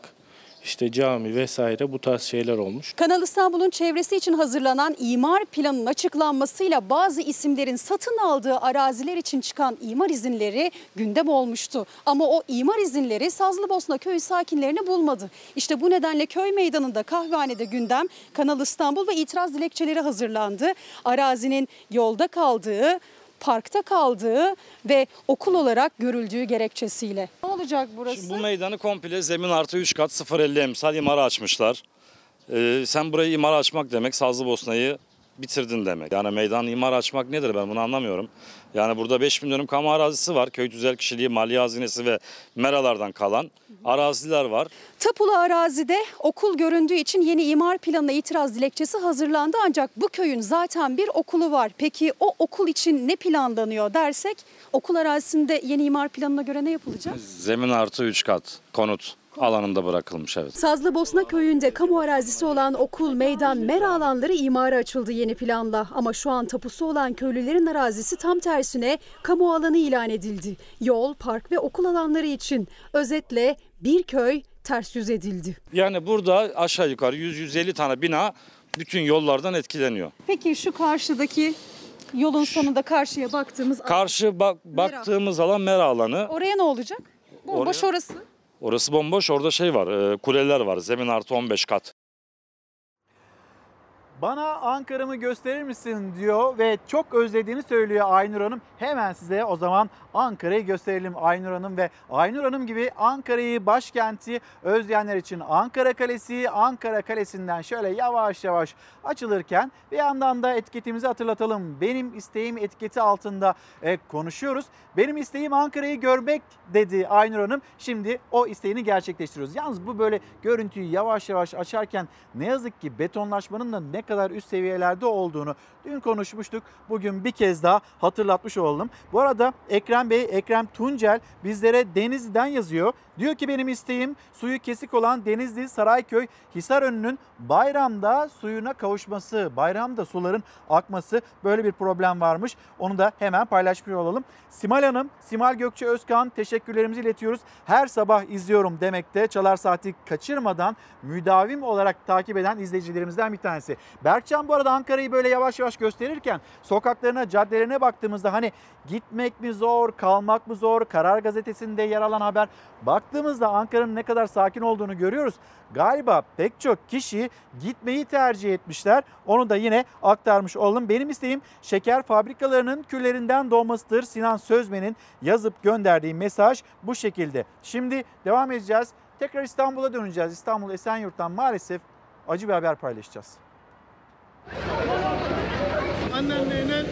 Speaker 44: işte cami vesaire bu tarz şeyler olmuş.
Speaker 46: Kanal İstanbul'un çevresi için hazırlanan imar planının açıklanmasıyla bazı isimlerin satın aldığı araziler için çıkan imar izinleri gündem olmuştu. Ama o imar izinleri Sazlıbosna köyü sakinlerini bulmadı. İşte bu nedenle köy meydanında kahvehanede gündem Kanal İstanbul ve itiraz dilekçeleri hazırlandı. Arazinin yolda kaldığı parkta kaldığı ve okul olarak görüldüğü gerekçesiyle. Ne olacak burası?
Speaker 45: Bu meydanı komple zemin artı 3 kat 0.50 emsal imara açmışlar. Ee, sen burayı imara açmak demek Sazlıbosna'yı bitirdin demek. Yani meydan imar açmak nedir ben bunu anlamıyorum. Yani burada 5000 dönüm kamu arazisi var. Köy tüzel kişiliği, maliye hazinesi ve meralardan kalan araziler var.
Speaker 46: Tapulu arazide okul göründüğü için yeni imar planına itiraz dilekçesi hazırlandı ancak bu köyün zaten bir okulu var. Peki o okul için ne planlanıyor dersek okul arazisinde yeni imar planına göre ne yapılacak?
Speaker 45: Zemin artı 3 kat konut alanında bırakılmış evet.
Speaker 47: Sazlıbosna köyünde kamu arazisi olan okul, meydan, mera alanları imara açıldı yeni planla. Ama şu an tapusu olan köylülerin arazisi tam tersine kamu alanı ilan edildi. Yol, park ve okul alanları için. Özetle bir köy ters yüz edildi.
Speaker 45: Yani burada aşağı yukarı 100-150 tane bina bütün yollardan etkileniyor.
Speaker 46: Peki şu karşıdaki yolun sonunda karşıya baktığımız
Speaker 45: Karşı bak, baktığımız alan mera alanı.
Speaker 46: oraya ne olacak? Bomboş orası.
Speaker 45: Orası bomboş. Orada şey var, e, kuleler var. Zemin artı 15 kat.
Speaker 1: Bana Ankara'mı gösterir misin diyor ve çok özlediğini söylüyor Aynur Hanım. Hemen size o zaman Ankara'yı gösterelim Aynur Hanım ve Aynur Hanım gibi Ankara'yı, başkenti özleyenler için Ankara Kalesi, Ankara Kalesi'nden şöyle yavaş yavaş açılırken bir yandan da etiketimizi hatırlatalım. Benim isteğim etiketi altında e, konuşuyoruz. Benim isteğim Ankara'yı görmek dedi Aynur Hanım. Şimdi o isteğini gerçekleştiriyoruz. Yalnız bu böyle görüntüyü yavaş yavaş açarken ne yazık ki betonlaşmanın da ne kadar üst seviyelerde olduğunu dün konuşmuştuk. Bugün bir kez daha hatırlatmış oldum. Bu arada Ekrem Bey, Ekrem Tuncel bizlere Denizli'den yazıyor. Diyor ki benim isteğim suyu kesik olan Denizli, Sarayköy, Hisarönü'nün bayramda suyuna kavuşması, bayramda suların akması böyle bir problem varmış. Onu da hemen paylaşmış olalım. Simal Hanım, Simal Gökçe Özkan teşekkürlerimizi iletiyoruz. Her sabah izliyorum demekte. Çalar Saati kaçırmadan müdavim olarak takip eden izleyicilerimizden bir tanesi. Berkcan bu arada Ankara'yı böyle yavaş yavaş gösterirken sokaklarına, caddelerine baktığımızda hani gitmek mi zor, kalmak mı zor? Karar Gazetesi'nde yer alan haber. Baktığımızda Ankara'nın ne kadar sakin olduğunu görüyoruz. Galiba pek çok kişi gitmeyi tercih etmişler. Onu da yine aktarmış olalım. Benim isteğim şeker fabrikalarının küllerinden doğmasıdır. Sinan Sözmen'in yazıp gönderdiği mesaj bu şekilde. Şimdi devam edeceğiz. Tekrar İstanbul'a döneceğiz. İstanbul Esenyurt'tan maalesef acı bir haber paylaşacağız.
Speaker 49: Anneanneyle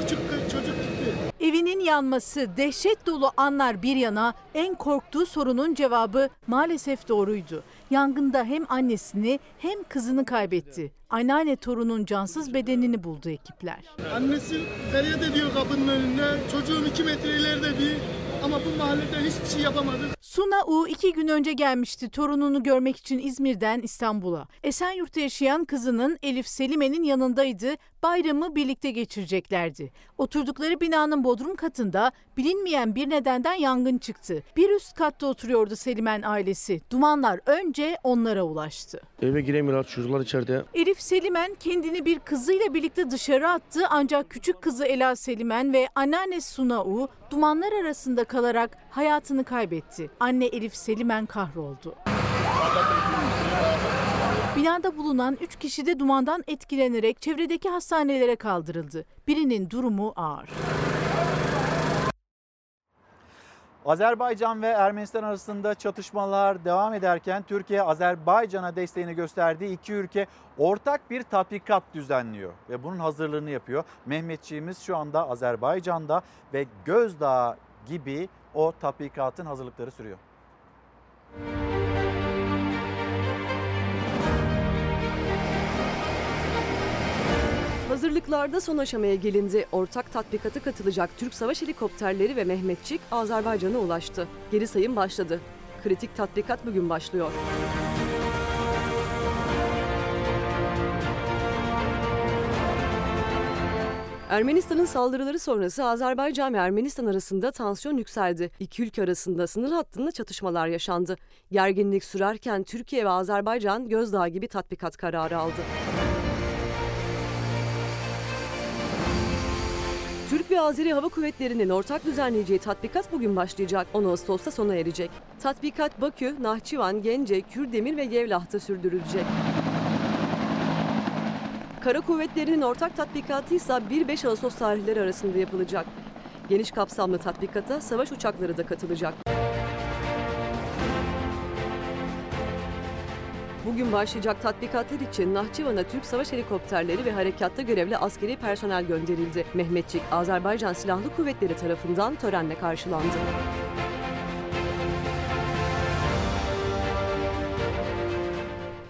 Speaker 49: küçük çocuk gitti.
Speaker 50: Evinin yanması, dehşet dolu anlar bir yana en korktuğu sorunun cevabı maalesef doğruydu. Yangında hem annesini hem kızını kaybetti. Anneanne torunun cansız bedenini buldu ekipler.
Speaker 49: Annesi feryat ediyor kapının önünde. Çocuğum iki metre ileride bir ama bu mahallede hiçbir şey yapamadı.
Speaker 50: Suna U iki gün önce gelmişti torununu görmek için İzmir'den İstanbul'a. Esenyurt'ta yaşayan kızının Elif Selime'nin yanındaydı. Bayramı birlikte geçireceklerdi. Oturdukları binanın bodrum katında bilinmeyen bir nedenden yangın çıktı. Bir üst katta oturuyordu Selimen ailesi. Dumanlar önce onlara ulaştı.
Speaker 51: Eve giremiyorlar çocuklar içeride.
Speaker 50: Elif Selimen kendini bir kızıyla birlikte dışarı attı ancak küçük kızı Ela Selimen ve anneanne Suna U dumanlar arasında kalarak hayatını kaybetti. Anne Elif Selimen kahroldu. Binada bulunan 3 kişi de dumandan etkilenerek çevredeki hastanelere kaldırıldı. Birinin durumu ağır.
Speaker 1: Azerbaycan ve Ermenistan arasında çatışmalar devam ederken Türkiye Azerbaycan'a desteğini gösterdiği iki ülke ortak bir tatbikat düzenliyor ve bunun hazırlığını yapıyor. Mehmetçiğimiz şu anda Azerbaycan'da ve Gözdağ gibi o tatbikatın hazırlıkları sürüyor.
Speaker 4: Hazırlıklarda son aşamaya gelindi. Ortak tatbikata katılacak Türk savaş helikopterleri ve Mehmetçik Azerbaycan'a ulaştı. Geri sayım başladı. Kritik tatbikat bugün başlıyor. Ermenistan'ın saldırıları sonrası Azerbaycan ve Ermenistan arasında tansiyon yükseldi. İki ülke arasında sınır hattında çatışmalar yaşandı. Gerginlik sürerken Türkiye ve Azerbaycan gözdağı gibi tatbikat kararı aldı. Türk ve Azeri Hava Kuvvetleri'nin ortak düzenleyeceği tatbikat bugün başlayacak. 10 Ağustos'ta sona erecek. Tatbikat Bakü, Nahçıvan, Gence, Kürdemir ve Yevlah'ta sürdürülecek. Kara Kuvvetleri'nin ortak tatbikatı ise 1-5 Ağustos tarihleri arasında yapılacak. Geniş kapsamlı tatbikata savaş uçakları da katılacak. Bugün başlayacak tatbikatlar için Nahçıvan'a Türk savaş helikopterleri ve harekatta görevli askeri personel gönderildi. Mehmetçik, Azerbaycan Silahlı Kuvvetleri tarafından törenle karşılandı.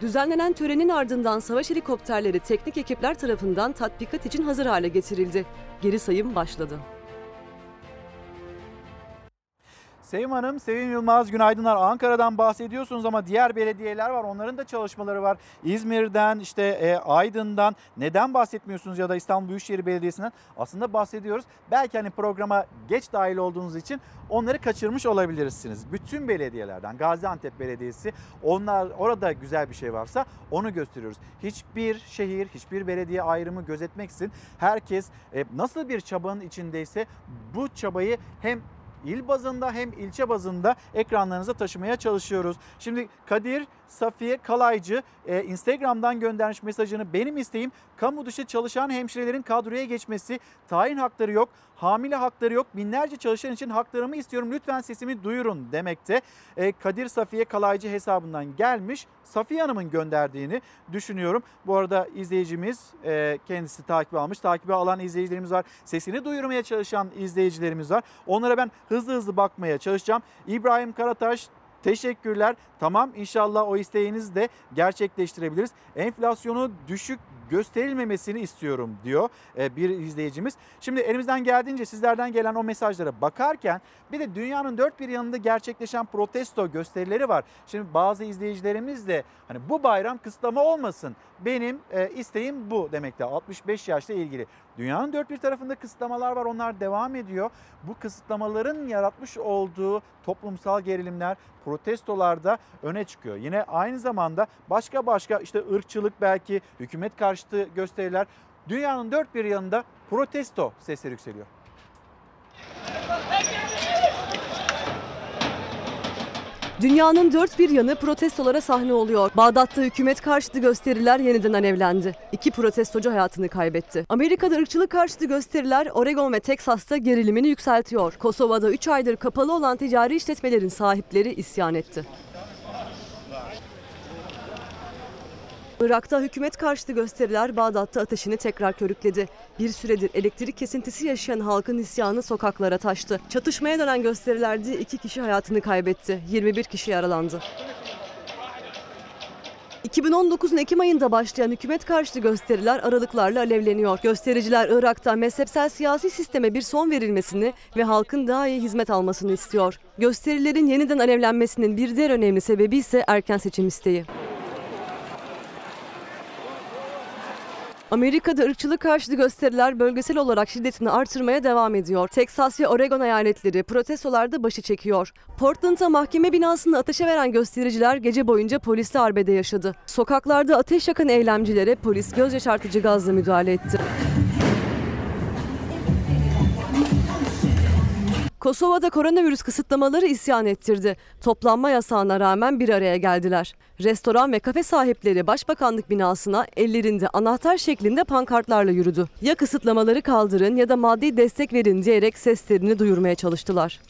Speaker 4: Düzenlenen törenin ardından savaş helikopterleri teknik ekipler tarafından tatbikat için hazır hale getirildi. Geri sayım başladı.
Speaker 1: Sevim Hanım, Sevim Yılmaz günaydınlar. Ankara'dan bahsediyorsunuz ama diğer belediyeler var. Onların da çalışmaları var. İzmir'den, işte e, Aydın'dan neden bahsetmiyorsunuz ya da İstanbul Büyükşehir Belediyesi'nden? Aslında bahsediyoruz. Belki hani programa geç dahil olduğunuz için onları kaçırmış olabilirsiniz. Bütün belediyelerden, Gaziantep Belediyesi, onlar orada güzel bir şey varsa onu gösteriyoruz. Hiçbir şehir, hiçbir belediye ayrımı gözetmeksizin herkes e, nasıl bir çabanın içindeyse bu çabayı hem il bazında hem ilçe bazında ekranlarınıza taşımaya çalışıyoruz. Şimdi Kadir Safiye Kalaycı e, Instagram'dan göndermiş mesajını benim isteğim kamu dışı çalışan hemşirelerin kadroya geçmesi, tayin hakları yok, hamile hakları yok, binlerce çalışan için haklarımı istiyorum lütfen sesimi duyurun demekte. E, Kadir Safiye Kalaycı hesabından gelmiş Safiye Hanım'ın gönderdiğini düşünüyorum. Bu arada izleyicimiz e, kendisi takip almış. Takibi alan izleyicilerimiz var. Sesini duyurmaya çalışan izleyicilerimiz var. Onlara ben hızlı hızlı bakmaya çalışacağım. İbrahim Karataş Teşekkürler. Tamam inşallah o isteğinizi de gerçekleştirebiliriz. Enflasyonu düşük gösterilmemesini istiyorum diyor e, bir izleyicimiz. Şimdi elimizden geldiğince sizlerden gelen o mesajlara bakarken bir de dünyanın dört bir yanında gerçekleşen protesto gösterileri var. Şimdi bazı izleyicilerimiz de hani bu bayram kısıtlama olmasın benim e, isteğim bu demekte 65 yaşla ilgili. Dünyanın dört bir tarafında kısıtlamalar var onlar devam ediyor. Bu kısıtlamaların yaratmış olduğu toplumsal gerilimler protestolarda öne çıkıyor. Yine aynı zamanda başka başka işte ırkçılık belki hükümet karşıtı gösteriler dünyanın dört bir yanında protesto sesleri yükseliyor.
Speaker 4: Dünyanın dört bir yanı protestolara sahne oluyor. Bağdat'ta hükümet karşıtı gösteriler yeniden alevlendi. İki protestocu hayatını kaybetti. Amerika'da ırkçılık karşıtı gösteriler Oregon ve Teksas'ta gerilimini yükseltiyor. Kosova'da 3 aydır kapalı olan ticari işletmelerin sahipleri isyan etti. Irak'ta hükümet karşıtı gösteriler Bağdat'ta ateşini tekrar körükledi. Bir süredir elektrik kesintisi yaşayan halkın isyanı sokaklara taştı. Çatışmaya dönen gösterilerde iki kişi hayatını kaybetti. 21 kişi yaralandı. 2019'un Ekim ayında başlayan hükümet karşıtı gösteriler aralıklarla alevleniyor. Göstericiler Irak'ta mezhepsel siyasi sisteme bir son verilmesini ve halkın daha iyi hizmet almasını istiyor. Gösterilerin yeniden alevlenmesinin bir diğer önemli sebebi ise erken seçim isteği. Amerika'da ırkçılık karşıtı gösteriler bölgesel olarak şiddetini artırmaya devam ediyor. Teksas ve Oregon eyaletleri protestolarda başı çekiyor. Portland'da mahkeme binasını ateşe veren göstericiler gece boyunca polisle arbede yaşadı. Sokaklarda ateş yakan eylemcilere polis göz yaşartıcı gazla müdahale etti. Kosova'da koronavirüs kısıtlamaları isyan ettirdi. Toplanma yasağına rağmen bir araya geldiler. Restoran ve kafe sahipleri başbakanlık binasına ellerinde anahtar şeklinde pankartlarla yürüdü. Ya kısıtlamaları kaldırın ya da maddi destek verin diyerek seslerini duyurmaya çalıştılar.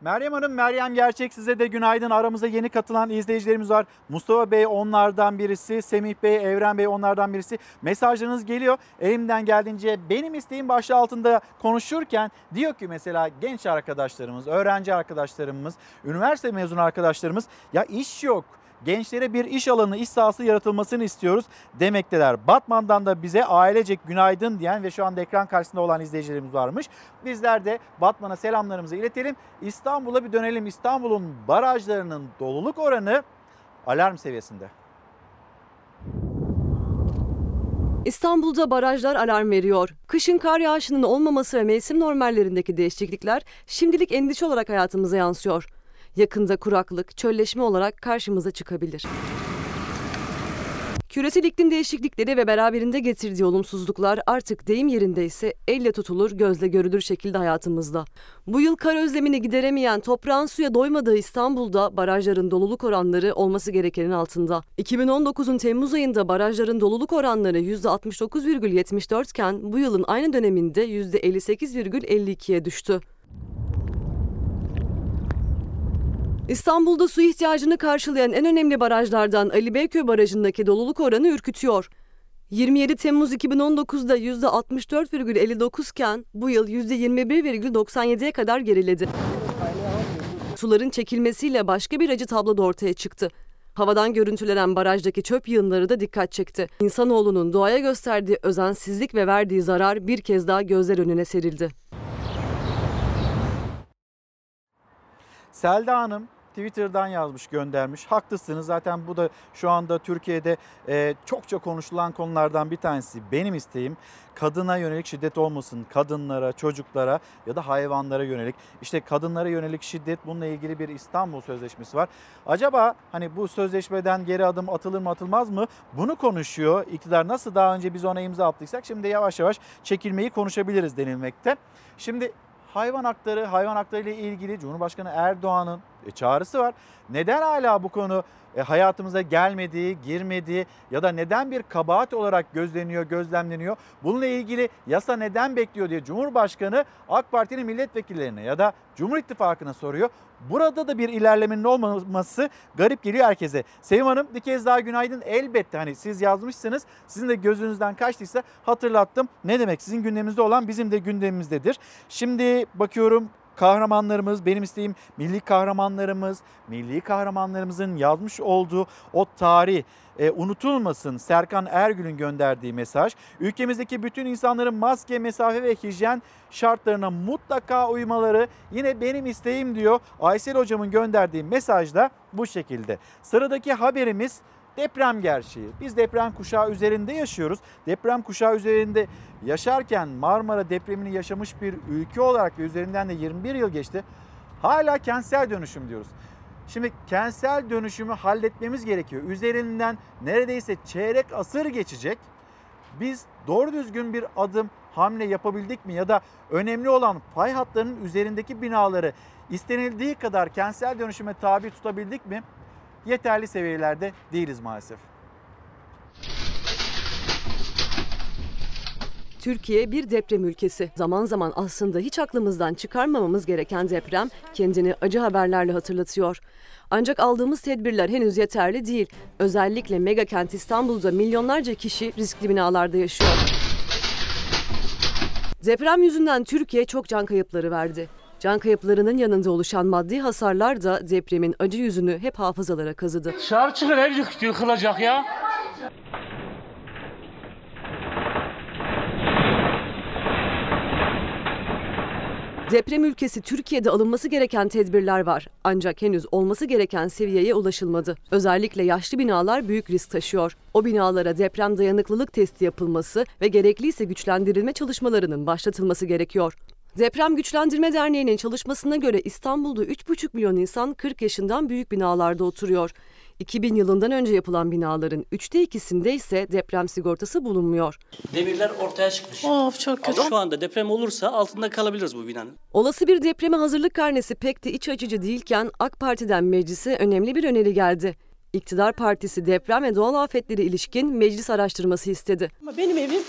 Speaker 1: Meryem Hanım, Meryem Gerçek size de günaydın. Aramıza yeni katılan izleyicilerimiz var. Mustafa Bey onlardan birisi, Semih Bey, Evren Bey onlardan birisi. Mesajlarınız geliyor. Elimden geldiğince benim isteğim başlığı altında konuşurken diyor ki mesela genç arkadaşlarımız, öğrenci arkadaşlarımız, üniversite mezunu arkadaşlarımız ya iş yok gençlere bir iş alanı, iş sahası yaratılmasını istiyoruz demekteler. Batman'dan da bize ailecek günaydın diyen ve şu anda ekran karşısında olan izleyicilerimiz varmış. Bizler de Batman'a selamlarımızı iletelim. İstanbul'a bir dönelim. İstanbul'un barajlarının doluluk oranı alarm seviyesinde.
Speaker 4: İstanbul'da barajlar alarm veriyor. Kışın kar yağışının olmaması ve mevsim normallerindeki değişiklikler şimdilik endişe olarak hayatımıza yansıyor. Yakında kuraklık, çölleşme olarak karşımıza çıkabilir. Küresel iklim değişiklikleri ve beraberinde getirdiği olumsuzluklar artık deyim yerindeyse elle tutulur, gözle görülür şekilde hayatımızda. Bu yıl kar özlemini gideremeyen, toprağın suya doymadığı İstanbul'da barajların doluluk oranları olması gerekenin altında. 2019'un Temmuz ayında barajların doluluk oranları %69,74 iken bu yılın aynı döneminde %58,52'ye düştü. İstanbul'da su ihtiyacını karşılayan en önemli barajlardan Ali Beyköy Barajı'ndaki doluluk oranı ürkütüyor. 27 Temmuz 2019'da %64,59 iken bu yıl %21,97'ye kadar geriledi. Suların çekilmesiyle başka bir acı tablo da ortaya çıktı. Havadan görüntülenen barajdaki çöp yığınları da dikkat çekti. İnsanoğlunun doğaya gösterdiği özensizlik ve verdiği zarar bir kez daha gözler önüne serildi.
Speaker 1: Selda Hanım Twitter'dan yazmış göndermiş. Haklısınız zaten bu da şu anda Türkiye'de e, çokça konuşulan konulardan bir tanesi. Benim isteğim kadına yönelik şiddet olmasın. Kadınlara, çocuklara ya da hayvanlara yönelik. İşte kadınlara yönelik şiddet bununla ilgili bir İstanbul Sözleşmesi var. Acaba hani bu sözleşmeden geri adım atılır mı atılmaz mı? Bunu konuşuyor. İktidar nasıl daha önce biz ona imza attıysak şimdi yavaş yavaş çekilmeyi konuşabiliriz denilmekte. Şimdi hayvan hakları, hayvan hakları ile ilgili Cumhurbaşkanı Erdoğan'ın çağrısı var. Neden hala bu konu e, hayatımıza gelmediği, girmediği ya da neden bir kabahat olarak gözleniyor, gözlemleniyor? Bununla ilgili yasa neden bekliyor diye Cumhurbaşkanı AK Parti'nin milletvekillerine ya da Cumhur İttifakı'na soruyor. Burada da bir ilerlemenin olmaması garip geliyor herkese. Sevim Hanım bir kez daha günaydın. Elbette hani siz yazmışsınız. Sizin de gözünüzden kaçtıysa hatırlattım. Ne demek sizin gündeminizde olan bizim de gündemimizdedir. Şimdi bakıyorum kahramanlarımız, benim isteğim milli kahramanlarımız, milli kahramanlarımızın yazmış olduğu o tarih e, unutulmasın. Serkan Ergül'ün gönderdiği mesaj. Ülkemizdeki bütün insanların maske, mesafe ve hijyen şartlarına mutlaka uymaları yine benim isteğim diyor. Aysel hocamın gönderdiği mesajda bu şekilde. Sıradaki haberimiz deprem gerçeği. Biz deprem kuşağı üzerinde yaşıyoruz. Deprem kuşağı üzerinde yaşarken Marmara depremini yaşamış bir ülke olarak ve üzerinden de 21 yıl geçti. Hala kentsel dönüşüm diyoruz. Şimdi kentsel dönüşümü halletmemiz gerekiyor. Üzerinden neredeyse çeyrek asır geçecek. Biz doğru düzgün bir adım hamle yapabildik mi ya da önemli olan fay hatlarının üzerindeki binaları istenildiği kadar kentsel dönüşüme tabi tutabildik mi? Yeterli seviyelerde değiliz maalesef.
Speaker 4: Türkiye bir deprem ülkesi. Zaman zaman aslında hiç aklımızdan çıkarmamamız gereken deprem kendini acı haberlerle hatırlatıyor. Ancak aldığımız tedbirler henüz yeterli değil. Özellikle mega kent İstanbul'da milyonlarca kişi riskli binalarda yaşıyor. Deprem yüzünden Türkiye çok can kayıpları verdi. Can kayıplarının yanında oluşan maddi hasarlar da depremin acı yüzünü hep hafızalara kazıdı.
Speaker 52: Dışarı çıkın ev yık- yıkılacak ya.
Speaker 4: Deprem ülkesi Türkiye'de alınması gereken tedbirler var. Ancak henüz olması gereken seviyeye ulaşılmadı. Özellikle yaşlı binalar büyük risk taşıyor. O binalara deprem dayanıklılık testi yapılması ve gerekliyse güçlendirilme çalışmalarının başlatılması gerekiyor. Deprem Güçlendirme Derneği'nin çalışmasına göre İstanbul'da 3,5 milyon insan 40 yaşından büyük binalarda oturuyor. 2000 yılından önce yapılan binaların üçte ikisinde ise deprem sigortası bulunmuyor.
Speaker 53: Demirler ortaya çıkmış.
Speaker 5: Of çok kötü.
Speaker 53: Şu anda deprem olursa altında kalabiliriz bu binanın.
Speaker 4: Olası bir depreme hazırlık karnesi pek de iç açıcı değilken AK Parti'den meclise önemli bir öneri geldi. İktidar Partisi deprem ve doğal afetleri ilişkin meclis araştırması istedi.
Speaker 5: Ama benim evim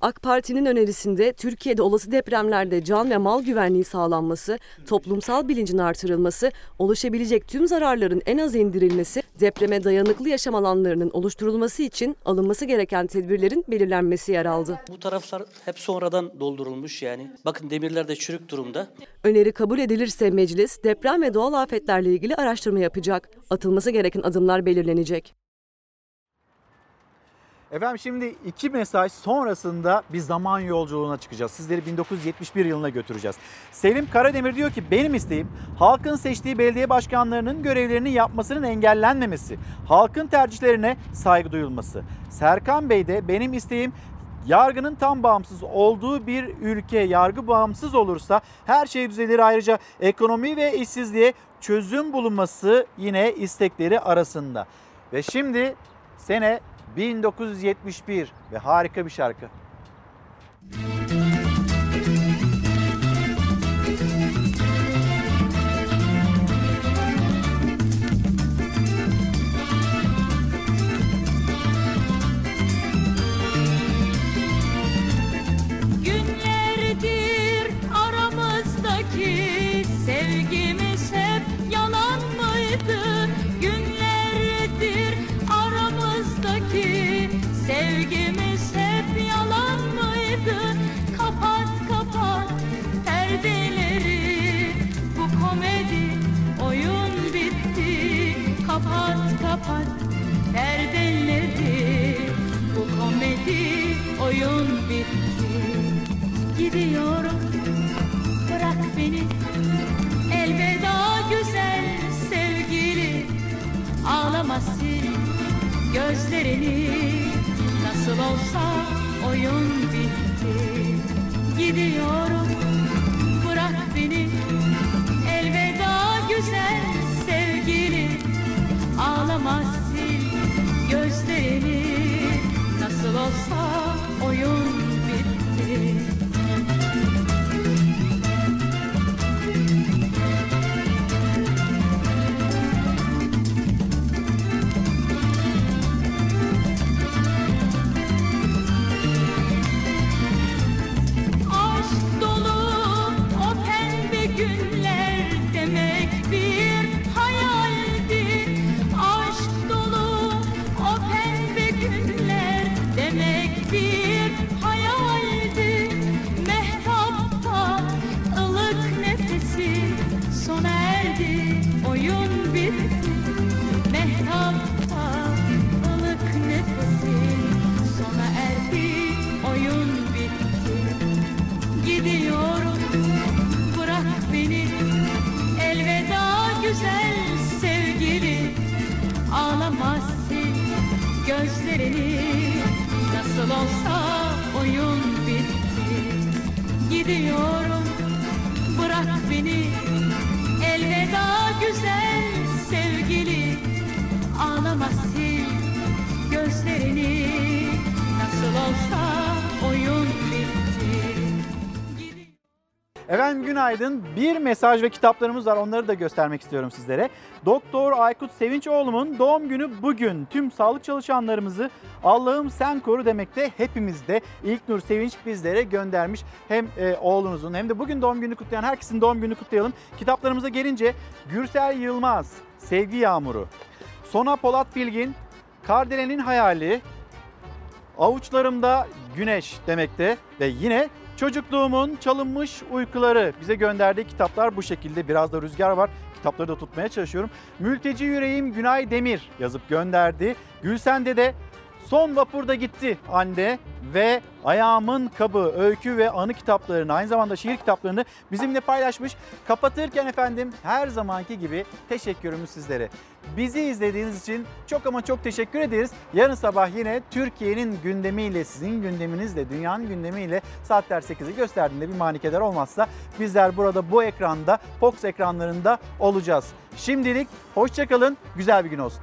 Speaker 4: AK Parti'nin önerisinde Türkiye'de olası depremlerde can ve mal güvenliği sağlanması, toplumsal bilincin artırılması, oluşabilecek tüm zararların en az indirilmesi, depreme dayanıklı yaşam alanlarının oluşturulması için alınması gereken tedbirlerin belirlenmesi yer aldı.
Speaker 53: Bu taraflar hep sonradan doldurulmuş yani. Bakın demirler de çürük durumda.
Speaker 4: Öneri kabul edilirse meclis deprem ve doğal afetlerle ilgili araştırma yapacak. Atılması gereken adımlar belirlenecek.
Speaker 1: Efendim şimdi iki mesaj sonrasında bir zaman yolculuğuna çıkacağız. Sizleri 1971 yılına götüreceğiz. Selim Karademir diyor ki benim isteğim halkın seçtiği belediye başkanlarının görevlerini yapmasının engellenmemesi. Halkın tercihlerine saygı duyulması. Serkan Bey de benim isteğim yargının tam bağımsız olduğu bir ülke yargı bağımsız olursa her şey düzelir. Ayrıca ekonomi ve işsizliğe çözüm bulunması yine istekleri arasında. Ve şimdi sene 1971 ve harika bir şarkı.
Speaker 54: Gözlerini nasıl olsa oyun bitti. Gidiyorum gözlerini nasıl olsa oyun
Speaker 1: Efendim günaydın. Bir mesaj ve kitaplarımız var. Onları da göstermek istiyorum sizlere. Doktor Aykut Sevinçoğlu'nun doğum günü bugün. Tüm sağlık çalışanlarımızı Allah'ım sen koru demekte hepimizde. İlknur Sevinç bizlere göndermiş. Hem e, oğlunuzun hem de bugün doğum günü kutlayan herkesin doğum gününü kutlayalım. Kitaplarımıza gelince Gürsel Yılmaz, Sevgi Yağmuru, Sona Polat Bilgin, Kardelen'in Hayali, Avuçlarımda güneş demekte ve yine çocukluğumun çalınmış uykuları bize gönderdiği kitaplar bu şekilde. Biraz da rüzgar var. Kitapları da tutmaya çalışıyorum. Mülteci yüreğim Günay Demir yazıp gönderdi. Gülsen'de de Son vapurda gitti anne ve ayağımın kabı, öykü ve anı kitaplarını aynı zamanda şiir kitaplarını bizimle paylaşmış. Kapatırken efendim her zamanki gibi teşekkürümüz sizlere. Bizi izlediğiniz için çok ama çok teşekkür ederiz. Yarın sabah yine Türkiye'nin gündemiyle, sizin gündeminizle, dünyanın gündemiyle saatler 8'i gösterdiğinde bir manikeler olmazsa bizler burada bu ekranda, Fox ekranlarında olacağız. Şimdilik hoşçakalın, güzel bir gün olsun.